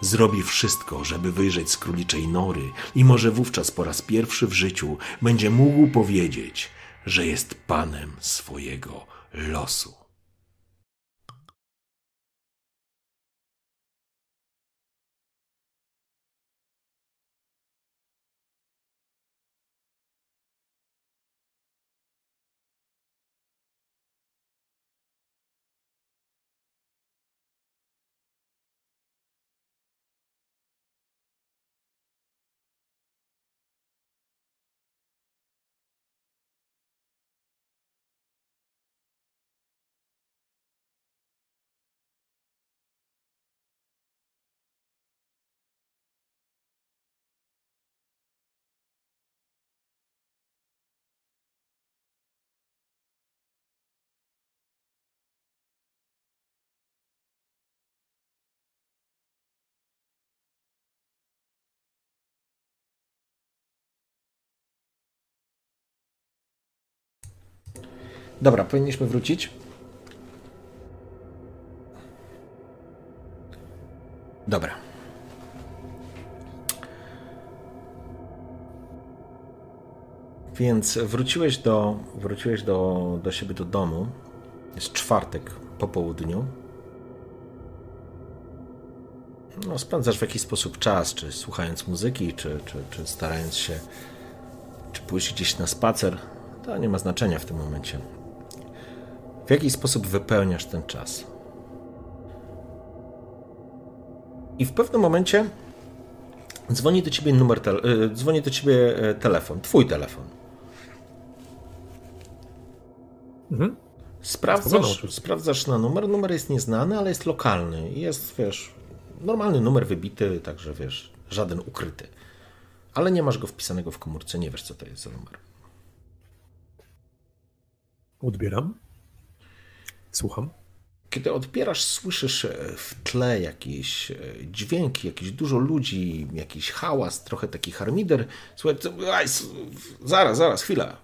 Zrobi wszystko, żeby wyjrzeć z króliczej nory i może wówczas po raz pierwszy w życiu będzie mógł powiedzieć, że jest panem swojego losu. Dobra, powinniśmy wrócić. Dobra. Więc wróciłeś do, wróciłeś do, do siebie do domu. Jest czwartek po południu. No, spędzasz w jakiś sposób czas, czy słuchając muzyki, czy, czy, czy starając się, czy pójść gdzieś na spacer. To nie ma znaczenia w tym momencie. W jaki sposób wypełniasz ten czas? I w pewnym momencie dzwoni do ciebie numer, te, y, dzwoni do ciebie e, telefon, twój telefon. Mhm. Sprawdzasz, sprawdzasz na numer. Numer jest nieznany, ale jest lokalny. Jest, wiesz, normalny numer wybity, także wiesz, żaden ukryty. Ale nie masz go wpisanego w komórce, nie wiesz, co to jest za numer. Odbieram. Słucham. Kiedy odbierasz, słyszysz e, w tle jakieś e, dźwięki, jakieś dużo ludzi, jakiś hałas, trochę taki harmider. Słuchaj, zaraz, zaraz, chwila. E,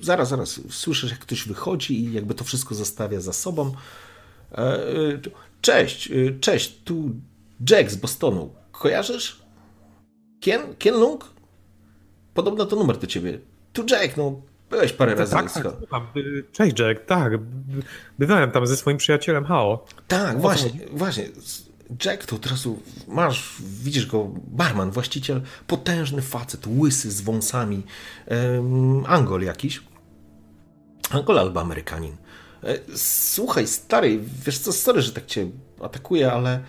zaraz, zaraz. Słyszysz, jak ktoś wychodzi i jakby to wszystko zostawia za sobą. Cześć, cześć, tu Jack z Bostonu. Kojarzysz? Kien? Kien Lung? Podobno to numer do ciebie. Tu Jack, no Byłeś parę razy. Tak, tak, słucham. Cześć Jack, tak. Bywałem tam ze swoim przyjacielem Hao. Tak, właśnie, właśnie. Jack to od razu masz, widzisz go, barman, właściciel, potężny facet, łysy z wąsami, um, Angol jakiś. Angol albo Amerykanin. E, słuchaj, stary, wiesz co, sorry, że tak cię atakuję, ale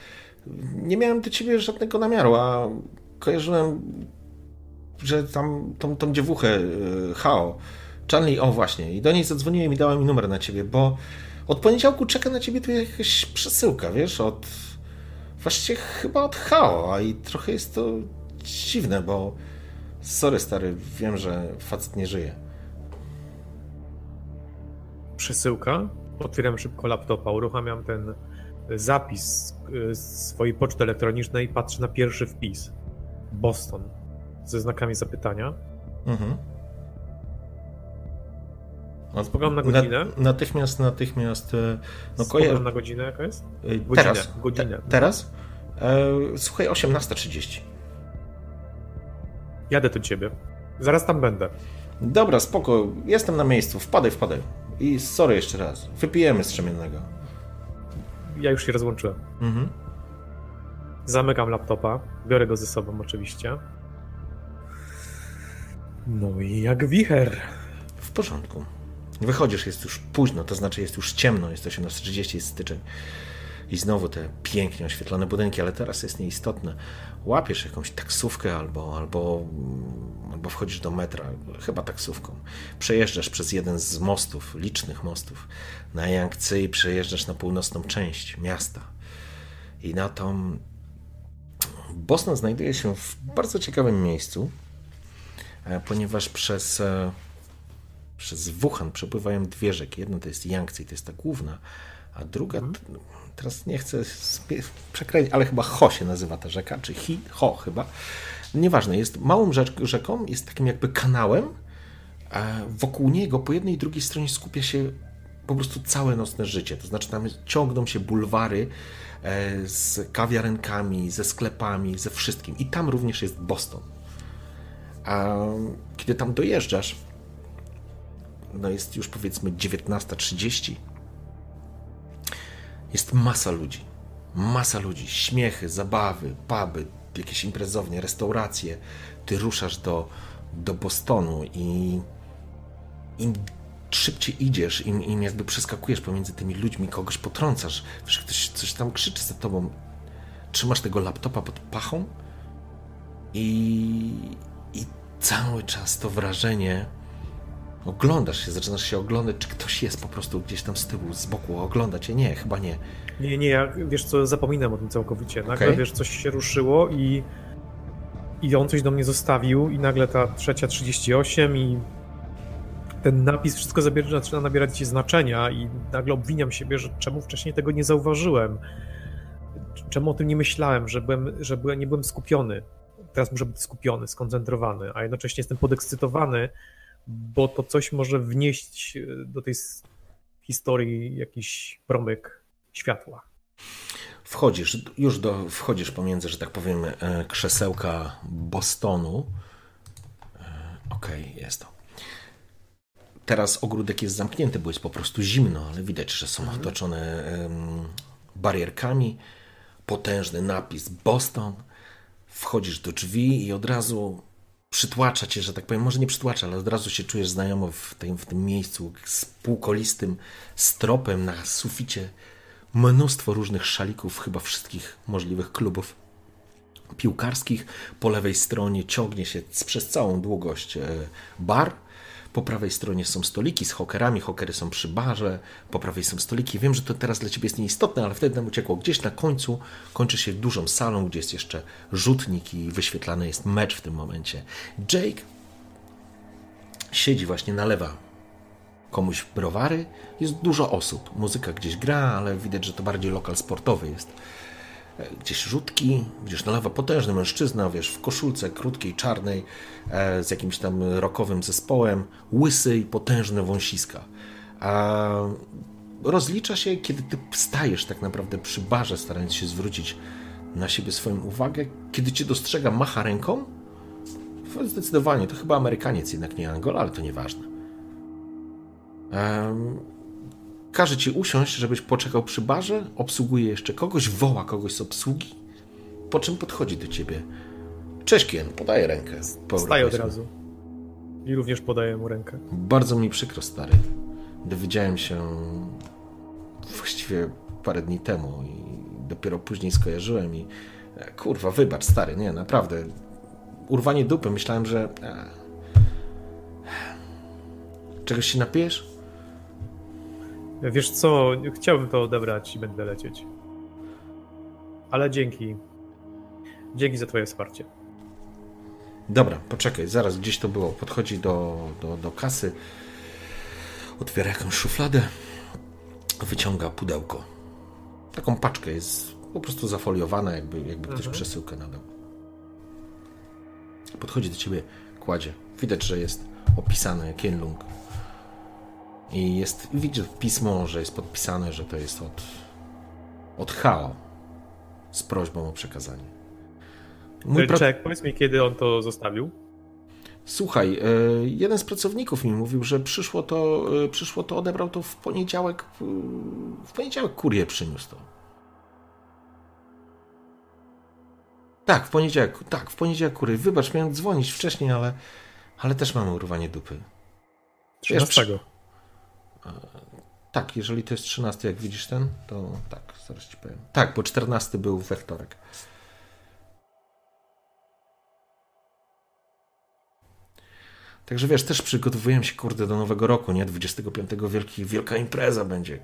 nie miałem do ciebie żadnego namiaru, a kojarzyłem, że tam tą, tą dziewuchę e, Hao Charlie, o właśnie, i do niej zadzwoniłem i dała mi numer na ciebie, bo od poniedziałku czeka na ciebie tu jakaś przesyłka, wiesz, od... Właściwie chyba od Hao, a i trochę jest to dziwne, bo... Sorry, stary, wiem, że facet nie żyje. Przesyłka? Otwieram szybko laptopa, uruchamiam ten zapis z swojej poczty elektronicznej, patrzę na pierwszy wpis. Boston. Ze znakami zapytania. Mhm. Spoglądam na godzinę. Na, natychmiast, natychmiast. E, no, Spoglądam na godzinę, jaka jest? Godzinę, teraz. Godzinę. Te, teraz? E, słuchaj, 18.30. Jadę do ciebie. Zaraz tam będę. Dobra, spoko. Jestem na miejscu. Wpadaj, wpadaj. I sorry jeszcze raz. Wypijemy strzemiennego. Ja już się rozłączyłem. Mhm. Zamykam laptopa. Biorę go ze sobą oczywiście. No i jak wicher. W porządku. Wychodzisz, jest już późno, to znaczy jest już ciemno, jest 18.30, jest styczeń. I znowu te pięknie oświetlone budynki, ale teraz jest nieistotne. Łapiesz jakąś taksówkę albo, albo, albo wchodzisz do metra, chyba taksówką. Przejeżdżasz przez jeden z mostów, licznych mostów na Yangtze i przejeżdżasz na północną część miasta. I na tą Boston znajduje się w bardzo ciekawym miejscu, e, ponieważ przez e, przez Wuhan przepływają dwie rzeki. Jedna to jest Yangtze, to jest ta główna, a druga, mm. teraz nie chcę przekręcić, ale chyba Ho się nazywa ta rzeka, czy Hi, Ho chyba. Nieważne, jest małą rzeką, jest takim jakby kanałem, a wokół niego po jednej i drugiej stronie skupia się po prostu całe nocne życie. To znaczy tam ciągną się bulwary e, z kawiarenkami, ze sklepami, ze wszystkim. I tam również jest Boston. A kiedy tam dojeżdżasz, no jest już powiedzmy 19.30. Jest masa ludzi. Masa ludzi. Śmiechy, zabawy, puby, jakieś imprezownie, restauracje. Ty ruszasz do, do Bostonu i im szybciej idziesz, im, im jakby przeskakujesz pomiędzy tymi ludźmi, kogoś potrącasz, wiesz, ktoś coś tam krzyczy za tobą, trzymasz tego laptopa pod pachą i, i cały czas to wrażenie Oglądasz się, zaczynasz się oglądać, czy ktoś jest po prostu gdzieś tam z tyłu, z boku, ogląda cię. Nie, chyba nie. Nie, nie, ja wiesz co, zapominam o tym całkowicie. Nagle okay. wiesz, coś się ruszyło i, i on coś do mnie zostawił i nagle ta trzecia 38 i ten napis, wszystko zabiera, zaczyna nabierać znaczenia i nagle obwiniam siebie, że czemu wcześniej tego nie zauważyłem. Czemu o tym nie myślałem, że, byłem, że byłem, nie byłem skupiony. Teraz muszę być skupiony, skoncentrowany, a jednocześnie jestem podekscytowany, bo to coś może wnieść e, do tej historii jakiś promyk światła. Wchodzisz, już do, wchodzisz pomiędzy, że tak powiem, e, krzesełka Bostonu. Okej, okay, jest to. Teraz ogródek jest zamknięty, bo jest po prostu zimno, ale widać, że są mhm. otoczone barierkami. Potężny napis Boston. Wchodzisz do drzwi i od razu przytłacza cię, że tak powiem, może nie przytłacza, ale od razu się czujesz znajomo w tym, w tym miejscu z półkolistym stropem na suficie. Mnóstwo różnych szalików, chyba wszystkich możliwych klubów piłkarskich. Po lewej stronie ciągnie się przez całą długość e, bar po prawej stronie są stoliki z hokerami, hokery są przy barze, po prawej są stoliki. Wiem, że to teraz dla ciebie jest nieistotne, ale wtedy nam uciekło. Gdzieś na końcu kończy się dużą salą, gdzie jest jeszcze rzutnik i wyświetlany jest mecz w tym momencie. Jake siedzi właśnie, nalewa komuś browary. Jest dużo osób. Muzyka gdzieś gra, ale widać, że to bardziej lokal sportowy jest. E, gdzieś rzutki, gdzieś nalewa potężny mężczyzna, wiesz, w koszulce krótkiej, czarnej, e, z jakimś tam rokowym zespołem, łysy i potężne wąsiska. Rozlicza się, kiedy ty stajesz tak naprawdę przy barze, starając się zwrócić na siebie swoją uwagę, kiedy cię dostrzega, macha ręką. Zdecydowanie, to chyba Amerykaniec, jednak nie Angola, ale to nieważne. Każe ci usiąść, żebyś poczekał przy barze, obsługuje jeszcze kogoś, woła kogoś z obsługi, po czym podchodzi do ciebie. Cześć Kien, podaję rękę. Staję od razu. I również podaję mu rękę. Bardzo mi przykro, stary. Dowiedziałem się właściwie parę dni temu i dopiero później skojarzyłem i e, kurwa, wybacz, stary, nie, naprawdę. Urwanie dupy, myślałem, że... E, czegoś się napijesz? Wiesz co, chciałbym to odebrać i będę lecieć. Ale dzięki. Dzięki za twoje wsparcie. Dobra, poczekaj, zaraz gdzieś to było. Podchodzi do, do, do kasy, otwiera jakąś szufladę, wyciąga pudełko. Taką paczkę jest po prostu zafoliowana, jakby, jakby mhm. ktoś przesyłkę nadał. Podchodzi do ciebie, kładzie. Widać, że jest opisane Kienlung i jest, widzisz pismo, że jest podpisane, że to jest od, od Hao z prośbą o przekazanie. Mój pra... Czek, powiedz mi, kiedy on to zostawił? Słuchaj, e, jeden z pracowników mi mówił, że przyszło to, e, przyszło to, odebrał to w poniedziałek. W poniedziałek kurier przyniósł to. Tak, w poniedziałek, tak, w poniedziałek kurier. Wybacz, miałem dzwonić wcześniej, ale, ale też mamy urwanie dupy. 13. Wiesz, tak, jeżeli to jest 13, jak widzisz ten, to tak, zaraz ci powiem. Tak, bo 14 był we wtorek. Także wiesz, też przygotowujemy się, kurde, do nowego roku, nie? 25 wielki, wielka impreza będzie.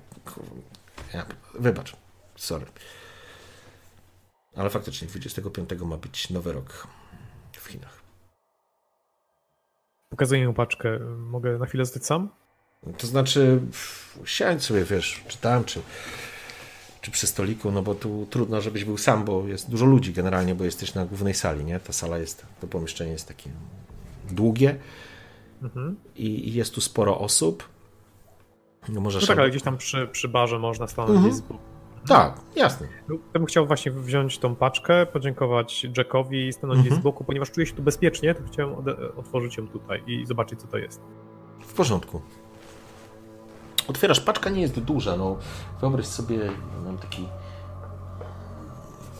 Ja, wybacz, sorry. Ale faktycznie 25 ma być nowy rok w Chinach. Pokazuję mu paczkę. Mogę na chwilę zostać sam? To znaczy, siądź sobie, wiesz, czy tam, czy, czy przy stoliku, no bo tu trudno, żebyś był sam, bo jest dużo ludzi generalnie, bo jesteś na głównej sali, nie? Ta sala jest, to pomieszczenie jest takie długie mhm. i, i, jest tu sporo osób. No, możesz no tak, ale gdzieś tam przy, przy barze można stanąć mhm. z. Tak, jasne. No, ja bym chciał właśnie wziąć tą paczkę, podziękować Jackowi i stanąć mhm. z boku, ponieważ czuję się tu bezpiecznie, to chciałem otworzyć ją tutaj i zobaczyć, co to jest. W porządku. Otwierasz, paczka nie jest duża, no wyobraź sobie, mam taki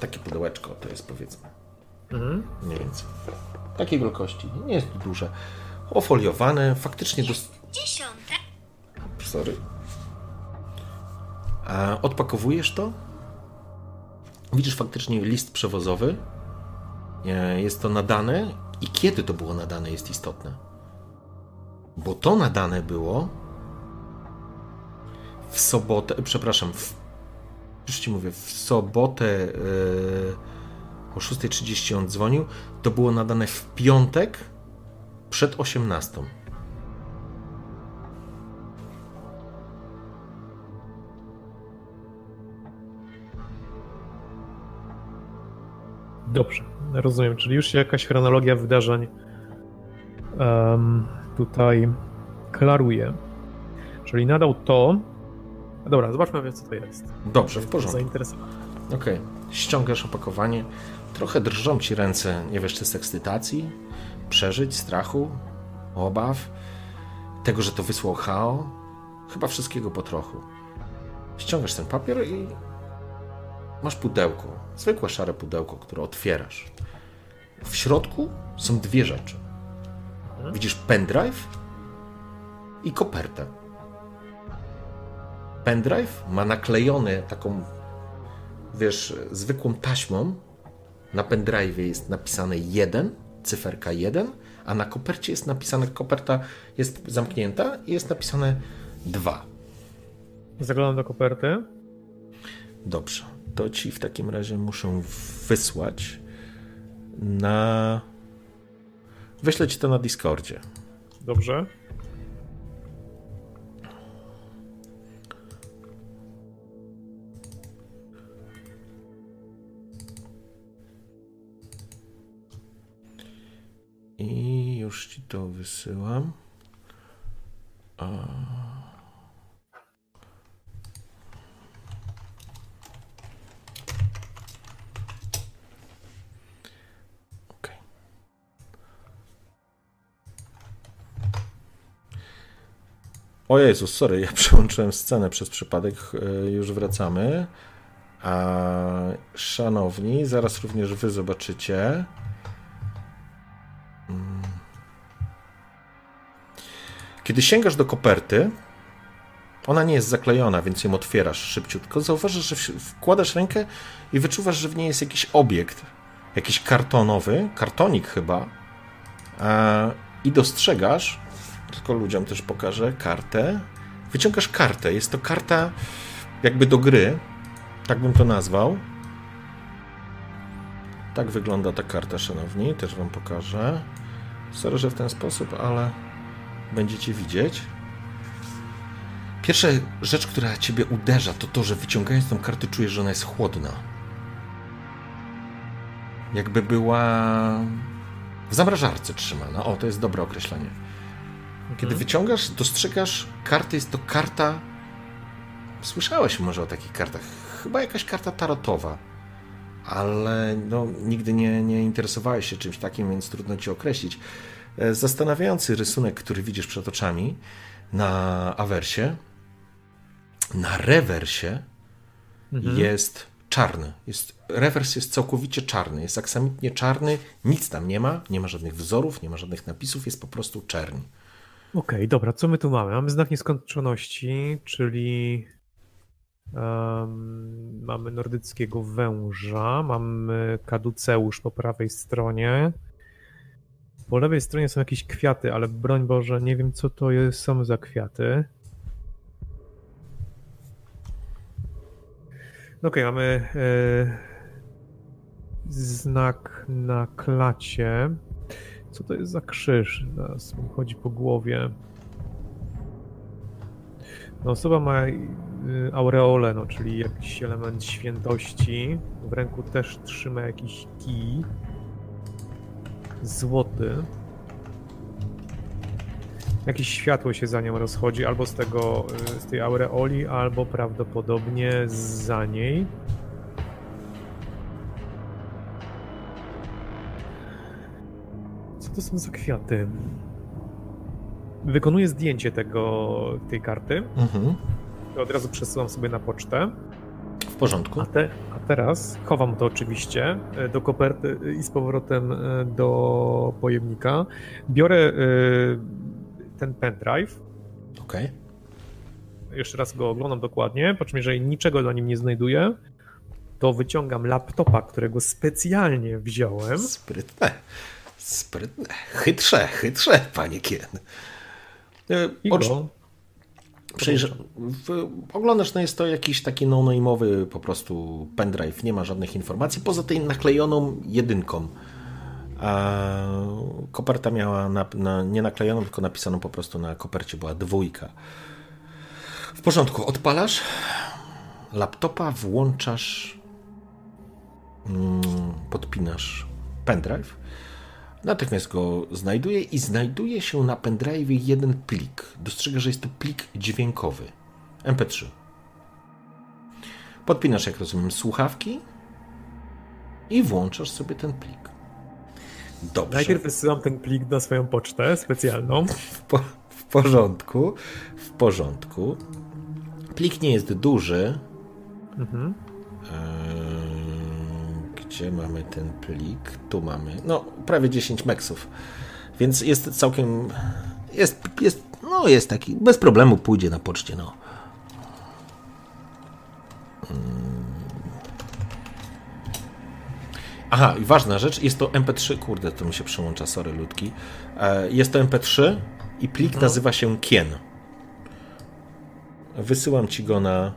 takie pudełeczko, to jest powiedzmy mhm. mniej więcej takiej wielkości, nie jest duże, ofoliowane, faktycznie do... Dziesiąte. Sorry. A odpakowujesz to, widzisz faktycznie list przewozowy, jest to nadane i kiedy to było nadane jest istotne. Bo to nadane było w sobotę, przepraszam, w, już ci mówię, w sobotę yy, o 6.30 on dzwonił, to było nadane w piątek przed 18. Dobrze, rozumiem. Czyli już jakaś chronologia wydarzeń um, tutaj klaruje. Czyli nadał to. Dobra, zobaczmy, co to jest. Dobrze, w porządku. Zainteresowany. Okej. Okay. Ściągasz opakowanie. Trochę drżą ci ręce, nie wiesz, czy z ekscytacji, przeżyć, strachu, obaw, tego, że to wysłał Hao. Chyba wszystkiego po trochu. Ściągasz ten papier i masz pudełko. Zwykłe szare pudełko, które otwierasz. W środku są dwie rzeczy. Widzisz pendrive i kopertę. Pendrive ma naklejony taką, wiesz, zwykłą taśmą. Na pendrive jest napisane 1, cyferka 1, a na kopercie jest napisane, koperta jest zamknięta i jest napisane 2. Zaglądam do koperty. Dobrze. To ci w takim razie muszę wysłać na. Wyślę ci to na Discordzie. Dobrze. I już ci to wysyłam. A... O Jezus, sorry, ja przełączyłem scenę przez przypadek, e, już wracamy. A szanowni, zaraz również wy zobaczycie. Kiedy sięgasz do koperty, ona nie jest zaklejona, więc ją otwierasz szybciutko. Zauważasz, że wkładasz rękę i wyczuwasz, że w niej jest jakiś obiekt, jakiś kartonowy, kartonik chyba. I dostrzegasz, tylko ludziom też pokażę kartę. Wyciągasz kartę. Jest to karta jakby do gry. Tak bym to nazwał. Tak wygląda ta karta, szanowni. Też wam pokażę. Sorry, że w ten sposób, ale będziecie widzieć. Pierwsza rzecz, która ciebie uderza, to to, że wyciągając tą kartę czujesz, że ona jest chłodna. Jakby była w zamrażarce trzymana. O, to jest dobre określenie. Kiedy mhm. wyciągasz, dostrzegasz kartę, jest to karta. Słyszałeś może o takich kartach. Chyba jakaś karta tarotowa. Ale no, nigdy nie, nie interesowałeś się czymś takim, więc trudno ci określić. E, zastanawiający rysunek, który widzisz przed oczami na awersie, na rewersie mhm. jest czarny. Jest, rewers jest całkowicie czarny, jest aksamitnie czarny, nic tam nie ma, nie ma żadnych wzorów, nie ma żadnych napisów, jest po prostu czerń. Okej, okay, dobra, co my tu mamy? Mamy znak nieskończoności, czyli um, mamy nordyckiego węża, mamy kaduceusz po prawej stronie. Po lewej stronie są jakieś kwiaty, ale broń Boże, nie wiem co to są za kwiaty. Okej, okay, mamy e, znak na klacie. Co to jest za krzyż? Mi chodzi po głowie. No, osoba ma y, aureolę, no, czyli jakiś element świętości. W ręku też trzyma jakiś kij. Złoty. Jakieś światło się za nią rozchodzi, albo z tego, y, z tej aureoli, albo prawdopodobnie za niej. Co to są za kwiaty? Wykonuję zdjęcie tego, tej karty. Mhm. Od razu przesyłam sobie na pocztę. Porządku. A, te, a, teraz chowam to oczywiście e, do koperty i z powrotem e, do pojemnika. Biorę e, ten pendrive. Okej. Okay. Jeszcze raz go oglądam dokładnie, po czym jeżeli niczego na nim nie znajduję, to wyciągam laptopa, którego specjalnie wziąłem. Sprytne. Sprytne. Chytrze, chytrze, panie Kien. E, Ocz... Przejrz... Oglądasz, no jest to jakiś taki no-name'owy po prostu pendrive, nie ma żadnych informacji, poza tej naklejoną jedynką. A koperta miała na, na, nie naklejoną, tylko napisaną po prostu na kopercie była dwójka. W porządku, odpalasz laptopa, włączasz, mm, podpinasz pendrive Natychmiast go znajduje i znajduje się na pendrive jeden plik. Dostrzega, że jest to plik dźwiękowy. MP3. Podpinasz, jak rozumiem, słuchawki i włączasz sobie ten plik. Dobrze. Najpierw wysyłam ten plik na swoją pocztę specjalną. W, po, w porządku. W porządku. Plik nie jest duży. Mhm. Gdzie mamy ten plik? Tu mamy. No, prawie 10 meksów. Więc jest całkiem. Jest, jest, no jest taki. Bez problemu pójdzie na poczcie, no. Aha, i ważna rzecz, jest to MP3, kurde, to mi się przełącza, sorry ludki. E, jest to MP3 i plik no. nazywa się Kien. Wysyłam ci go na.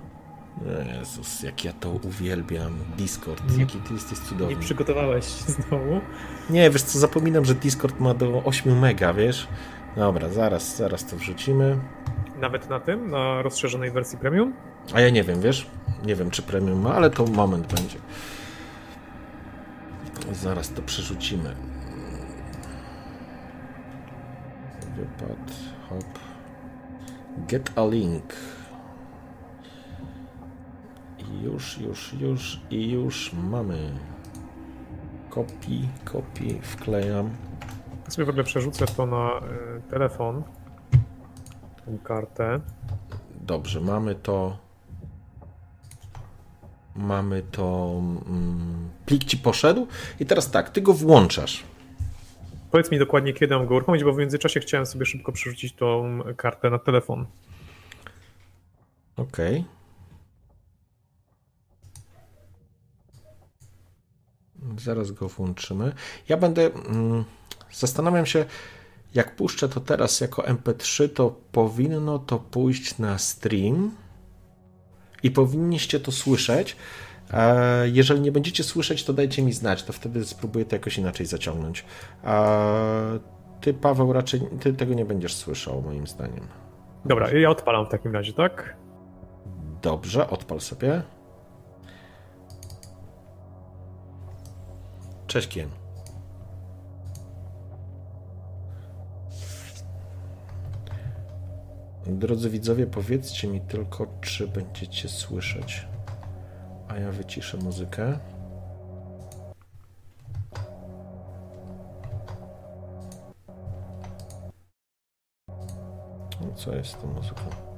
Jezus, jak ja to uwielbiam. Discord, nie, jaki ty jesteś cudowny. Nie przygotowałeś znowu? Nie, wiesz co, zapominam, że Discord ma do 8 mega, wiesz? Dobra, zaraz, zaraz to wrzucimy. Nawet na tym, na rozszerzonej wersji premium? A ja nie wiem, wiesz? Nie wiem, czy premium ma, ale to moment będzie. Zaraz to przerzucimy. Wypad, hop. Get a link. Już, już, już i już mamy. Kopi, kopi, wklejam. Ja sobie w ogóle przerzucę to na y, telefon. Tą kartę. Dobrze, mamy to. Mamy to. Mm, plik ci poszedł. I teraz tak, ty go włączasz. Powiedz mi dokładnie, kiedy mam go uruchomić, bo w międzyczasie chciałem sobie szybko przerzucić tą kartę na telefon. Okej. Okay. Zaraz go włączymy. Ja będę. Mm, zastanawiam się, jak puszczę to teraz jako MP3, to powinno to pójść na stream i powinniście to słyszeć. Jeżeli nie będziecie słyszeć, to dajcie mi znać, to wtedy spróbuję to jakoś inaczej zaciągnąć. Ty, Paweł, raczej ty tego nie będziesz słyszał, moim zdaniem. Dobra, ja odpalam w takim razie, tak? Dobrze, odpal sobie. Cześć, Kien. Drodzy widzowie, powiedzcie mi tylko, czy będziecie słyszeć. A ja wyciszę muzykę. No co jest z tą muzyką?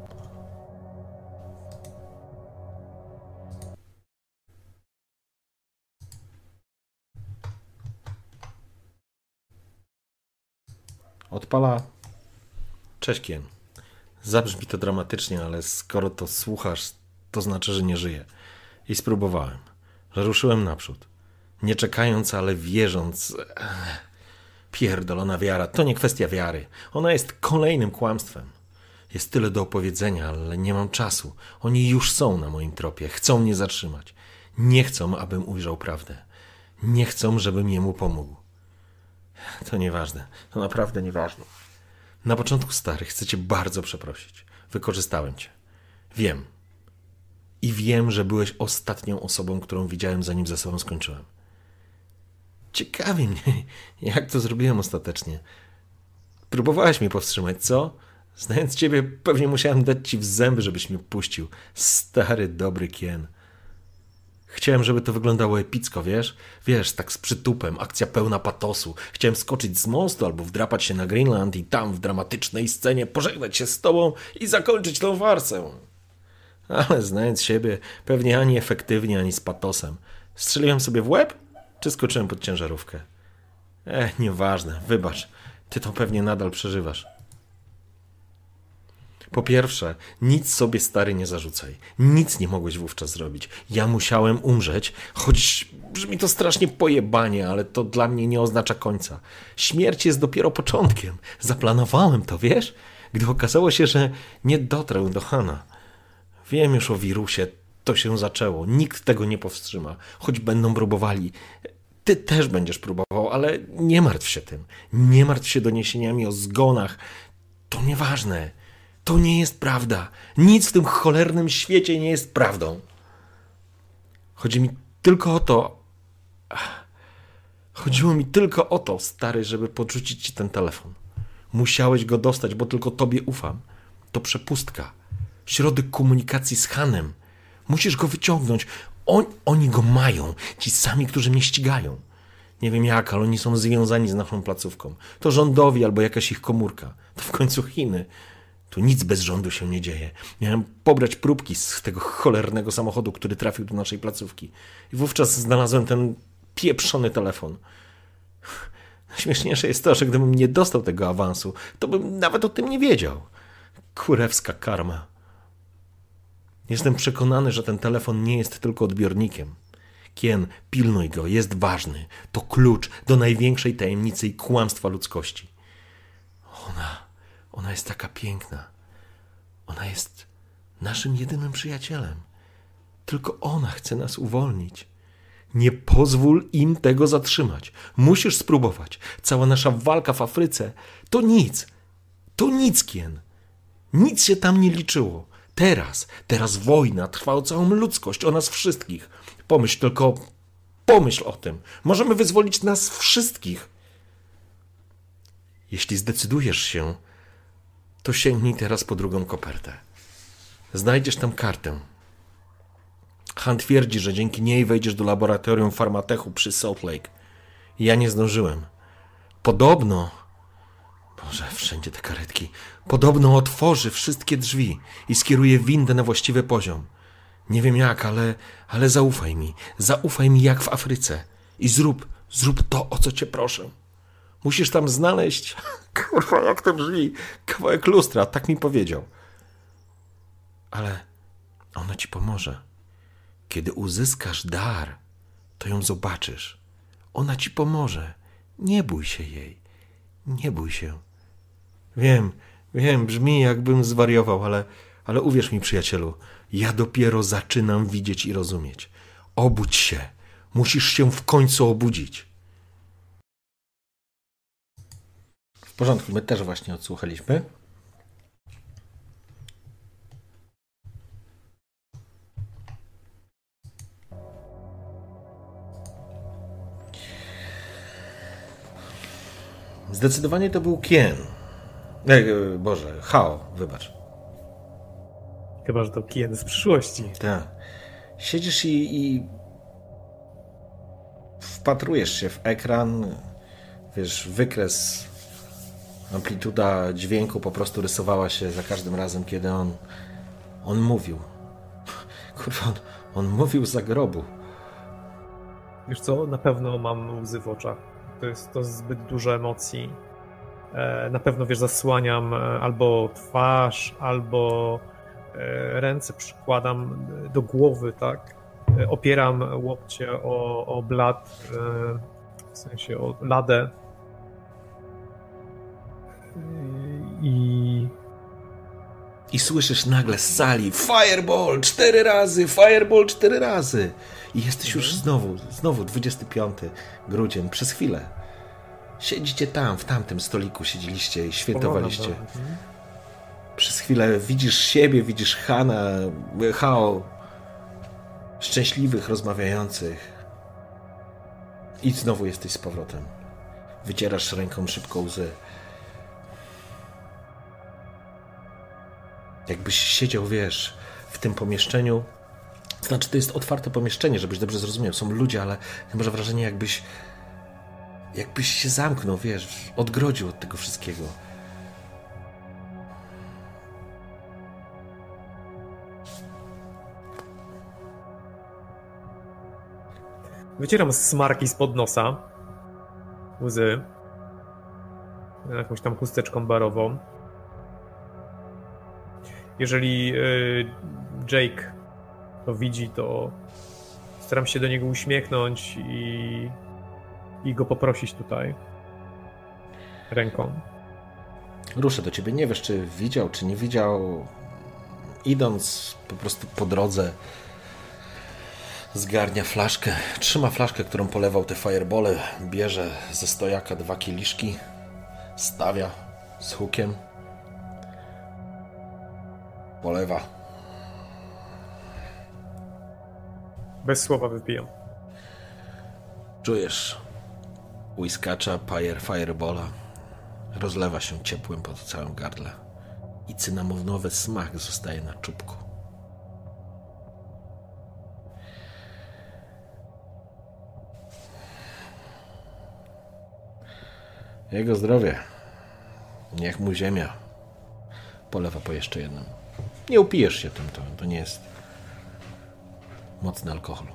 Odpala. Cześć Kien. Zabrzmi to dramatycznie, ale skoro to słuchasz, to znaczy, że nie żyję. I spróbowałem. Ruszyłem naprzód. Nie czekając, ale wierząc. Pierdolona wiara. To nie kwestia wiary. Ona jest kolejnym kłamstwem. Jest tyle do opowiedzenia, ale nie mam czasu. Oni już są na moim tropie. Chcą mnie zatrzymać. Nie chcą, abym ujrzał prawdę. Nie chcą, żebym jemu pomógł. To nieważne. To naprawdę nieważne. Na początku, stary, chcę cię bardzo przeprosić. Wykorzystałem cię. Wiem. I wiem, że byłeś ostatnią osobą, którą widziałem, zanim ze sobą skończyłem. Ciekawi mnie, jak to zrobiłem ostatecznie. Próbowałeś mnie powstrzymać, co? Znając ciebie, pewnie musiałem dać ci w zęby, żebyś mnie puścił. Stary, dobry kien. Chciałem, żeby to wyglądało epicko, wiesz? Wiesz, tak z przytupem, akcja pełna patosu. Chciałem skoczyć z mostu albo wdrapać się na Greenland i tam w dramatycznej scenie pożegnać się z tobą i zakończyć tą farsę. Ale znając siebie, pewnie ani efektywnie, ani z patosem. Strzeliłem sobie w łeb, czy skoczyłem pod ciężarówkę? Eh, nieważne, wybacz. Ty to pewnie nadal przeżywasz. Po pierwsze, nic sobie stary nie zarzucaj. Nic nie mogłeś wówczas zrobić. Ja musiałem umrzeć, choć brzmi to strasznie pojebanie, ale to dla mnie nie oznacza końca. Śmierć jest dopiero początkiem. Zaplanowałem to, wiesz? Gdy okazało się, że nie dotrę do Hana. Wiem już o wirusie, to się zaczęło. Nikt tego nie powstrzyma, choć będą próbowali. Ty też będziesz próbował, ale nie martw się tym. Nie martw się doniesieniami o zgonach. To nieważne. To nie jest prawda. Nic w tym cholernym świecie nie jest prawdą. Chodzi mi tylko o to, Chodziło mi tylko o to, stary, żeby podrzucić ci ten telefon. Musiałeś go dostać, bo tylko tobie ufam. To przepustka. Środek komunikacji z Hanem. Musisz go wyciągnąć. On, oni go mają. Ci sami, którzy mnie ścigają. Nie wiem jak, ale oni są związani z naszą placówką. To rządowi albo jakaś ich komórka. To w końcu Chiny. Tu nic bez rządu się nie dzieje. Miałem pobrać próbki z tego cholernego samochodu, który trafił do naszej placówki. I wówczas znalazłem ten pieprzony telefon. Śmieszniejsze jest to, że gdybym nie dostał tego awansu, to bym nawet o tym nie wiedział. Kurewska karma. Jestem przekonany, że ten telefon nie jest tylko odbiornikiem. Kien, pilnuj go, jest ważny. To klucz do największej tajemnicy i kłamstwa ludzkości. Ona, ona jest taka piękna. Ona jest naszym jedynym przyjacielem. Tylko ona chce nas uwolnić. Nie pozwól im tego zatrzymać. Musisz spróbować. Cała nasza walka w Afryce to nic. To nic, Kien. Nic się tam nie liczyło. Teraz, teraz wojna trwa o całą ludzkość, o nas wszystkich. Pomyśl tylko, pomyśl o tym. Możemy wyzwolić nas wszystkich. Jeśli zdecydujesz się, to sięgnij teraz po drugą kopertę. Znajdziesz tam kartę. Han twierdzi, że dzięki niej wejdziesz do laboratorium farmatechu przy Salt Lake. Ja nie zdążyłem. Podobno. Boże, wszędzie te karetki. Podobno otworzy wszystkie drzwi i skieruje windę na właściwy poziom. Nie wiem jak, ale, ale zaufaj mi. Zaufaj mi jak w Afryce. I zrób, zrób to, o co cię proszę. Musisz tam znaleźć. Kurwa, jak to brzmi? Kawałek lustra, tak mi powiedział. Ale ono ci pomoże. Kiedy uzyskasz dar, to ją zobaczysz. Ona ci pomoże. Nie bój się jej. Nie bój się. Wiem, wiem, brzmi jakbym zwariował, ale, ale uwierz mi, przyjacielu, ja dopiero zaczynam widzieć i rozumieć. Obudź się. Musisz się w końcu obudzić. W porządku, my też właśnie odsłuchaliśmy. Zdecydowanie to był Kien. E, Boże, Hao, wybacz. Chyba, że to Kien z przyszłości. Tak. Siedzisz i, i wpatrujesz się w ekran, wiesz, wykres, amplituda dźwięku po prostu rysowała się za każdym razem, kiedy on, on mówił. Kurwa, on, on mówił za grobu. Wiesz co, na pewno mam łzy w oczach. To jest to zbyt dużo emocji. E, na pewno, wiesz, zasłaniam e, albo twarz, albo e, ręce przykładam do głowy, tak? Opieram łokcie o, o blat, w sensie o ladę. I I słyszysz nagle z sali Fireball cztery razy, Fireball cztery razy. I jesteś już znowu, znowu 25 grudzień, przez chwilę. Siedzicie tam, w tamtym stoliku siedzieliście i świętowaliście. Mhm. Przez chwilę widzisz siebie, widzisz Hana, Hao, szczęśliwych, rozmawiających. I znowu jesteś z powrotem. Wycierasz ręką szybko łzy. Jakbyś siedział, wiesz, w tym pomieszczeniu. Znaczy, to jest otwarte pomieszczenie, żebyś dobrze zrozumiał. Są ludzie, ale ja może wrażenie, jakbyś. Jakbyś się zamknął, wiesz, odgrodził od tego wszystkiego. Wycieram smarki spod nosa. Łzy. Jakąś tam chusteczką barową. Jeżeli y, Jake to widzi, to staram się do niego uśmiechnąć i, i go poprosić tutaj ręką. Ruszę do ciebie. Nie wiesz, czy widział, czy nie widział. Idąc po prostu po drodze, zgarnia flaszkę. Trzyma flaszkę, którą polewał te firebole. Bierze ze stojaka dwa kieliszki. Stawia z hukiem. Polewa. Bez słowa wypijam. Czujesz Whiskacza Fire Firebola rozlewa się ciepłym po całym gardle i cynamonowy smak zostaje na czubku. Jego zdrowie. Niech mu ziemia. Polewa po jeszcze jednym. Nie upijesz się tym, to, to nie jest mocny alkohol.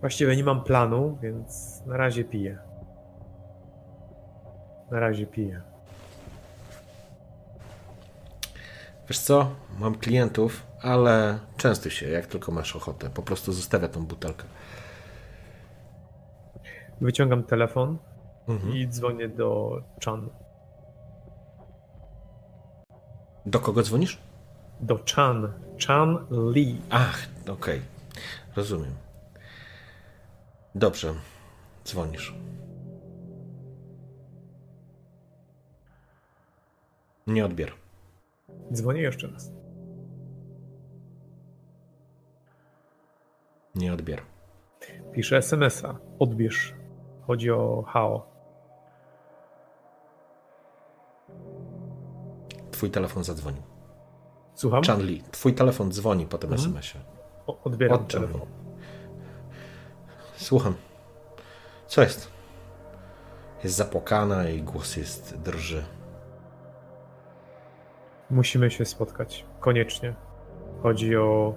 Właściwie nie mam planu, więc na razie piję. Na razie piję. Wiesz co? Mam klientów, ale częstuj się, jak tylko masz ochotę. Po prostu zostawia tą butelkę. Wyciągam telefon i dzwonię do Chan. Do kogo dzwonisz? Do Chan. Chan Lee. Ach, okej. Rozumiem. Dobrze. Dzwonisz. Nie odbier. Dzwonię jeszcze raz. Nie odbier. Piszę SMS-a. Odbierz. Chodzi o Hao. Twój telefon zadzwonił. Słucham? Chanli, twój telefon dzwoni po tym SMS-ie. O, odbieram telefon. Słucham. Co jest? Jest zapłakana i głos jest drży. Musimy się spotkać. Koniecznie. Chodzi o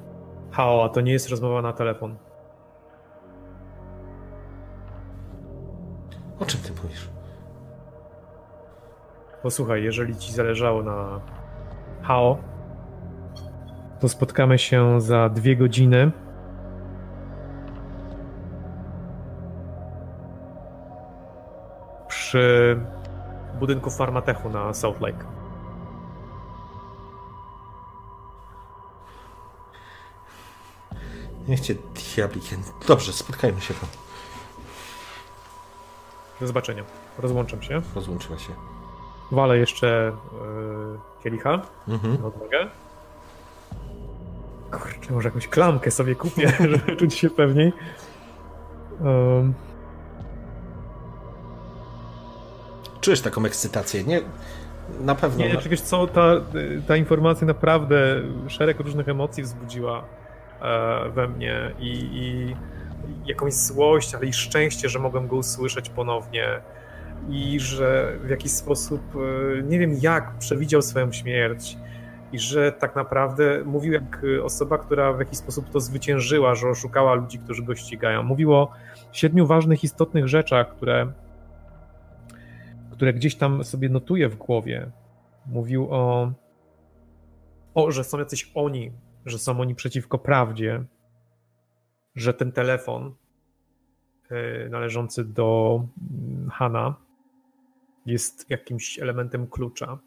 Hao, a to nie jest rozmowa na telefon. O czym ty mówisz? Posłuchaj, jeżeli ci zależało na Hao, to spotkamy się za dwie godziny. Przy budynku Farmatechu na South Lake. Niech cię diabli... Dobrze, spotkajmy się tam. Do zobaczenia. Rozłączam się. Rozłączyła się. Walę jeszcze yy, kielicha Mhm. na odwagę. Kurczę, może jakąś klamkę sobie kupię, żeby czuć się pewniej. Um, Czujesz taką ekscytację? Nie, na pewno. nie, wiesz co, ta, ta informacja naprawdę szereg różnych emocji wzbudziła e, we mnie i, i jakąś złość, ale i szczęście, że mogłem go usłyszeć ponownie i że w jakiś sposób, e, nie wiem jak, przewidział swoją śmierć i że tak naprawdę mówił jak osoba, która w jakiś sposób to zwyciężyła, że oszukała ludzi, którzy go ścigają. Mówił o siedmiu ważnych, istotnych rzeczach, które, które gdzieś tam sobie notuje w głowie. Mówił o, o, że są jacyś oni, że są oni przeciwko prawdzie, że ten telefon y, należący do mm, Hana jest jakimś elementem klucza.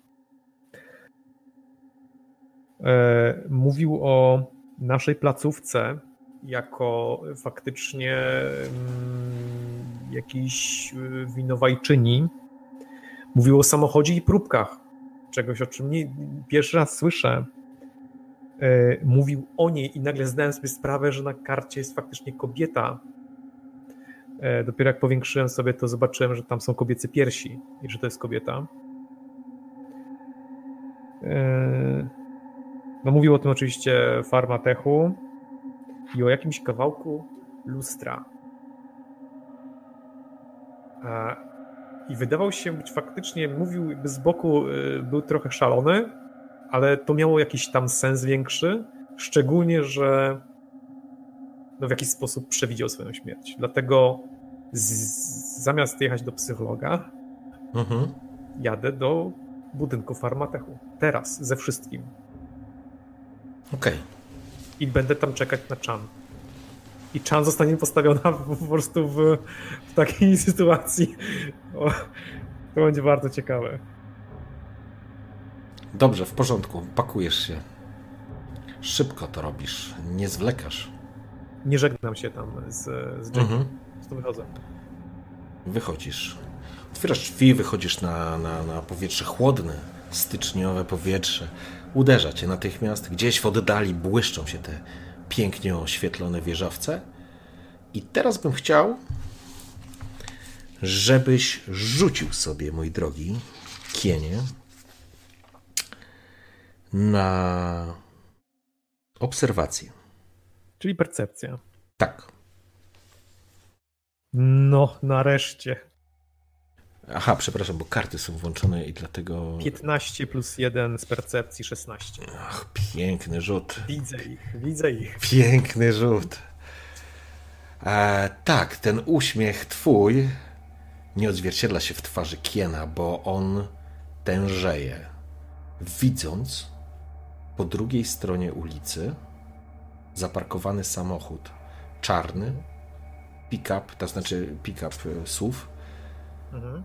E, Mówił o naszej placówce jako faktycznie mm, jakiejś y, winowajczyni. Mówił o samochodzie i próbkach, czegoś o czym nie, pierwszy raz słyszę. E, Mówił o niej i nagle zdałem sobie sprawę, że na karcie jest faktycznie kobieta. E, Dopiero jak powiększyłem sobie, to zobaczyłem, że tam są kobiece piersi i że to jest kobieta. E, No mówił o tym oczywiście Farmatechu i o jakimś kawałku lustra. E, I wydawał się być faktycznie, mówił jakby z boku, y, był trochę szalony, ale to miało jakiś tam sens większy, szczególnie, że no w jakiś sposób przewidział swoją śmierć. Dlatego z, zamiast jechać do psychologa, Mhm. jadę do budynku Farmatechu. Teraz, ze wszystkim. Okej. I będę tam czekać na Chan. I Chan zostanie postawiona po prostu w, w takiej sytuacji. O, to będzie bardzo ciekawe. Dobrze, w porządku. Pakujesz się. Szybko to robisz. Nie zwlekasz. Nie żegnam się tam z, z Jake'em. Mhm. Prostu wychodzę. Wychodzisz. Otwierasz drzwi, wychodzisz na, na, na powietrze chłodne, styczniowe powietrze. Uderza cię natychmiast. Gdzieś w oddali błyszczą się te pięknie oświetlone wieżowce. I teraz bym chciał, żebyś rzucił sobie, mój drogi Kienie, na obserwację. Czyli percepcja. Tak. No, nareszcie. Aha, przepraszam, bo karty są włączone i dlatego. 15 plus 1 z percepcji 16. Ach, piękny rzut. Widzę ich, widzę ich. Piękny rzut. E, tak, ten uśmiech twój nie odzwierciedla się w twarzy Kiena, bo on tężeje. Widząc po drugiej stronie ulicy zaparkowany samochód czarny, pick-up, to znaczy pick-up e, SUV, mhm.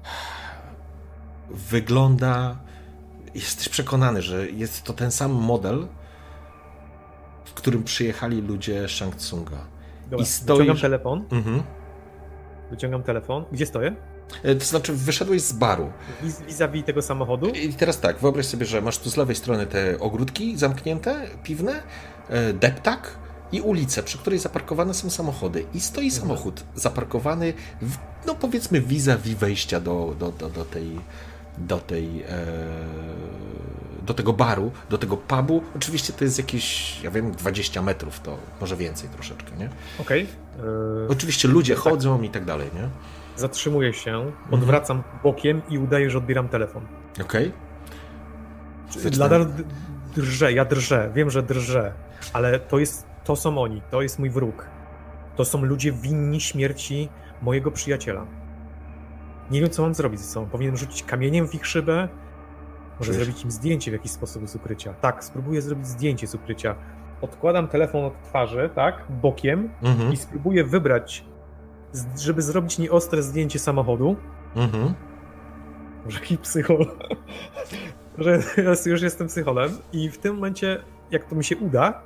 wygląda. Jesteś przekonany, że jest to ten sam model, w którym przyjechali ludzie Shang Tsunga. Dobra, I stoi... Wyciągam telefon. Mhm. Wyciągam telefon. Gdzie stoję? E, to znaczy, wyszedłeś z baru. Vis-a-vis tego samochodu? I teraz tak, wyobraź sobie, że masz tu z lewej strony te ogródki zamknięte, piwne, e, deptak i ulicę, przy której zaparkowane są samochody. I stoi mhm. samochód zaparkowany, w, no powiedzmy, vis-a-vis wejścia do, do, do, do tej. Do tej. E, do tego baru, do tego pubu. Oczywiście to jest jakieś, ja wiem, 20 metrów, to może więcej troszeczkę, nie? Okej. Okay. E, Oczywiście ludzie tak. chodzą i tak dalej, nie? Zatrzymuję się, odwracam mhm. bokiem i udaję, że odbieram telefon. Okej. Okay. Nadal drżę, ja drżę, wiem, że drżę, ale to jest, to są oni, to jest mój wróg. To są ludzie winni śmierci mojego przyjaciela. Nie wiem, co mam zrobić ze sobą. Powinienem rzucić kamieniem w ich szybę? Może Wiesz? zrobić im zdjęcie w jakiś sposób z ukrycia. Tak, spróbuję zrobić zdjęcie z ukrycia. Odkładam telefon od twarzy, tak, bokiem mhm. i spróbuję wybrać żeby zrobić nieostre zdjęcie samochodu. Mhm. Może jaki psychol. że teraz już jestem psycholem i w tym momencie, jak to mi się uda,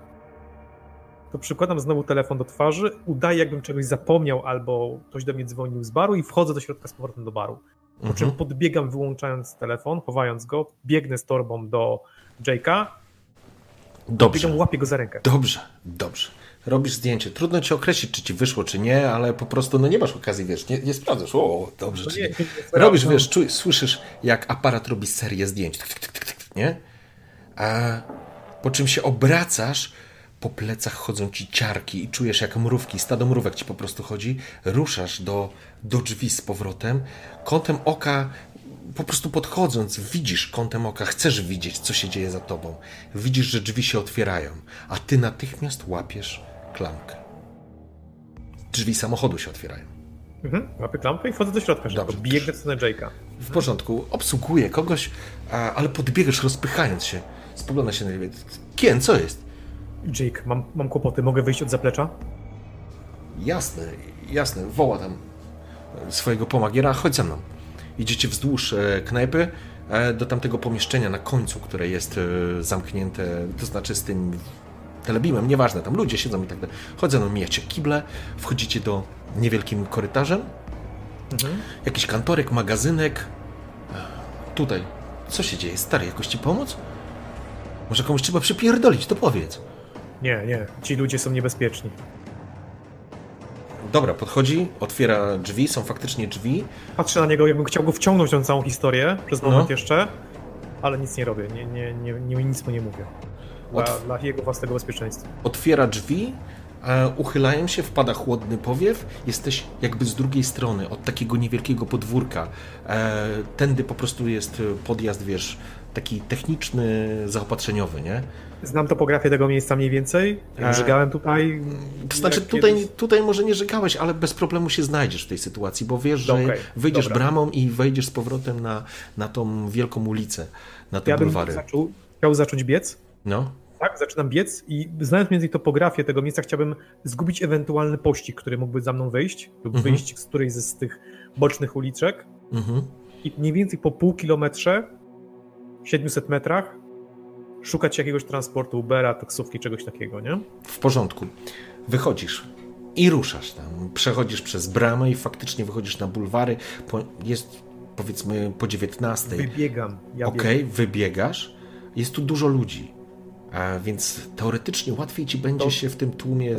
to przykładam znowu telefon do twarzy, udaję jakbym czegoś zapomniał albo ktoś do mnie dzwonił z baru i wchodzę do środka z powrotem do baru. Po mhm. czym podbiegam wyłączając telefon, chowając go, biegnę z torbą do Jake'a, Dobrze. Biegam, łapię go za rękę. Dobrze, dobrze robisz zdjęcie. Trudno ci określić, czy ci wyszło, czy nie, ale po prostu no nie masz okazji, wiesz, nie, nie sprawdzasz, o, dobrze, no czy nie. nie. Robisz, wiesz, czuj, słyszysz, jak aparat robi serię zdjęć, tak, tak, tak, nie? A po czym się obracasz, po plecach chodzą ci ciarki i czujesz jak mrówki, stado mrówek ci po prostu chodzi, ruszasz do, do drzwi z powrotem, kątem oka po prostu podchodząc, widzisz kątem oka, chcesz widzieć, co się dzieje za tobą. Widzisz, że drzwi się otwierają, a ty natychmiast łapiesz klamkę. Drzwi samochodu się otwierają. Mhm, łapię klamkę i wchodzę do środka, Dobrze. biegnę w stronę Jake'a. W porządku, obsługuję kogoś, ale podbiegasz rozpychając się. Spogląda się na niebie. Kien, co jest? Jake, mam, mam kłopoty, mogę wyjść od zaplecza? Jasne, jasne, woła tam swojego pomagiera, chodź ze mną. Idziecie wzdłuż e, knajpy e, do tamtego pomieszczenia na końcu, które jest e, zamknięte, to znaczy z tym telebimem, nieważne, tam ludzie siedzą i tak dalej. Chodzą, no mijacie kible, wchodzicie do niewielkim korytarzem, mhm. jakiś kantorek, magazynek. Tutaj, co się dzieje? Stary, jakoś ci pomóc? Może komuś trzeba przypierdolić, to powiedz. Nie, nie, ci ludzie są niebezpieczni. Dobra, podchodzi, otwiera drzwi, są faktycznie drzwi. Patrzę na niego, jakbym chciał go wciągnąć w tą całą historię przez moment no. jeszcze, ale nic nie robię, nie, nie, nie, nie, nic mu nie mówię. Dla, Otw dla jego własnego bezpieczeństwa. Otwiera drzwi, e, uchylają się, wpada chłodny powiew, jesteś jakby z drugiej strony, od takiego niewielkiego podwórka. E, tędy po prostu jest podjazd, wiesz, taki techniczny, zaopatrzeniowy, nie? Znam topografię tego miejsca mniej więcej. Jak żegałem tutaj. To znaczy, tutaj, kiedyś... tutaj może nie żegałeś, ale bez problemu się znajdziesz w tej sytuacji, bo wiesz, że okay, wyjdziesz dobra. bramą i wejdziesz z powrotem na, na tą wielką ulicę, na te ja bulwary. Zaczął, chciał zacząć biec. No. Tak, zaczynam biec i znając między topografię tego miejsca, chciałbym zgubić ewentualny pościg, który mógłby za mną wyjść, lub mhm. wyjść z którejś z tych bocznych uliczek. Mhm. I mniej więcej po pół kilometrze, 700 metrach, szukać jakiegoś transportu, Ubera, taksówki, czegoś takiego, nie? W porządku. Wychodzisz i ruszasz tam. Przechodzisz przez bramę i faktycznie wychodzisz na bulwary. jest powiedzmy po 19. Wybiegam. Ja Okej, okay, wybiegasz. Jest tu dużo ludzi, a więc teoretycznie łatwiej ci będzie to... się w tym tłumie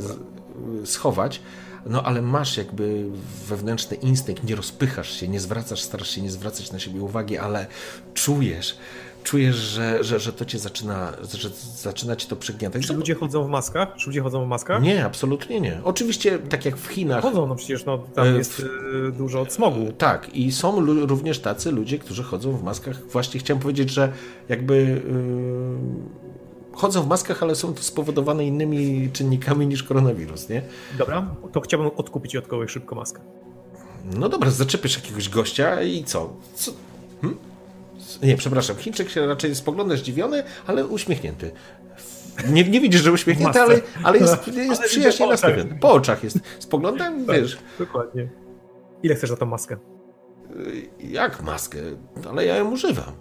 schować, no ale masz jakby wewnętrzny instynkt, nie rozpychasz się, nie zwracasz, starasz się nie zwracać na siebie uwagi, ale czujesz, czujesz, że, że, że to cię zaczyna, że zaczyna cię to przygniatać. Czy ludzie chodzą w maskach? Czy ludzie chodzą w maskach? Nie, absolutnie nie. Oczywiście, tak jak w Chinach. Chodzą, no przecież no, tam E, jest y, dużo smogu. Tak, i są również tacy ludzie, którzy chodzą w maskach. Właśnie chciałem powiedzieć, że jakby yy, chodzą w maskach, ale są to spowodowane innymi czynnikami niż koronawirus, nie? Dobra, to chciałbym odkupić od kogoś szybko maskę. No dobra, zaczepisz jakiegoś gościa i co? co? Hm? Nie, przepraszam, Chińczyk się raczej spogląda zdziwiony, ale uśmiechnięty. Nie, nie widzisz, że uśmiechnięty, ale, ale jest, jest Ale przyjaźnie po oczach. nastawiony. Po oczach jest. Spogląda, wiesz, Dokładnie. Ile chcesz za tą maskę? jak maskę, ale ja ją używam.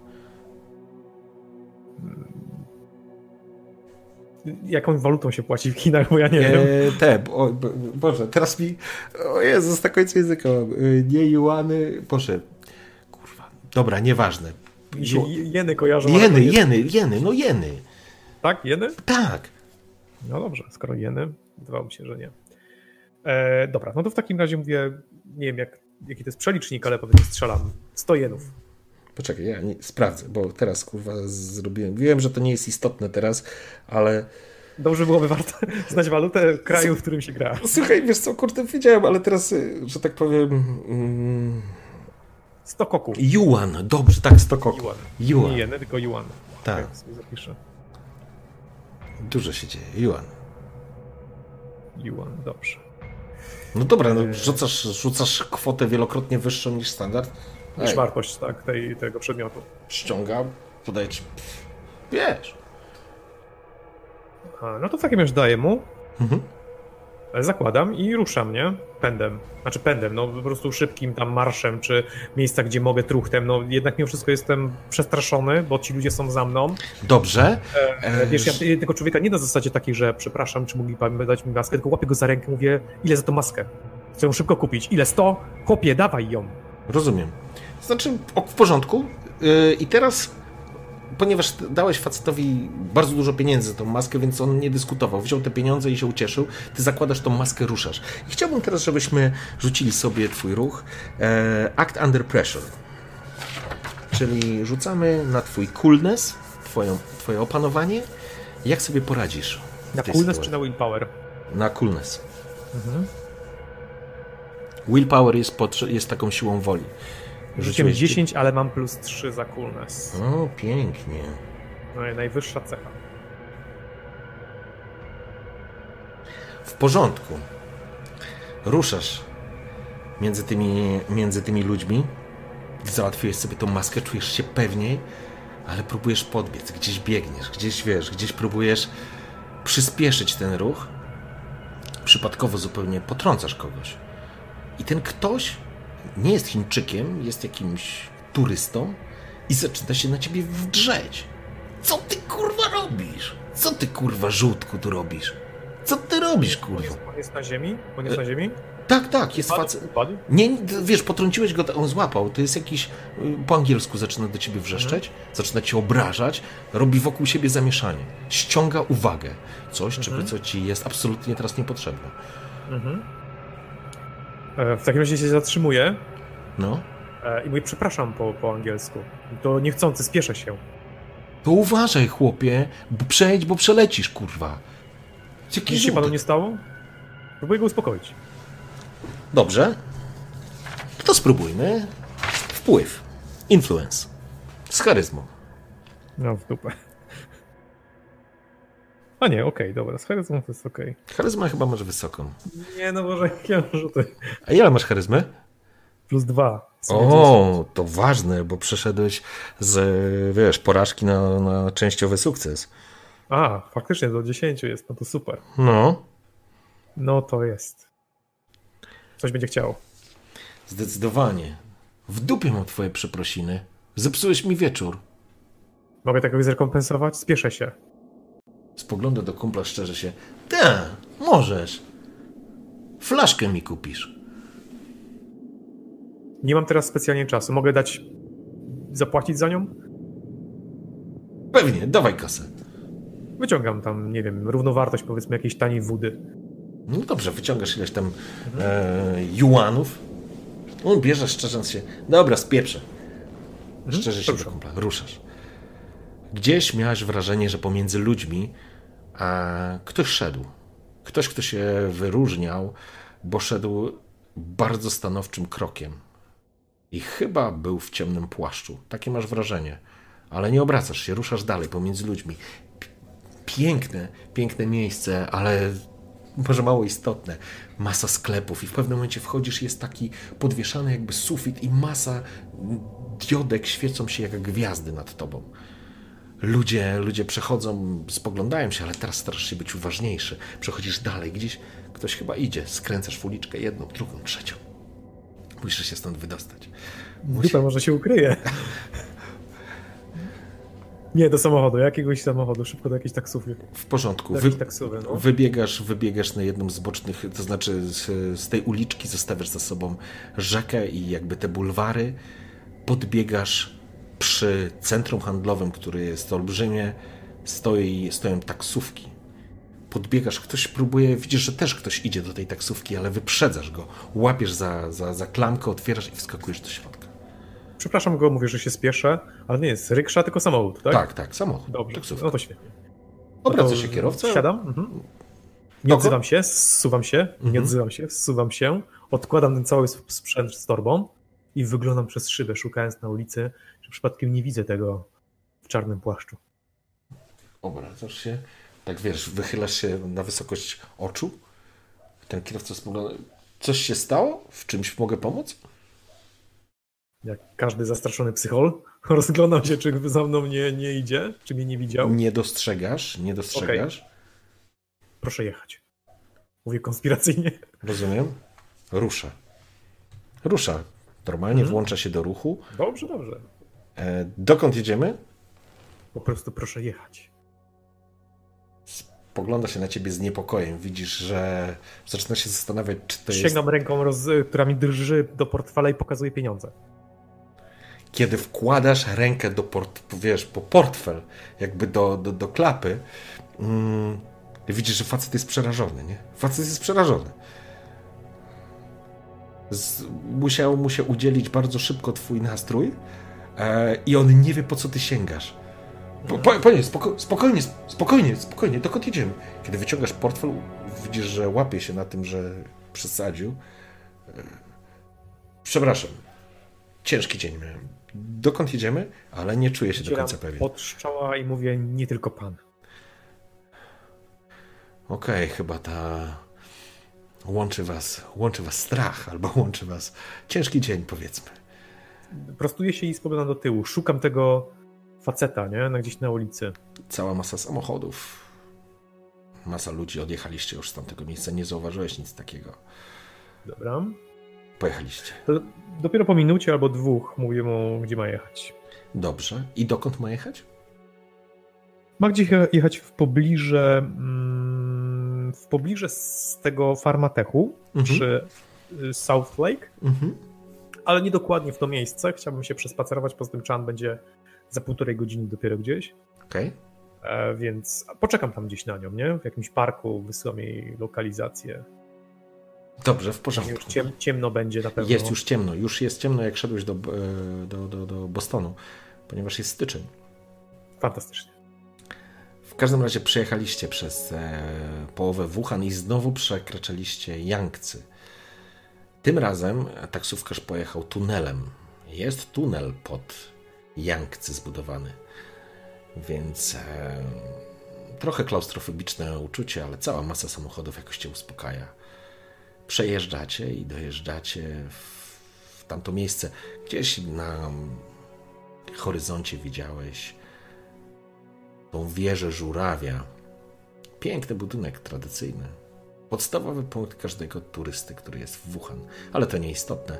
Jaką walutą się płaci w Chinach, bo ja nie wiem. E, te, o, bo- Boże, teraz mi. O Jezus, na końcu języka mam. E, Nie juany. Boże. Kurwa. Dobra, nieważne. Mi się jeny kojarzą. Jeny, jeny, jeny, no jeny. Tak, jeny? Tak. No dobrze, skoro jeny, wydawało mi się, że nie. E, dobra, no to w takim razie mówię, nie wiem jak, jaki to jest przelicznik, ale powiedzmy strzelam. 100 jenów. Poczekaj, ja nie, sprawdzę, bo teraz kurwa zrobiłem. Wiem, że to nie jest istotne teraz, ale. Dobrze byłoby warto znać walutę kraju, w którym się gra. Słuchaj, wiesz co, kurde, wiedziałem, ale teraz, y, że tak powiem. Mm, 100 koku. Yuan, dobrze, tak, stokok. Yuan. Yuan. Nie jeny, tylko yuan. Tak. Sobie zapiszę. Dużo się dzieje. Yuan. Yuan, dobrze. No dobra, no, rzucasz, rzucasz kwotę wielokrotnie wyższą niż standard. Niż wartość tak, tej, tego przedmiotu. ściągam, podaję ci. Wiesz. A, no to w takim razie daję mu, Mhm. E, zakładam i ruszam, nie? Pędem. Znaczy pędem, no po prostu szybkim tam marszem, czy miejsca, gdzie mogę truchtem. No jednak mimo wszystko jestem przestraszony, bo ci ludzie są za mną. Dobrze. E, Wiesz, ja y, tego człowieka nie na zasadzie takiej, że przepraszam, czy mogli pan dać mi maskę, tylko łapię go za rękę, mówię, ile za tą maskę? Chcę ją szybko kupić. Ile? 100? Chłopie, dawaj ją. Rozumiem. Znaczy, w porządku. Yy, I teraz, ponieważ dałeś facetowi bardzo dużo pieniędzy za tą maskę, więc on nie dyskutował. Wziął te pieniądze i się ucieszył. Ty zakładasz tą maskę, ruszasz. I chciałbym teraz, żebyśmy rzucili sobie twój ruch. E, act under pressure. Czyli rzucamy na twój coolness, twoją, twoje opanowanie. Jak sobie poradzisz? Na coolness sytuacji? czy na willpower? Na coolness. Willpower jest, potrze- jest taką siłą woli. Rzuciłem Rzuciłeś 10, ale mam plus 3 za coolness. O, pięknie. No i najwyższa cecha. W porządku. Ruszasz między tymi, między tymi ludźmi. Załatwiłeś sobie tą maskę, czujesz się pewniej, ale próbujesz podbiec, gdzieś biegniesz, gdzieś wiesz, gdzieś próbujesz przyspieszyć ten ruch. Przypadkowo zupełnie potrącasz kogoś. I ten ktoś nie jest Chińczykiem, jest jakimś turystą i zaczyna się na ciebie wdrzeć. Co ty kurwa robisz? Co ty kurwa żółtku tu robisz? Co ty robisz kurwa? On jest na ziemi? On jest na ziemi? Tak, tak, jest facet. Nie, wiesz, potrąciłeś go, on złapał. To jest jakiś. y, Po angielsku zaczyna do ciebie wrzeszczeć, zaczyna cię obrażać, robi wokół siebie zamieszanie. Ściąga uwagę. Coś, czego co ci jest absolutnie teraz niepotrzebne. E, W takim razie się zatrzymuję No. e, i mówię przepraszam po, po angielsku. To niechcący, spieszę się. To uważaj, chłopie, bo przejdź, bo przelecisz, kurwa. Jaki Nic się panu nie stało? Próbuję go uspokoić. Dobrze. To spróbujmy. Wpływ. Influence. Z charyzmą. No w dupę. A nie, okej, dobra, z charyzmą to jest okej. Charyzma chyba masz wysoką. Nie, no może mam rzuty. A ile masz charyzmy? Plus dwa. O, to ważne, bo przeszedłeś z, wiesz, porażki na, na częściowy sukces. A, faktycznie do 10 jest, no to super. No, No to jest. Coś będzie chciało. zdecydowanie. W dupie mam twoje przeprosiny. Zepsułeś mi wieczór. Mogę takoś zrekompensować? Spieszę się. Spogląda do kumpla szczerze się. Tak, możesz. Flaszkę mi kupisz. Nie mam teraz specjalnie czasu. Mogę dać. zapłacić za nią? Pewnie, dawaj kasę. Wyciągam tam, nie wiem, równowartość powiedzmy jakiejś taniej wody. No dobrze, wyciągasz ileś tam e, juanów. On bierze, szczerząc się. Dobra, spieprzę. Szczerze się do kumpla. Ruszasz. Gdzieś miałeś wrażenie, że pomiędzy ludźmi ktoś szedł. Ktoś, kto się wyróżniał, bo szedł bardzo stanowczym krokiem. I chyba był w ciemnym płaszczu. Takie masz wrażenie. Ale nie obracasz się, ruszasz dalej pomiędzy ludźmi. Piękne, piękne miejsce, ale może mało istotne. Masa sklepów i w pewnym momencie wchodzisz, jest taki podwieszany jakby sufit i masa diodek świecą się jak gwiazdy nad tobą. Ludzie, ludzie przechodzą, spoglądają się, ale teraz starasz się być uważniejszy. Przechodzisz dalej, gdzieś ktoś chyba idzie, skręcasz w uliczkę jedną, drugą, trzecią. Musisz się stąd wydostać. Dupa może się ukryje. Nie, do samochodu, jakiegoś samochodu, szybko do jakiejś taksówki. W porządku. Wy, taksówy, no. wybiegasz, wybiegasz na jedną z bocznych, to znaczy z, z tej uliczki zostawiasz za sobą rzekę i jakby te bulwary. Podbiegasz przy centrum handlowym, które jest olbrzymie, stoi, stoją taksówki. Podbiegasz, ktoś próbuje, widzisz, że też ktoś idzie do tej taksówki, ale wyprzedzasz go, łapiesz za, za, za klamkę, otwierasz i wskakujesz do środka. Przepraszam go, mówię, że się spieszę, ale nie jest ryksza, tylko samochód, tak? Tak, tak, samochód, Dobrze, taksówka. no to świetnie. Obraca to się kierowca. Siadam. Mhm. Nie odzywam się, zsuwam się, nie Mhm. odzywam się, zsuwam się, odkładam ten cały sp- sprzęt z torbą i wyglądam przez szybę, szukając na ulicy, czy przypadkiem nie widzę tego w czarnym płaszczu. Obracasz się, tak wiesz, wychylasz się na wysokość oczu. Ten kierowca spogląda. Coś się stało? W czymś mogę pomóc? Jak każdy zastraszony psychol, rozglądam się, czy za mną nie, nie idzie, czy mnie nie widział. Nie dostrzegasz, nie dostrzegasz. Proszę jechać. Mówię konspiracyjnie. Rozumiem. Rusza. Rusza. Normalnie Mhm. włącza się do ruchu. Dobrze, dobrze. E, dokąd jedziemy? Po prostu proszę jechać. Pogląda się na ciebie z niepokojem. Widzisz, że zaczyna się zastanawiać, czy to jest. Sięgam ręką, roz, która mi drży do portfela i pokazuje pieniądze. Kiedy wkładasz rękę do port, wiesz, po portfel, jakby do, do, do klapy, mm, widzisz, że facet jest przerażony, nie? Facet jest przerażony. Z, musiał mu się udzielić bardzo szybko twój nastrój e, i on nie wie, po co ty sięgasz. Po, po, panie, spoko, spokojnie, spokojnie, spokojnie, dokąd jedziemy? Kiedy wyciągasz portfel, widzisz, że łapie się na tym, że przesadził. E, przepraszam, ciężki dzień miałem. Dokąd jedziemy? Ale nie czuję się do końca pewien. pod i mówię, nie tylko pan. Okej, chyba ta łączy was, łączy was strach, albo łączy was ciężki dzień, powiedzmy. Prostuję się i spoglądam do tyłu. Szukam tego faceta, nie? Na gdzieś na ulicy. Cała masa samochodów. Masa ludzi, odjechaliście już z tamtego miejsca, nie zauważyłeś nic takiego. Dobra. Pojechaliście. To dopiero po minucie albo dwóch mówię mu, gdzie ma jechać. Dobrze. I dokąd ma jechać? Ma gdzie je- jechać w pobliże, mm, w pobliże z tego farmatechu Mhm. przy y, South Lake, Mhm. ale nie dokładnie w to miejsce. Chciałbym się przespacerować, poza tym Chan będzie za półtorej godziny dopiero gdzieś, Okej. e, więc poczekam tam gdzieś na nią, nie? W jakimś parku, wysyłam jej lokalizację. Dobrze, w porządku. Już ciem, ciemno będzie na pewno. Jest już ciemno. Już jest ciemno, jak szedłeś do, e, do, do, do Bostonu, ponieważ jest styczeń. Fantastycznie. Każdym razie przejechaliście przez e, połowę Wuhan i znowu przekraczaliście Yangtze. Tym razem taksówkarz pojechał tunelem. Jest tunel pod Yangtze zbudowany, więc e, trochę klaustrofobiczne uczucie, ale cała masa samochodów jakoś cię uspokaja. Przejeżdżacie i dojeżdżacie w, w tamto miejsce. Gdzieś na horyzoncie widziałeś tą wieżę żurawia. Piękny budynek tradycyjny. Podstawowy punkt każdego turysty, który jest w Wuhan. Ale to nieistotne.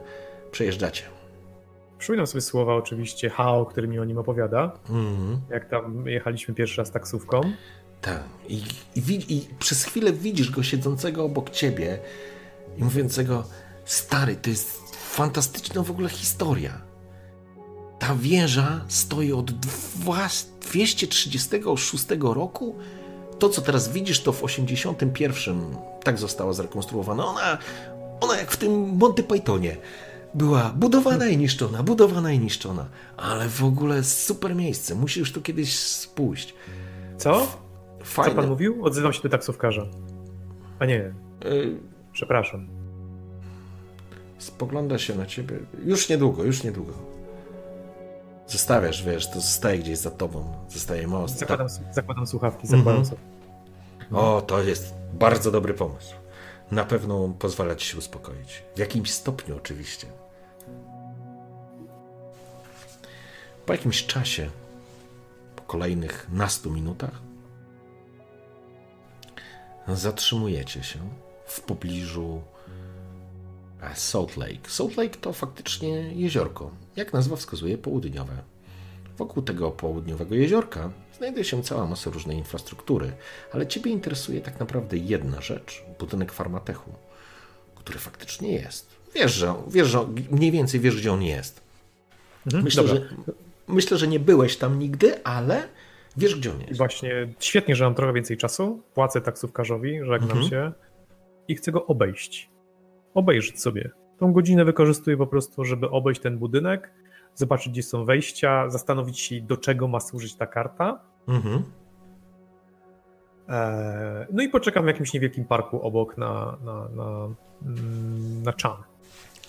Przejeżdżacie. Przypominam sobie słowa oczywiście Hao, który mi o nim opowiada, Mhm. jak tam jechaliśmy pierwszy raz taksówką. Tak. I, i, I przez chwilę widzisz go siedzącego obok ciebie i mówiącego: Stary, to jest fantastyczna w ogóle historia. Ta wieża stoi od dwa- 236 roku. to, co teraz widzisz, to w 81 tak została zrekonstruowana. Ona, ona jak w tym Monty Pythonie. Była budowana i niszczona, budowana i niszczona. Ale w ogóle super miejsce. Musisz tu kiedyś pójść. Co? Fajne. Co pan mówił? Odzywam się do taksówkarza. A nie, Y, przepraszam. spogląda się na ciebie. Już niedługo, już niedługo. Zostawiasz, wiesz, to zostaje gdzieś za tobą. Zostaje most. Tak. Zakładam, zakładam słuchawki, zakładam Mhm. sobie. O, to jest bardzo dobry pomysł. Na pewno pozwala ci się uspokoić. W jakimś stopniu, oczywiście. Po jakimś czasie, po kolejnych nastu minutach, zatrzymujecie się w pobliżu Salt Lake. Salt Lake to faktycznie jeziorko, jak nazwa wskazuje, południowe. Wokół tego południowego jeziorka znajduje się cała masa różnej infrastruktury, ale Ciebie interesuje tak naprawdę jedna rzecz budynek farmatechu, który faktycznie jest. Wiesz, że, wiesz, że mniej więcej wiesz, gdzie on jest. Mhm, Myślę, dobra. że, myślę, że nie byłeś tam nigdy, ale wiesz, gdzie on jest. Właśnie świetnie, że mam trochę więcej czasu. Płacę taksówkarzowi, żegnam Mhm. się i chcę go obejść. Obejrzeć sobie. Tą godzinę wykorzystuję po prostu, żeby obejść ten budynek, zobaczyć, gdzie są wejścia, zastanowić się, do czego ma służyć ta karta. Mhm. Eee, No i poczekam w jakimś niewielkim parku obok na, na, na, mm, na Chan.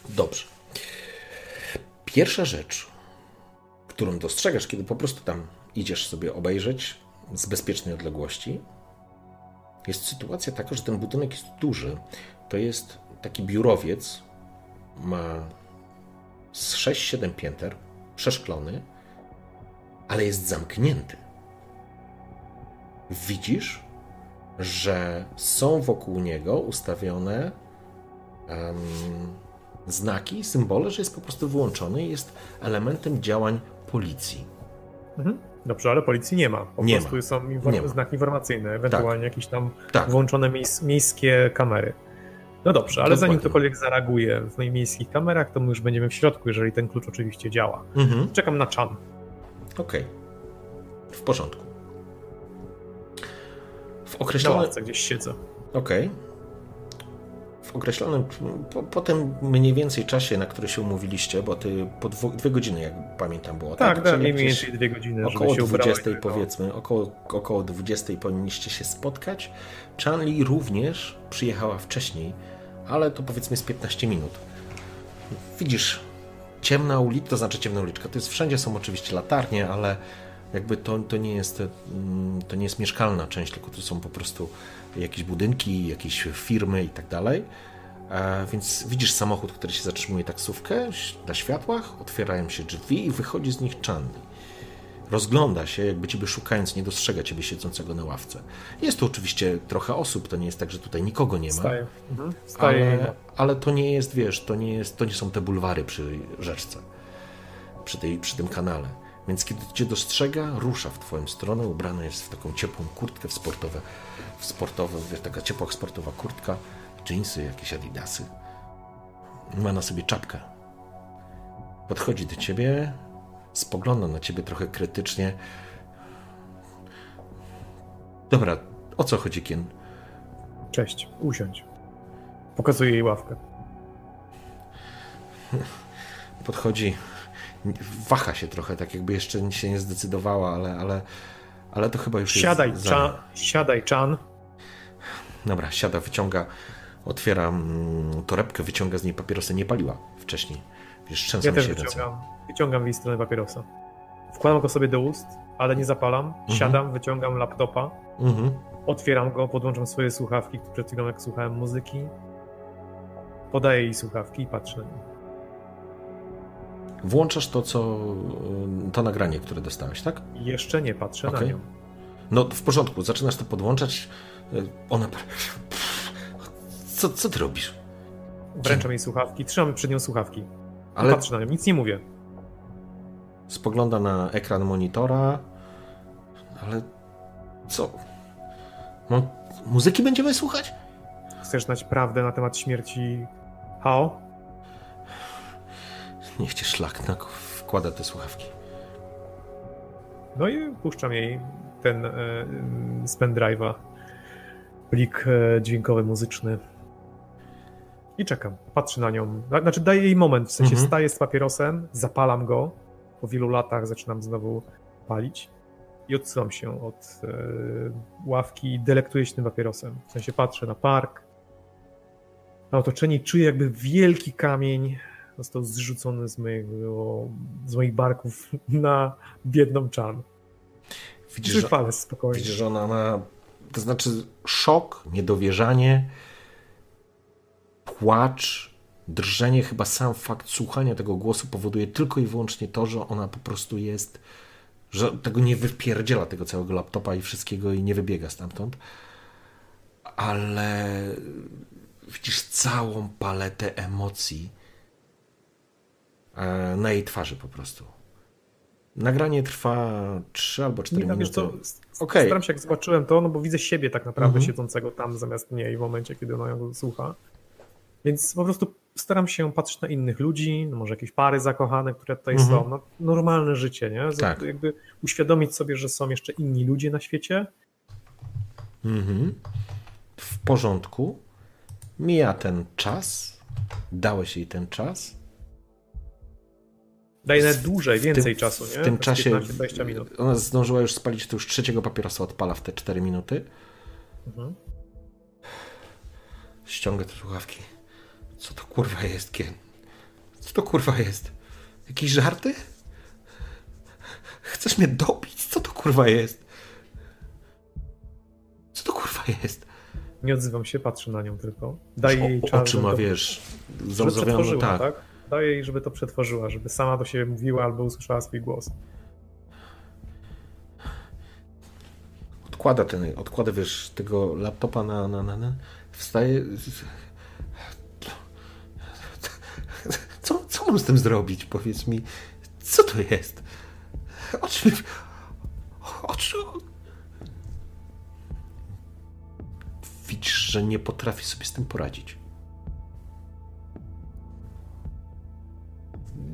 Dobrze. Pierwsza rzecz, którą dostrzegasz, kiedy po prostu tam idziesz sobie obejrzeć z bezpiecznej odległości, jest sytuacja taka, że ten budynek jest duży. To jest taki biurowiec, ma z 6-7 pięter, przeszklony, ale jest zamknięty. Widzisz, że są wokół niego ustawione em, znaki, symbole, że jest po prostu wyłączony i jest elementem działań policji. Mhm. Dobrze, ale policji nie ma. Po Nie prostu ma. są Nie infor- ma. znaki informacyjne, ewentualnie jakieś tam Tak, włączone miejsc, miejskie kamery. No dobrze, ale zanim Dokładnie. ktokolwiek zareaguje w moich miejskich kamerach, to my już będziemy w środku, jeżeli ten klucz oczywiście działa. mhm. Czekam na Chan. okej. W porządku. W Na określonym... ławce gdzieś siedzę. Okej. W określonym, po, po tym mniej więcej czasie, na który się umówiliście, bo ty po dwu, dwie godziny, jak pamiętam, było, Tak, tak? tak, mniej więcej dwie godziny, Około żeby się ubrała 20 i tego- powiedzmy, około, około 20 powinniście się spotkać. Chanli również przyjechała wcześniej, ale to powiedzmy z 15 minut. Widzisz, ciemna uliczka, to znaczy ciemna uliczka, to jest wszędzie są oczywiście latarnie, ale jakby to, to, nie jest, mm, to nie jest mieszkalna część, tylko to są po prostu jakieś budynki, jakieś firmy i tak dalej. E, Więc widzisz samochód, który się zatrzymuje taksówkę na światłach, otwierają się drzwi i wychodzi z nich Chanli. Rozgląda się, jakby ciebie szukając, nie dostrzega ciebie siedzącego na ławce. Jest tu oczywiście trochę osób, to nie jest tak, że tutaj nikogo nie ma. Wstaję. Mhm. Wstaję. Ale, ale to nie jest, wiesz, to nie, jest, to nie są te bulwary przy rzeczce, przy, tej, przy tym kanale. Więc kiedy cię dostrzega, rusza w twoją stronę, ubrany jest w taką ciepłą kurtkę, w sportowe, w sportowe wiesz, taka ciepła sportowa kurtka, dżinsy, jakieś adidasy. Ma na sobie czapkę. Podchodzi do ciebie, spogląda na ciebie trochę krytycznie. Dobra, o co chodzi, Kien? Cześć, usiądź. Pokazuję jej ławkę. podchodzi, waha się trochę, tak jakby jeszcze się nie zdecydowała, ale, ale, ale to chyba już Siadaj, jest... Chan. Siadaj, Chan. Dobra, siada, wyciąga, otwiera mm, torebkę, wyciąga z niej papierosy, nie paliła wcześniej. Wiesz, trzęsą Ja też się wyciągam, wyciągam w jej stronę papierosa. Wkładam go sobie do ust, ale nie zapalam. Siadam, wyciągam laptopa, Mhm. otwieram go, podłączam swoje słuchawki, przed chwilą jak słuchałem muzyki. Podaję jej słuchawki i patrzę na nie. Włączasz to, co, y, to nagranie, które dostałeś, tak? Jeszcze nie patrzę na Okej. nią. No, w porządku, zaczynasz to podłączać, y, ona... Co, co ty robisz? Wręczam jej słuchawki, trzymam przed nią słuchawki. Ale. Patrzę na nią, nic nie mówię. spogląda na ekran monitora, ale co? No, muzyki będziemy słuchać? Chcesz znać prawdę na temat śmierci Hao? Niech cię szlak na wkłada te słuchawki. No i puszczam jej ten e, z pendrive'a. Plik e, dźwiękowy, muzyczny. I czekam. Patrzę na nią. Znaczy daję jej moment, w sensie Mhm. staję z papierosem, zapalam go. Po wielu latach zaczynam znowu palić. I odsyłam się od e, ławki i delektuję się tym papierosem. W sensie patrzę na park, na otoczenie i czuję jakby wielki kamień został zrzucony z, mojego, z moich barków na biedną Chan. Widzisz, że, spokojnie. widzisz, że ona ma, to znaczy szok, niedowierzanie, płacz, drżenie, chyba sam fakt słuchania tego głosu powoduje tylko i wyłącznie to, że ona po prostu jest, że tego nie wypierdziela tego całego laptopa i wszystkiego i nie wybiega stamtąd. Ale widzisz całą paletę emocji e, na jej twarzy po prostu. Nagranie trwa 3 albo 4 Nie, minuty. co, Okej. Staram się, jak zobaczyłem to, no bo widzę siebie tak naprawdę Mhm. siedzącego tam zamiast mnie i w momencie, kiedy ona ją słucha. Więc po prostu staram się patrzeć na innych ludzi, no może jakieś pary zakochane, które tutaj Mhm. są. No, normalne życie, nie? Tak. Jakby uświadomić sobie, że są jeszcze inni ludzie na świecie. Mhm. W porządku. Mija ten czas. Dałeś jej ten czas. Daje nawet dłużej, więcej tym- czasu, nie? W tym To czasie 15-20 minut. ona zdążyła już spalić, to już trzeciego papierosa odpala w te 4 minuty. Mhm. Ściąga te słuchawki. Co to kurwa jest, Kien? Co to kurwa jest? Jakieś żarty? Chcesz mnie dobić? Co to kurwa jest? Co to kurwa jest? Nie odzywam się, patrzę na nią tylko. Daję jej czas, oczy ma, to- wiesz, przetworzyła, tak. tak? Daję jej, żeby to przetworzyła, żeby sama do siebie mówiła albo usłyszała swój głos. Odkłada ten, odkłada, wiesz, tego laptopa na, na, na, na wstaje. Co, mam z tym zrobić? Powiedz mi, co to jest? O czym... O czym... Widzisz, że nie potrafi sobie z tym poradzić.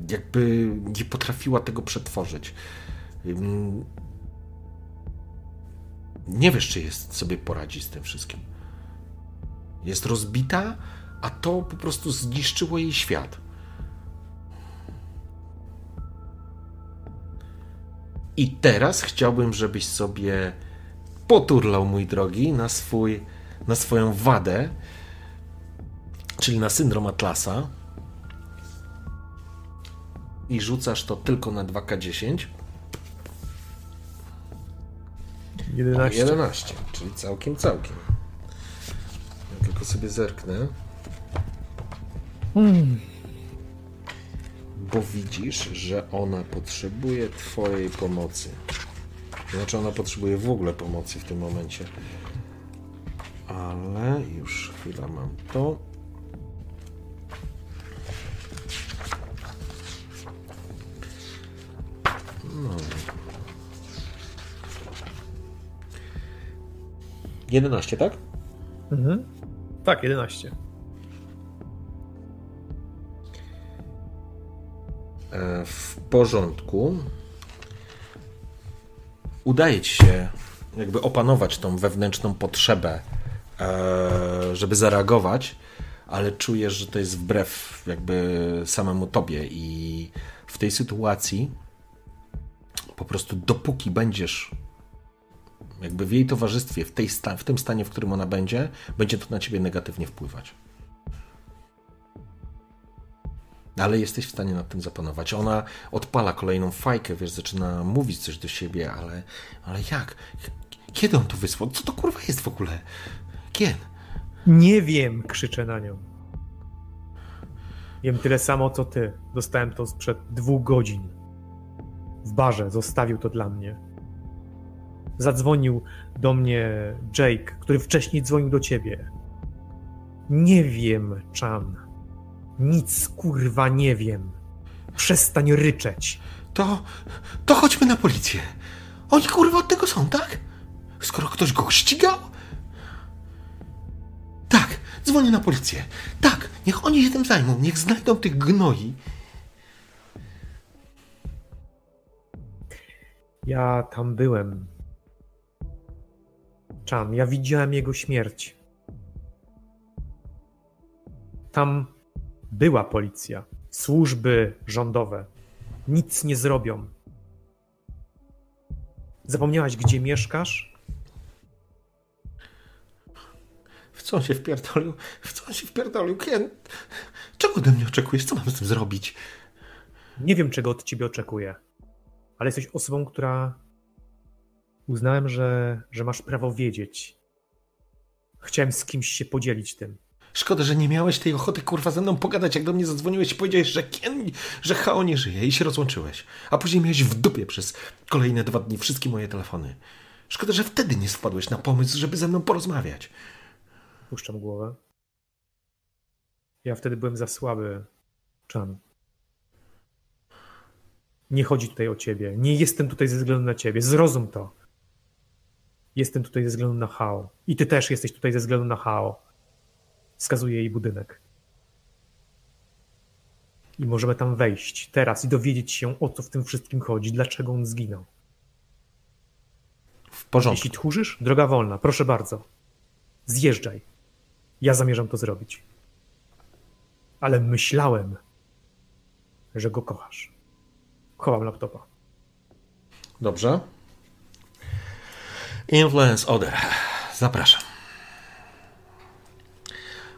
Jakby nie potrafiła tego przetworzyć. Nie wiesz, czy jest sobie poradzi z tym wszystkim. Jest rozbita, a to po prostu zniszczyło jej świat. I teraz chciałbym, żebyś sobie poturlał, mój drogi, na, swój, na swoją wadę, czyli na syndrom Atlasa. I rzucasz to tylko na 2K10. 11. 11, czyli całkiem, całkiem. Ja tylko sobie zerknę. Bo widzisz, że ona potrzebuje Twojej pomocy. Znaczy, ona potrzebuje w ogóle pomocy w tym momencie. Ale już chwila mam to. No. 11, tak? Mhm. Tak, 11. w porządku. Udaje ci się jakby opanować tą wewnętrzną potrzebę, e, żeby zareagować, ale czujesz, że to jest wbrew jakby samemu tobie i w tej sytuacji po prostu dopóki będziesz jakby w jej towarzystwie, w, tej sta- w tym stanie, w którym ona będzie, będzie to na ciebie negatywnie wpływać. Ale jesteś w stanie nad tym zapanować. Ona odpala kolejną fajkę, wiesz, zaczyna mówić coś do siebie, ale, ale jak? Kiedy on to wysłał? Co to kurwa jest w ogóle? Kien? Nie wiem, krzyczę na nią. Wiem tyle samo, co ty. Dostałem to sprzed dwóch godzin. W barze zostawił to dla mnie. Zadzwonił do mnie Jake, który wcześniej dzwonił do ciebie. Nie wiem, Chan. Nic kurwa nie wiem. Przestań ryczeć. To, to chodźmy na policję. Oni kurwa od tego są, tak? Skoro ktoś go ścigał? Tak, dzwonię na policję. Tak, niech oni się tym zajmą, niech znajdą tych gnoi. Ja tam byłem. Chan, ja widziałem jego śmierć. Tam była policja, służby rządowe. Nic nie zrobią. Zapomniałaś, gdzie mieszkasz? W co on się wpierdolił? W co on się wpierdolił? Ken, czego ode mnie oczekujesz? Co mam z tym zrobić? Nie wiem, czego od ciebie oczekuję, ale jesteś osobą, która uznałem, że, że masz prawo wiedzieć. Chciałem z kimś się podzielić tym. Szkoda, że nie miałeś tej ochoty, kurwa, ze mną pogadać, jak do mnie zadzwoniłeś i powiedziałeś, że Ken, że Hao nie żyje i się rozłączyłeś. A później miałeś w dupie przez kolejne dwa dni wszystkie moje telefony. Szkoda, że wtedy nie wpadłeś na pomysł, żeby ze mną porozmawiać. Puszczam głowę. Ja wtedy byłem za słaby, Chan. Nie chodzi tutaj o ciebie. Nie jestem tutaj ze względu na ciebie. Zrozum to. Jestem tutaj ze względu na Hao. I ty też jesteś tutaj ze względu na Hao. Wskazuje jej budynek. I możemy tam wejść teraz i dowiedzieć się, o co w tym wszystkim chodzi, dlaczego on zginął. W porządku. Jeśli tchórzysz, droga wolna, proszę bardzo. Zjeżdżaj. Ja zamierzam to zrobić. Ale myślałem, że go kochasz. Chowam laptopa. Dobrze. Influence Order. Zapraszam.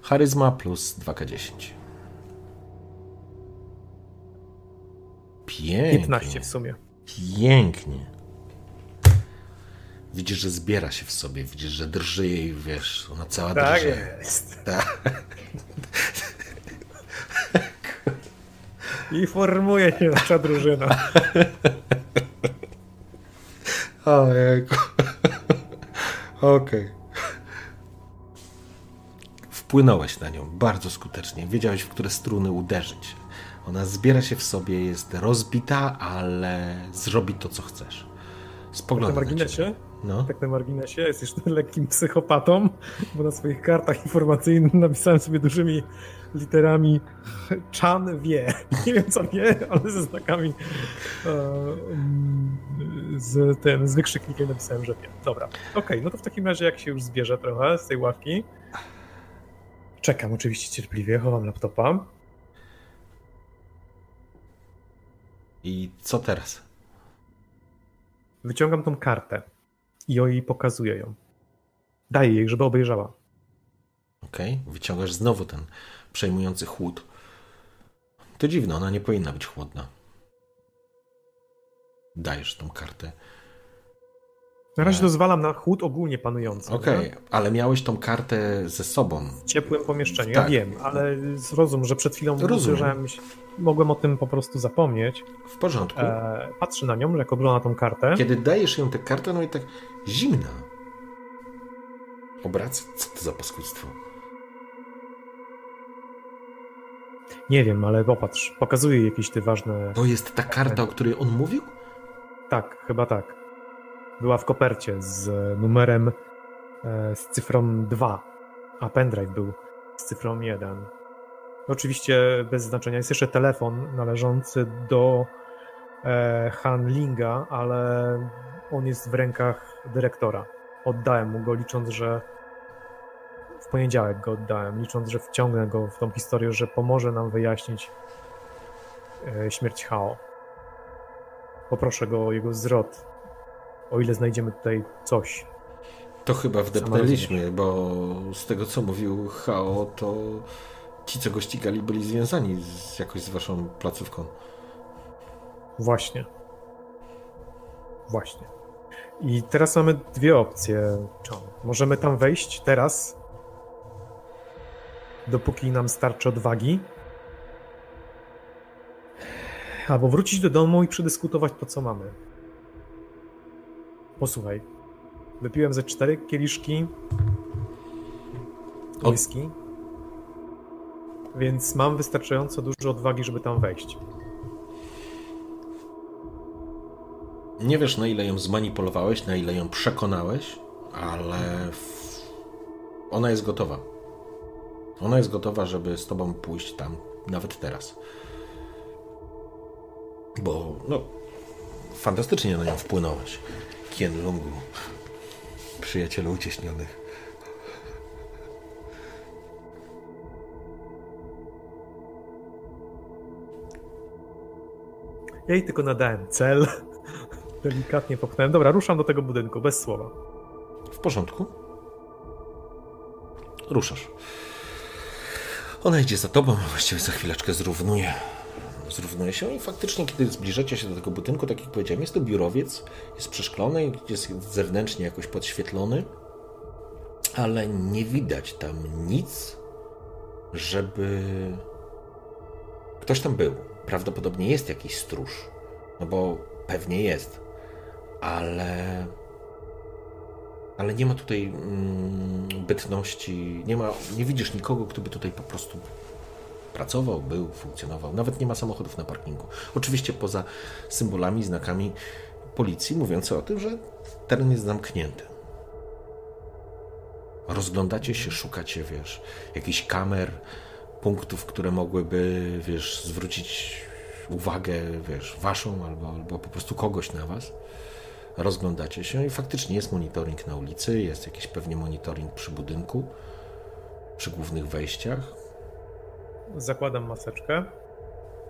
Charyzma plus 2K10. Pięknie. 15 w sumie. Pięknie. Widzisz, że zbiera się w sobie, widzisz, że drży jej, wiesz, ona cała Tak drży. jest. Tak. I formuje się nasza drużyna. Ojejku. Okej. Wpłynąłeś na nią bardzo skutecznie. Wiedziałeś, w które struny uderzyć. Ona zbiera się w sobie, jest rozbita, ale zrobi to, co chcesz. Spogląda na marginesie. No. tak na marginesie, jesteś lekkim psychopatą, bo na swoich kartach informacyjnych napisałem sobie dużymi literami Chan wie. Nie wiem co wie, ale ze znakami e, mm, z tym, z wykrzyknikiem napisałem, że wie. Dobra, okej, no to w takim razie jak się już zbierze trochę z tej ławki, czekam oczywiście cierpliwie, chowam laptopa. I co teraz? Wyciągam tą kartę i jej pokazuję ją. Daję jej, żeby obejrzała. Okej, wyciągasz znowu ten przejmujący chłód. To dziwne, ona nie powinna być chłodna. Dajesz tą kartę. Na razie dozwalam na chłód ogólnie panujący. Okej, nie? ale miałeś tą kartę ze sobą. W ciepłym pomieszczeniu, Tak. ja wiem, ale zrozum, że przed chwilą Rozumiem. słyszałem, mogłem o tym po prostu zapomnieć. W porządku. E, patrzę na nią, jak ogląda tą kartę. Kiedy dajesz ją tę kartę, no i tak zimna. Obraca? Co to za paskudztwo? Nie wiem, ale popatrz, pokazuje jakieś te ważne... To jest ta karta, o której on mówił? Tak, chyba tak. Była w kopercie z numerem, e, z cyfrą 2, a pendrive był z cyfrą 1. Oczywiście bez znaczenia. Jest jeszcze telefon należący do e, Hanlinga, ale on jest w rękach dyrektora. Oddałem mu go, licząc, że w poniedziałek go oddałem, licząc, że wciągnę go w tą historię, że pomoże nam wyjaśnić e, śmierć Hao. Poproszę go o jego zwrot, o ile znajdziemy tutaj coś. To chyba wdepnęliśmy, bo z tego co mówił Hao, to ci, co go ścigali, byli związani z, jakoś z waszą placówką. Właśnie. Właśnie. I teraz mamy dwie opcje, John. Możemy tam wejść teraz, dopóki nam starczy odwagi. Albo wrócić do domu i przedyskutować to, co mamy. Posłuchaj. Wypiłem ze cztery kieliszki O- whisky, więc mam wystarczająco dużo odwagi, żeby tam wejść. Nie wiesz, na ile ją zmanipulowałeś, na ile ją przekonałeś, ale ona jest gotowa. Ona jest gotowa, żeby z tobą pójść tam, nawet teraz. Bo, no, fantastycznie na nią wpłynąłeś. Kien Lungu. przyjacielu ucieśnionych. Ja jej tylko nadałem cel. Delikatnie popchnąłem. Dobra, ruszam do tego budynku, bez słowa. W porządku. Ruszasz. Ona idzie za tobą, właściwie za chwileczkę zrównuje. Zrównuje się i faktycznie, kiedy zbliżacie się do tego budynku, tak jak powiedziałem, jest to biurowiec, jest przeszklony, jest zewnętrznie jakoś podświetlony, ale nie widać tam nic, żeby ktoś tam był. Prawdopodobnie jest jakiś stróż, no bo pewnie jest, ale ale nie ma tutaj mm, bytności, nie ma, nie widzisz nikogo, kto by tutaj po prostu pracował, był, funkcjonował. Nawet nie ma samochodów na parkingu. Oczywiście poza symbolami, znakami policji mówiące o tym, że teren jest zamknięty. Rozglądacie się, szukacie, wiesz, jakichś kamer, punktów, które mogłyby, wiesz, zwrócić uwagę, wiesz, waszą albo, albo po prostu kogoś na was rozglądacie się i faktycznie jest monitoring na ulicy, jest jakiś pewnie monitoring przy budynku, przy głównych wejściach. Zakładam maseczkę.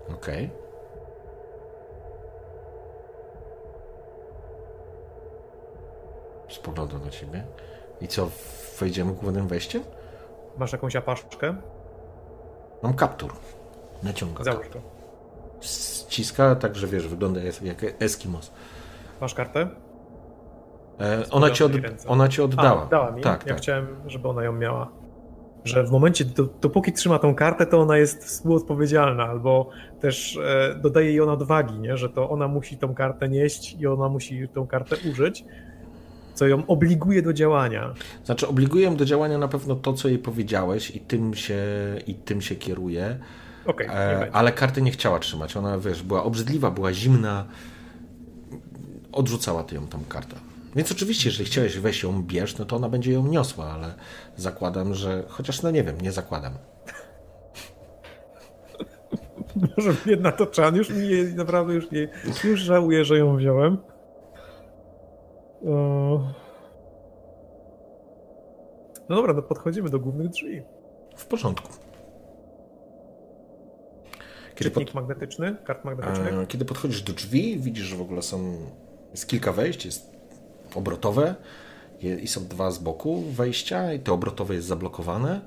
Okej. Okay. Spogląda na ciebie. I co, wejdziemy głównym wejściem? Masz jakąś apaszkę? Mam kaptur. Naciąga. Załóż to. Ściska, tak że wiesz, wygląda jak Eskimos. Masz kartę? E, ona, ci od, ona ci oddała. A, dała mi. Tak, ja tak. chciałem, żeby ona ją miała. Że w momencie, do, dopóki trzyma tą kartę, to ona jest współodpowiedzialna, albo też e, dodaje jej ona odwagi, nie? że to ona musi tą kartę nieść i ona musi tą kartę użyć, co ją obliguje do działania. Znaczy, obliguje do działania na pewno to, co jej powiedziałeś, i tym się, i tym się kieruje. Okay, e, ale karty nie chciała trzymać. Ona, wiesz, była obrzydliwa, była zimna odrzucała ty ją tą kartę. Więc oczywiście, jeżeli chciałeś weź ją bierz, no to ona będzie ją niosła, ale zakładam, że chociaż no nie wiem, nie zakładam. Może jedna to czan, już nie, naprawdę już nie, już żałuję, że ją wziąłem. No dobra, no podchodzimy do głównych drzwi. W porządku. Kiedy pod... magnetyczny, kart magnetycznych? Kiedy podchodzisz do drzwi, widzisz, że w ogóle są jest kilka wejść, jest obrotowe i są dwa z boku wejścia i to obrotowe jest zablokowane.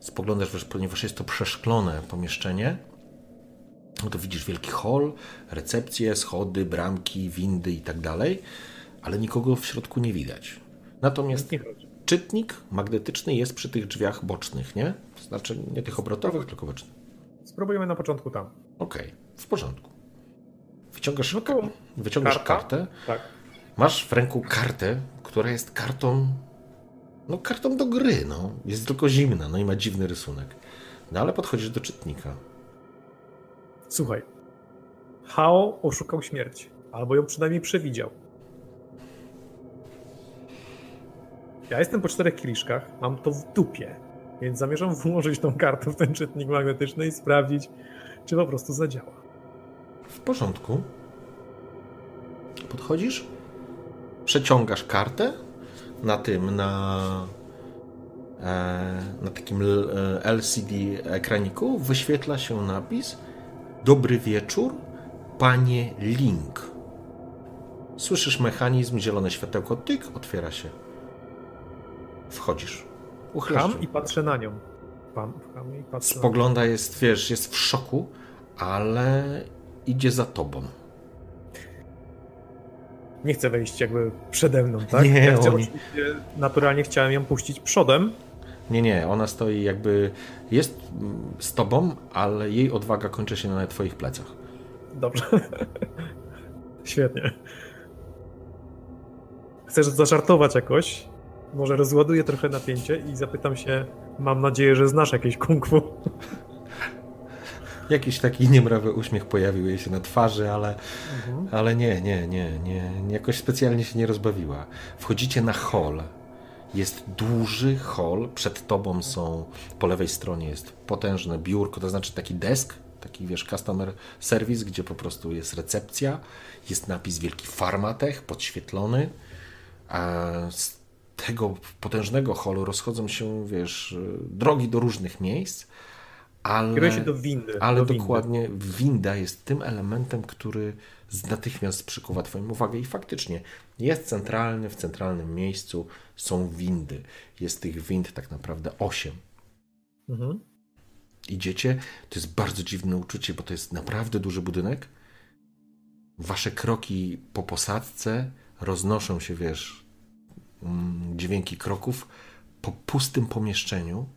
Spoglądasz, ponieważ jest to przeszklone pomieszczenie, no to widzisz wielki hol, recepcje, schody, bramki, windy i tak dalej, ale nikogo w środku nie widać. Natomiast czytnik magnetyczny jest przy tych drzwiach bocznych, nie? To znaczy nie tych obrotowych, tylko bocznych. Spróbujemy na początku tam. Okej, okay, w porządku. Wyciągasz, no wyciągasz kartę. Tak. Masz w ręku kartę, która jest kartą. No, kartą do gry, no. Jest tylko zimna, no i ma dziwny rysunek. No ale podchodzisz do czytnika. Słuchaj. Hao oszukał śmierć. Albo ją przynajmniej przewidział. Ja jestem po czterech kieliszkach, mam to w dupie, więc zamierzam włożyć tą kartę w ten czytnik magnetyczny i sprawdzić, czy po prostu zadziała. W porządku. Podchodzisz, przeciągasz kartę na tym, na, e, na takim LCD ekraniku, wyświetla się napis Dobry wieczór, panie Link. Słyszysz mechanizm, zielone światełko, tyk, otwiera się. Wchodzisz. Uchlam i patrzę na nią. Pan, i patrzę Spogląda, jest, wiesz, jest w szoku, ale idzie za tobą. Nie chcę wejść jakby przede mną, tak? Nie, ja oni... naturalnie chciałem ją puścić przodem. Nie, nie, ona stoi jakby, jest z tobą, ale jej odwaga kończy się na twoich plecach. Dobrze. Świetnie. Chcesz zażartować jakoś? Może rozładuję trochę napięcie i zapytam się, mam nadzieję, że znasz jakieś kung fu. Jakiś taki niemrawy uśmiech pojawił jej się na twarzy, ale, mhm. ale nie, nie, nie, nie, jakoś specjalnie się nie rozbawiła. Wchodzicie na hol. Jest duży hol, przed tobą są, po lewej stronie jest potężne biurko, to znaczy taki desk, taki wiesz, customer service, gdzie po prostu jest recepcja, jest napis wielki Farmatech, podświetlony, a tego potężnego holu rozchodzą się, wiesz, drogi do różnych miejsc, ale, się do windy. ale do dokładnie winda jest tym elementem, który natychmiast przykuwa Twoją uwagę i faktycznie jest centralny, w centralnym miejscu są windy. Jest tych wind tak naprawdę osiem. Mhm. Idziecie, to jest bardzo dziwne uczucie, bo to jest naprawdę duży budynek. Wasze kroki po posadzce roznoszą się, wiesz, mm, dźwięki kroków po pustym pomieszczeniu.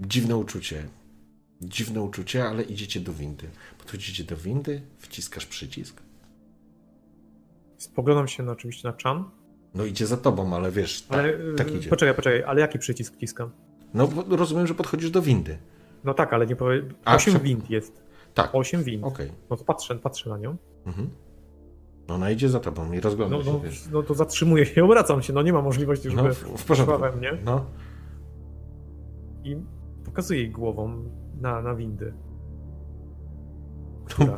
Dziwne uczucie. Dziwne uczucie, ale idziecie do windy. Podchodzicie do windy, wciskasz przycisk. Spoglądam się na, oczywiście na Chan. No idzie za tobą, ale wiesz, tak, Ale tak y, idzie. poczekaj, poczekaj, ale jaki przycisk wciskam? No rozumiem, że podchodzisz do windy. No tak, ale nie powiem. A, Osiem prze- wind jest. Tak, Osiem wind. okej. No to patrzę, patrzę na nią. Mhm. Ona idzie za tobą i rozgląda No, się, no, wiesz. no to zatrzymuję się, obracam się, no nie ma możliwości, żeby No, w, w porządku. we mnie. No, I pokazuję jej głową na, na windy. Która...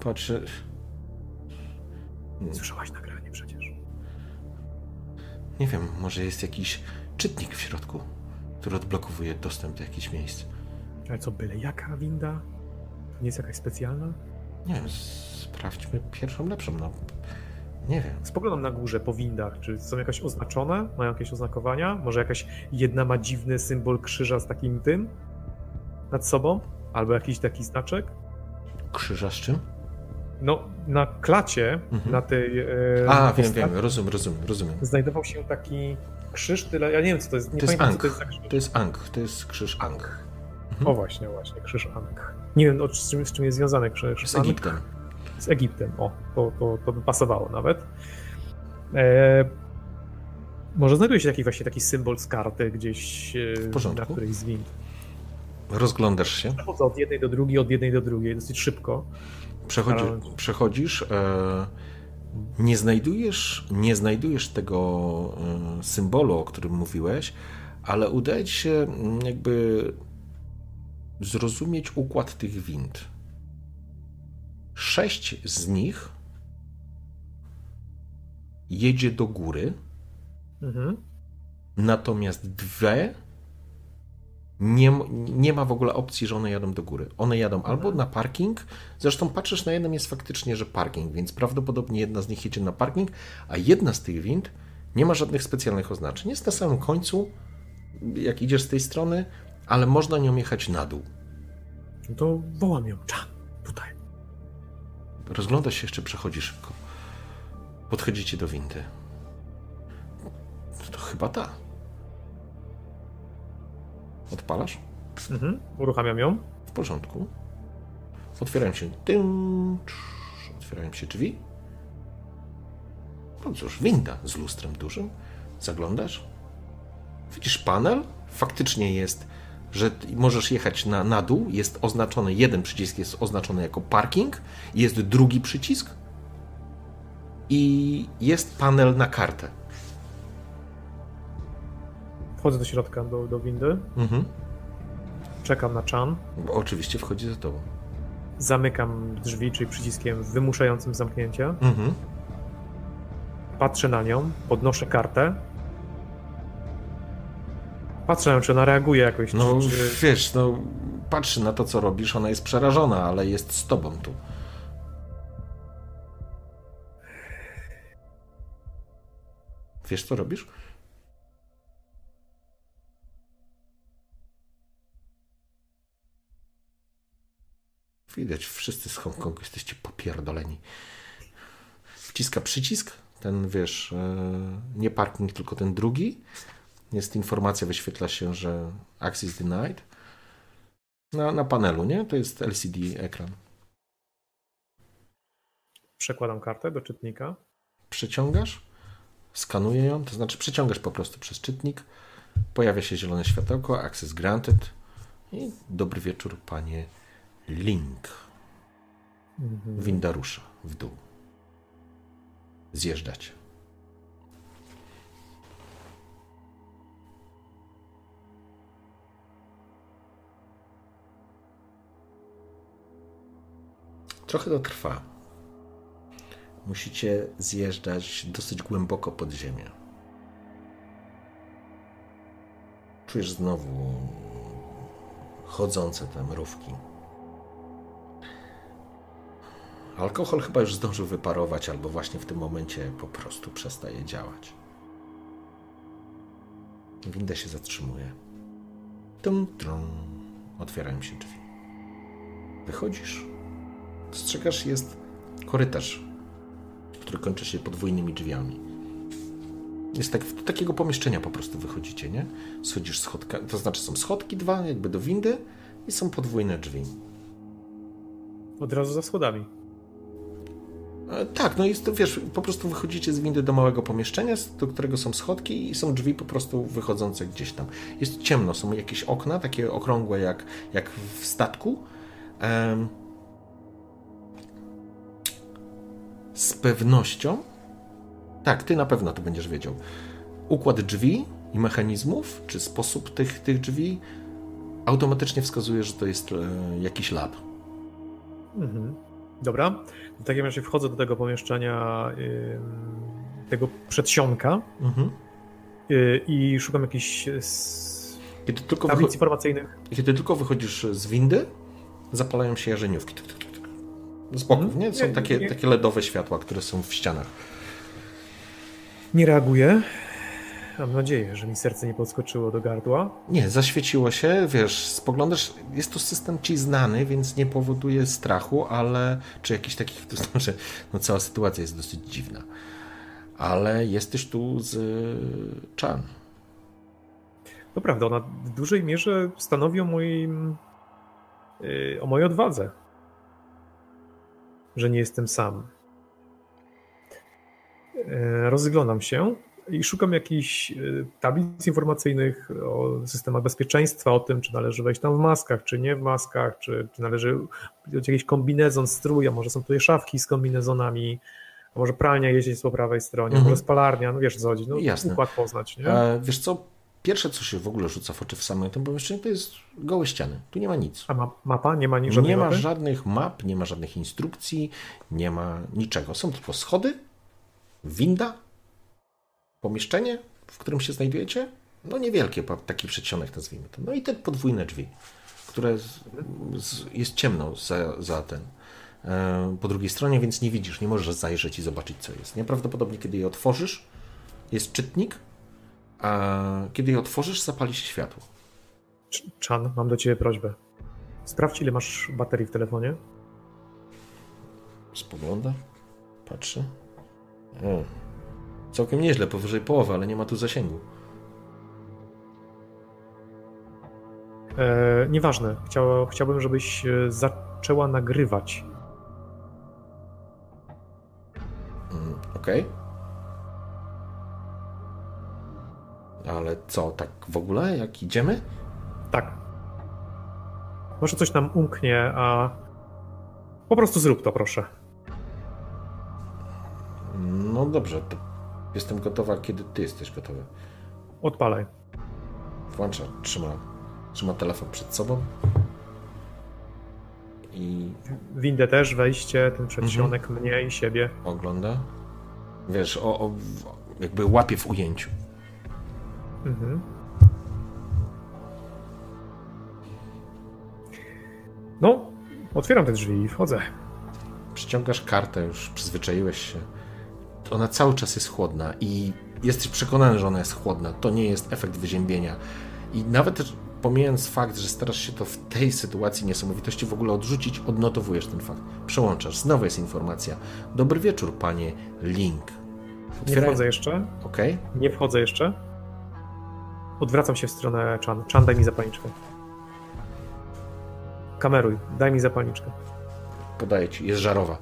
patrzę. Słyszałaś nagranie przecież. Nie wiem, może jest jakiś czytnik w środku, który odblokowuje dostęp do jakichś miejsc. Ale co, byle jaka winda? To nie jest jakaś specjalna? Nie wiem, sprawdźmy pierwszą lepszą, no. Nie wiem. Spoglądam na górze po windach, czy są jakoś oznaczone? Mają jakieś oznakowania? Może jakaś jedna ma dziwny symbol krzyża z takim tym nad sobą? Albo jakiś taki znaczek? Krzyża z czym? No, na klacie, Mhm. na tej. E, A, wiem, wiem, rozumiem, rozumiem, rozumiem. Znajdował się taki krzyż, tyle. Ja nie wiem, co to jest. Nie To jest pamiętam, to jest za krzyż. To jest Ang, to jest krzyż Ang. Mhm. O, właśnie, właśnie, krzyż Ankh. Nie wiem, o, z, czym, z czym jest związany krzyż. Z. Egiptem. Z Egiptem, o, to, to, to by pasowało nawet. E, może znajduje się taki właśnie taki symbol z karty gdzieś e, na którejś z wind. Rozglądasz się, Przechodzę od jednej do drugiej, od jednej do drugiej, dosyć szybko. przechodzi, przechodzisz, e, nie znajdujesz, nie znajdujesz tego e, symbolu, o którym mówiłeś, ale udaje ci się mm, jakby zrozumieć układ tych wind. Sześć z nich jedzie do góry, Mhm. natomiast dwie nie, nie ma w ogóle opcji, że one jadą do góry. One jadą albo na parking, zresztą patrzysz na jedną jest faktycznie, że parking, więc prawdopodobnie jedna z nich jedzie na parking, a jedna z tych wind nie ma żadnych specjalnych oznaczeń. Jest na samym końcu, jak idziesz z tej strony, ale można nią jechać na dół. No to wołam ją. Tutaj. Rozglądasz się jeszcze, przechodzi szybko. Podchodzicie do windy. To chyba ta. Odpalasz? Mhm. Uruchamiam ją. W porządku. Otwierają się. Tym, otwierają się drzwi. No cóż, winda z lustrem dużym. Zaglądasz. Widzisz panel. Faktycznie jest, że możesz jechać na, na dół. Jest oznaczony, jeden przycisk jest oznaczony jako parking. Jest drugi przycisk. I jest panel na kartę. Wchodzę do środka, do, do windy. Mhm. Czekam na Chan. Bo oczywiście wchodzi za tobą. Zamykam drzwi, czyli przyciskiem wymuszającym zamknięcie. Mhm. Patrzę na nią, podnoszę kartę. Patrzę czy ona reaguje jakoś. No czy, czy... wiesz, no patrzy na to, co robisz, ona jest przerażona, ale jest z tobą tu. Wiesz, co robisz? Widać, wszyscy z Hongkongu jesteście popierdoleni. Wciska przycisk, ten wiesz, e, nie parking, tylko ten drugi. Jest informacja, wyświetla się, że access denied. Na, na panelu, nie? To jest LCD ekran. Przekładam kartę do czytnika. Przeciągasz, skanuje ją, to znaczy przeciągasz po prostu przez czytnik. Pojawia się zielone światełko, access granted. I dobry wieczór, panie Link. Winda rusza w dół. Zjeżdżać. Trochę to trwa. musicie zjeżdżać dosyć głęboko pod ziemię. Czujesz znowu chodzące te mrówki. Alkohol chyba już zdążył wyparować, albo właśnie w tym momencie po prostu przestaje działać. Winda się zatrzymuje. Tum, trum. Otwierają się drzwi. Wychodzisz. Dostrzegasz, jest korytarz, który kończy się podwójnymi drzwiami. Jest tak, do takiego pomieszczenia po prostu wychodzicie, nie? Schodzisz schodka, to znaczy są schodki dwa, jakby do windy i są podwójne drzwi. Od razu za schodami. E, Tak, no jest to, wiesz, po prostu wychodzicie z windy do małego pomieszczenia, do którego są schodki i są drzwi po prostu wychodzące gdzieś tam. Jest ciemno, są jakieś okna, takie okrągłe jak, jak w statku. Em, z pewnością, tak, ty na pewno to będziesz wiedział, układ drzwi i mechanizmów, czy sposób tych, tych drzwi automatycznie wskazuje, że to jest e, jakiś lab. Mhm. Dobra. W takim razie wchodzę do tego pomieszczenia, ym, tego przedsionka Mhm. y, i szukam jakichś s- Kiedy tylko, tablic informacyjnych. kiedy tylko wychodzisz z windy, zapalają się jarzeniówki. Tyk, tyk, tyk. Z boków, Mhm. nie? Są takie, takie LEDowe światła, które są w ścianach. Nie reaguję. Mam nadzieję, że mi serce nie podskoczyło do gardła. Nie, zaświeciło się, wiesz, spoglądasz, jest to system ci znany, więc nie powoduje strachu, ale, czy jakichś takich, to znaczy, no cała sytuacja jest dosyć dziwna. Ale jesteś tu z Chan. To prawda, ona w dużej mierze stanowi o moim. y, o mojej odwadze. Że nie jestem sam. Y, Rozglądam się i szukam jakichś y, tablic informacyjnych o systemach bezpieczeństwa, o tym, czy należy wejść tam w maskach, czy nie w maskach, czy, czy należy jakiś kombinezon, strój, a może są tutaj szafki z kombinezonami, a może pralnia jeździć po prawej stronie, Mhm. może spalarnia, no wiesz co chodzi, no, Jasne. układ poznać, nie? E, wiesz co, pierwsze co się w ogóle rzuca w oczy w samym tym pomieszczeniu, to jest gołe ściany. Tu nie ma nic. A ma, mapa? Nie ma ni- żadnej Nie ma mapy? żadnych map, nie ma żadnych instrukcji, nie ma niczego. Są tylko schody, winda, pomieszczenie, w którym się znajdujecie. No niewielkie, taki przedsionek nazwijmy to. No i te podwójne drzwi, które z, z, jest ciemno za, za ten. e, Po drugiej stronie, więc nie widzisz, nie możesz zajrzeć i zobaczyć, co jest. Nieprawdopodobnie, kiedy je otworzysz, jest czytnik, kiedy je otworzysz, zapali się światło. Ch- Chan, mam do ciebie prośbę. Sprawdź, ile masz baterii w telefonie. Spogląda, patrzy. O, całkiem nieźle, powyżej połowy, ale nie ma tu zasięgu. E, nieważne. Chciał, chciałbym, żebyś e, zaczęła nagrywać. Mm, Okej. Ale co, tak w ogóle, jak idziemy? Tak. Może coś nam umknie, a po prostu zrób to, proszę. No dobrze, to jestem gotowa, kiedy ty jesteś gotowy. Odpalaj. Włącza, trzyma, trzyma telefon przed sobą. I Windę też, wejście, ten przedsionek, mnie i siebie. ogląda. Wiesz, o, o, jakby łapie w ujęciu. Mhm. No, otwieram te drzwi i wchodzę. Przyciągasz kartę, już przyzwyczaiłeś się. Ona cały czas jest chłodna i jesteś przekonany, że ona jest chłodna. To nie jest efekt wyziębienia. I nawet pomijając fakt, że starasz się to w tej sytuacji niesamowitości w ogóle odrzucić, odnotowujesz ten fakt. Przełączasz. Znowu jest informacja. Dobry wieczór, panie Link. Nie Otwieraj- wchodzę jeszcze. Okej. Nie wchodzę jeszcze. Odwracam się w stronę Chan. Chan, daj mi zapalniczkę. Kameruj, daj mi zapalniczkę. Podaję ci. Jest żarowa.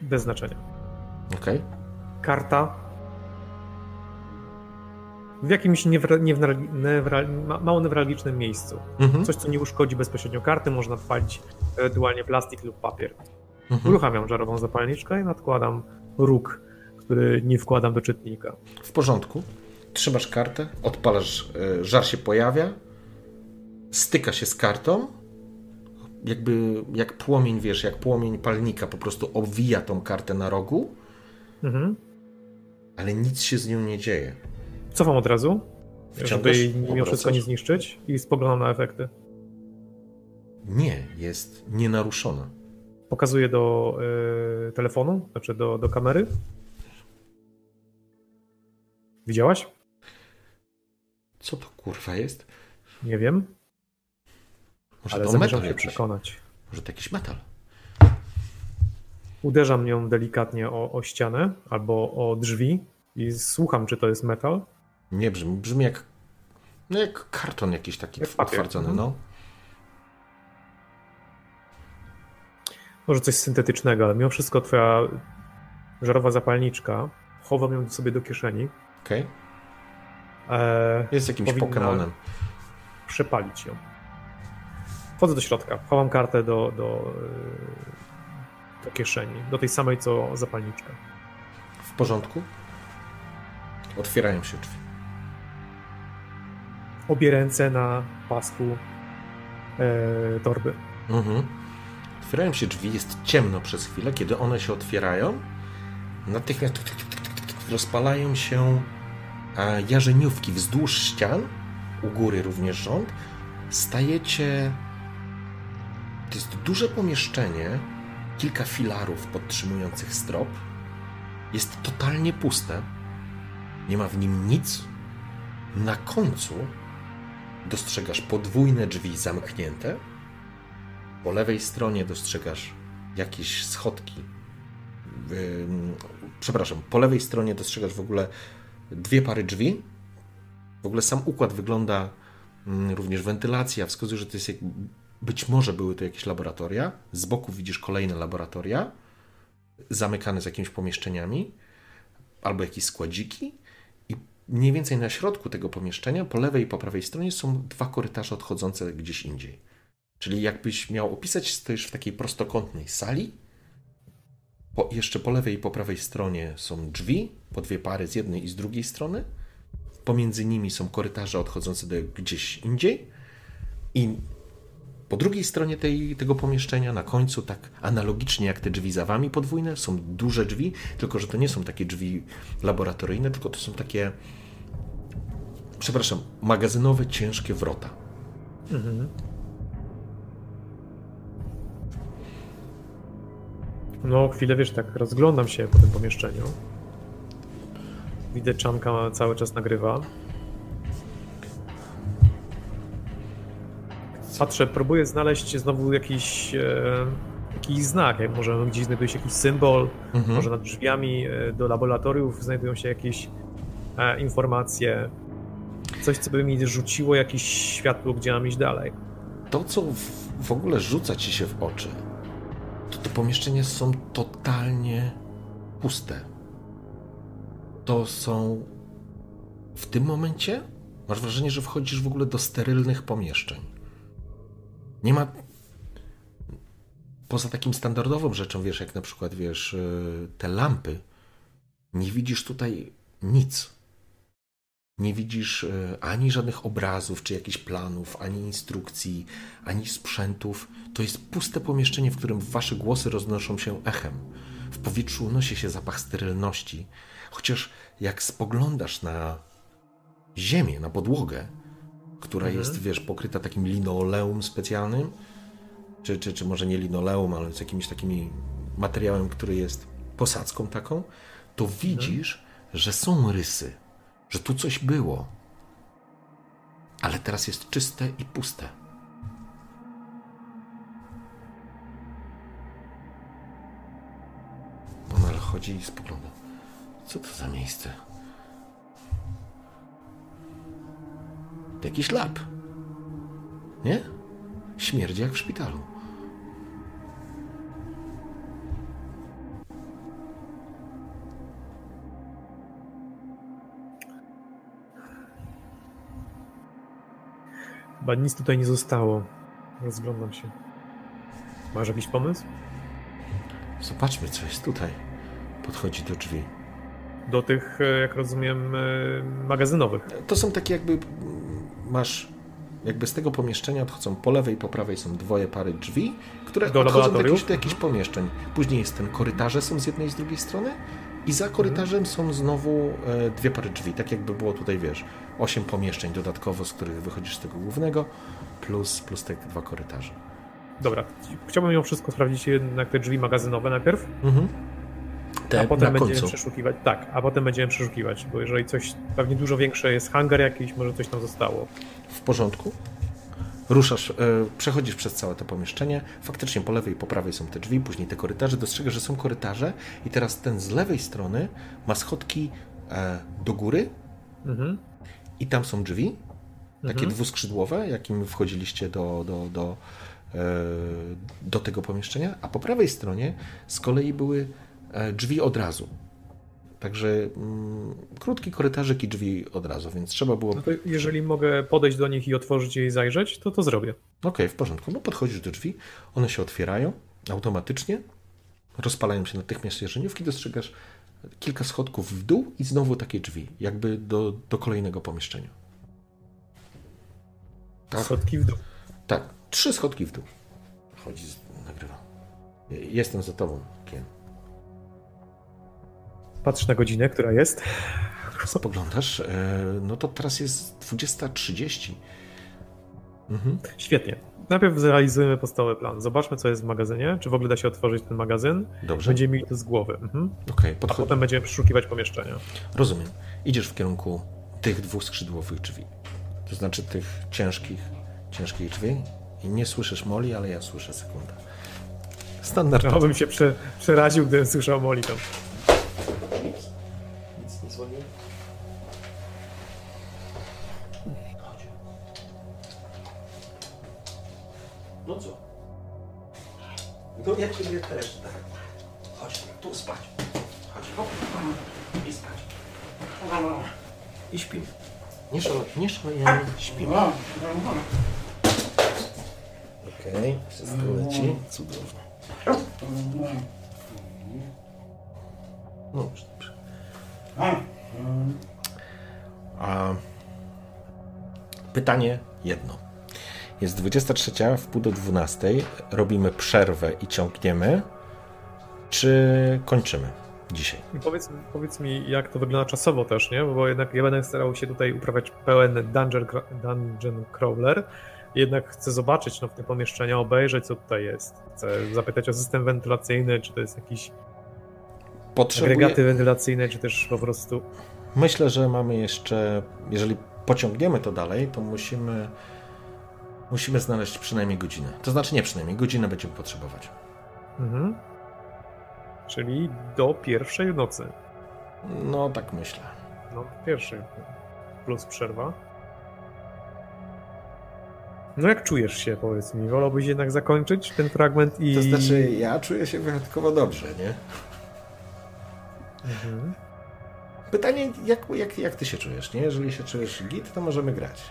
Bez znaczenia. Okej. Karta. W jakimś niewra, niewra, newra, ma, mało newralgicznym miejscu. Mhm. Coś, co nie uszkodzi bezpośrednio karty, można odpalić ewentualnie plastik lub papier. Mhm. Uruchamiam żarową zapalniczkę i nadkładam róg, który nie wkładam do czytnika. W porządku. Trzymasz kartę, odpalasz, e, żar się pojawia, styka się z kartą, jakby jak płomień, wiesz, jak płomień palnika po prostu obwija tą kartę na rogu, Mhm. ale nic się z nią nie dzieje. Cofam od razu, żeby Wciągasz? jej mimo wszystko Obracasz? nie zniszczyć i spoglądam na efekty. Nie, jest nienaruszona. Pokazuję do y, telefonu, znaczy do, do kamery. Widziałaś? Co to kurwa jest? Nie wiem, Może ale to metal się jakiś? przekonać. Może to jakiś metal? Uderzam nią delikatnie o, o ścianę albo o drzwi i słucham, czy to jest metal. Nie brzmi, brzmi jak, no jak karton jakiś taki Jak utwardzony, Mhm. no. Może coś syntetycznego, ale mimo wszystko twoja żarowa zapalniczka, chowam ją sobie do kieszeni. Okej. E, Jest jakimś Pokemonem. przepalić ją. Wchodzę do środka, chowam kartę do, do, e, do kieszeni, do tej samej co zapalniczka. W porządku? Otwierają się drzwi. Obie ręce na pasku e, torby. Mhm. Otwierają się drzwi, jest ciemno przez chwilę. Kiedy one się otwierają, natychmiast rozpalają się jarzeniówki wzdłuż ścian, u góry również rząd. Stajecie. To jest duże pomieszczenie, kilka filarów podtrzymujących strop. Jest totalnie puste. Nie ma w nim nic. Na końcu dostrzegasz podwójne drzwi zamknięte. Po lewej stronie dostrzegasz jakieś schodki. Przepraszam, po lewej stronie dostrzegasz w ogóle dwie pary drzwi. W ogóle sam układ wygląda mm, również wentylacja, wskazuje, że to jest jak, być może były to jakieś laboratoria. Z boku widzisz kolejne laboratoria, zamykane z jakimiś pomieszczeniami, albo jakieś składziki. I mniej więcej na środku tego pomieszczenia, po lewej i po prawej stronie, są dwa korytarze odchodzące gdzieś indziej. Czyli jakbyś miał opisać, stoisz w takiej prostokątnej sali. Po, jeszcze po lewej i po prawej stronie są drzwi, po dwie pary z jednej i z drugiej strony. Pomiędzy nimi są korytarze odchodzące do gdzieś indziej. I po drugiej stronie tej, tego pomieszczenia, na końcu, tak analogicznie jak te drzwi za wami podwójne, są duże drzwi, tylko że to nie są takie drzwi laboratoryjne, tylko to są takie, przepraszam, magazynowe, ciężkie wrota. Mhm. No, chwilę wiesz, tak rozglądam się po tym pomieszczeniu. Widzę, Czanka cały czas nagrywa. Patrzę, próbuję znaleźć znowu jakiś, e, jakiś znak. Jak może gdzieś znajduje się jakiś symbol, Mhm. może nad drzwiami e, do laboratoriów znajdują się jakieś e, informacje. Coś, co by mi rzuciło jakieś światło, gdzie mam iść dalej. to, co w, w ogóle rzuca ci się w oczy, to te pomieszczenia są totalnie puste. To są. W tym momencie masz wrażenie, że wchodzisz w ogóle do sterylnych pomieszczeń. Nie ma. Poza takim standardową rzeczą, wiesz, jak na przykład, wiesz, yy, te lampy, nie widzisz tutaj nic. Nie widzisz e, ani żadnych obrazów, czy jakichś planów, ani instrukcji, ani sprzętów. To jest puste pomieszczenie, w którym wasze głosy roznoszą się echem. W powietrzu unosi się zapach sterylności. Chociaż jak spoglądasz na ziemię, na podłogę, która Mhm. jest, wiesz, pokryta takim linoleum specjalnym, czy, czy, czy może nie linoleum, ale z jakimś takim materiałem, który jest posadzką taką, to widzisz, że są rysy, że tu coś było. Ale teraz jest czyste i puste. Ona chodzi i spogląda. Co to za miejsce? To jakiś lab. Nie? Śmierdzi jak w szpitalu. Chyba nic tutaj nie zostało. Rozglądam się. Masz jakiś pomysł? Zobaczmy, co jest tutaj. Podchodzi do drzwi. Do tych, e, jak rozumiem, e, magazynowych. To są takie jakby masz Jakby z tego pomieszczenia odchodzą po lewej i po prawej są dwoje pary drzwi, które Do odchodzą do jakichś, do jakichś pomieszczeń. Później jest ten korytarze są z jednej i z drugiej strony i za korytarzem są znowu e, dwie pary drzwi, tak jakby było tutaj, wiesz, osiem pomieszczeń dodatkowo, z których wychodzisz z tego głównego, plus, plus te dwa korytarze. Dobra, chciałbym ją wszystko sprawdzić, jednak te drzwi magazynowe najpierw, Mhm. Te a potem będziemy końcu. przeszukiwać. Tak, a potem będziemy przeszukiwać, bo jeżeli coś, pewnie dużo większe jest hangar jakiś, może coś tam zostało. W porządku. Ruszasz, e, przechodzisz przez całe to pomieszczenie. Faktycznie po lewej i po prawej są te drzwi, później te korytarze. Dostrzegasz, że są korytarze i teraz ten z lewej strony ma schodki e, do góry Mhm. i tam są drzwi, takie Mhm. dwuskrzydłowe, jakim wchodziliście do, do, do, e, do tego pomieszczenia, a po prawej stronie z kolei były drzwi od razu. Także mm, krótki korytarzyk i drzwi od razu, więc trzeba było No jeżeli mogę podejść do nich i otworzyć je i zajrzeć, to to zrobię. Okej, w porządku. No podchodzisz do drzwi, one się otwierają automatycznie, rozpalają się natychmiast jarzeniówki, dostrzegasz kilka schodków w dół i znowu takie drzwi, jakby do, do kolejnego pomieszczenia. Tak, Schodki w dół. tak, trzy schodki w dół. Chodzi, nagrywa. Jestem za tobą. Patrz na godzinę, która jest. Spoglądasz, e, no to teraz jest 20.30. Mhm. Świetnie. Najpierw zrealizujemy podstawowy plan. Zobaczmy, co jest w magazynie. Czy w ogóle da się otworzyć ten magazyn? Dobrze, Będziemy mieli to z głowy. Mhm. okej, A potem będziemy przeszukiwać pomieszczenia. Rozumiem. Idziesz w kierunku tych dwóch skrzydłowych drzwi. To znaczy tych ciężkich, ciężkich drzwi. I nie słyszysz Moli, ale ja słyszę sekundę. Standardowo. Ja bym się prze, przeraził, gdybym słyszał Molly tam. No ja ciebie też, tak. Chodź, tu spać. Chodź, hop. I spać. I śpimy. Nie szalej, nie szalejemy, śpimy. Okej, wszystko leci. Cudownie. No już dobrze. A pytanie jedno. Jest 23, w pół do 12. Robimy przerwę i ciągniemy. Czy kończymy dzisiaj? Powiedz, powiedz mi, jak to wygląda czasowo też, nie? Bo jednak ja będę starał się tutaj uprawiać pełen dungeon, dungeon crawler. Jednak chcę zobaczyć no, w te pomieszczenia, obejrzeć, co tutaj jest. Chcę zapytać o system wentylacyjny, czy to jest jakiś Potrzebuję... agregaty wentylacyjne, czy też po prostu... Myślę, że mamy jeszcze, jeżeli pociągniemy to dalej, to musimy, musimy znaleźć przynajmniej godzinę. To znaczy nie przynajmniej, godzinę będziemy potrzebować. Mhm. Czyli do pierwszej nocy. No tak myślę. No, pierwszej. Plus przerwa. No jak czujesz się, powiedz mi? Wolałbyś jednak zakończyć ten fragment i... To znaczy, ja czuję się wyjątkowo dobrze, nie? Mhm. Pytanie, jak, jak, jak ty się czujesz, nie? Jeżeli się czujesz git, to możemy grać.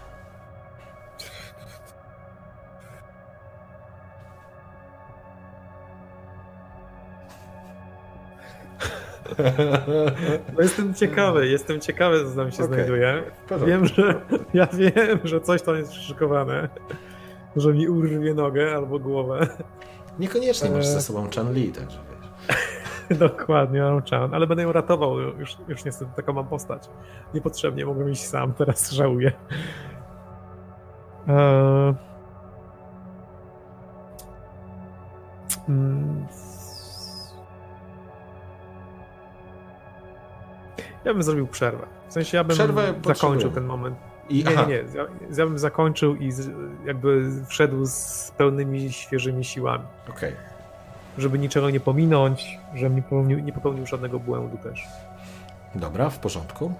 No jestem ciekawy, jestem ciekawy, co tam się Okej. znajduje. Wiem, że ja wiem, że coś tam jest przyszykowane. Że mi urwie nogę albo głowę. Niekoniecznie masz ze sobą Chan Li, także wiesz. Dokładnie, mam czan, ale będę ją ratował. Już, już niestety taką mam postać. Niepotrzebnie mogłem iść sam, teraz żałuję. Eee... Mm. Ja bym zrobił przerwę. W sensie ja bym Przerwę zakończył ten moment. I, Nie, aha, nie, nie. Ja, ja bym zakończył i z, jakby wszedł z pełnymi, świeżymi siłami. okej. Żeby niczego nie pominąć, żebym nie popełnił, nie popełnił żadnego błędu też. Dobra, w porządku.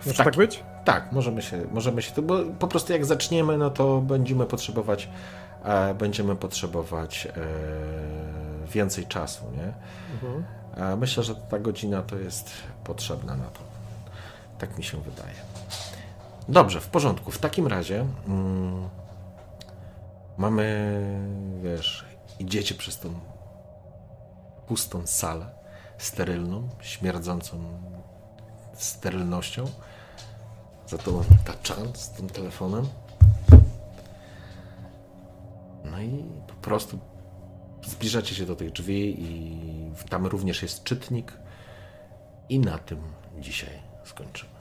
W Może taki- tak być? Tak, możemy się, możemy się to, bo po prostu jak zaczniemy, no to będziemy potrzebować, e, będziemy potrzebować e, więcej czasu, nie? Mhm. A myślę, że ta godzina to jest potrzebna na to. Tak mi się wydaje. Dobrze, w porządku. W takim razie mm, mamy, wiesz, idziecie przez tą pustą salę, sterylną, śmierdzącą sterylnością. Za to ta czan z tym telefonem. No i po prostu zbliżacie się do tych drzwi i tam również jest czytnik i na tym dzisiaj skończymy.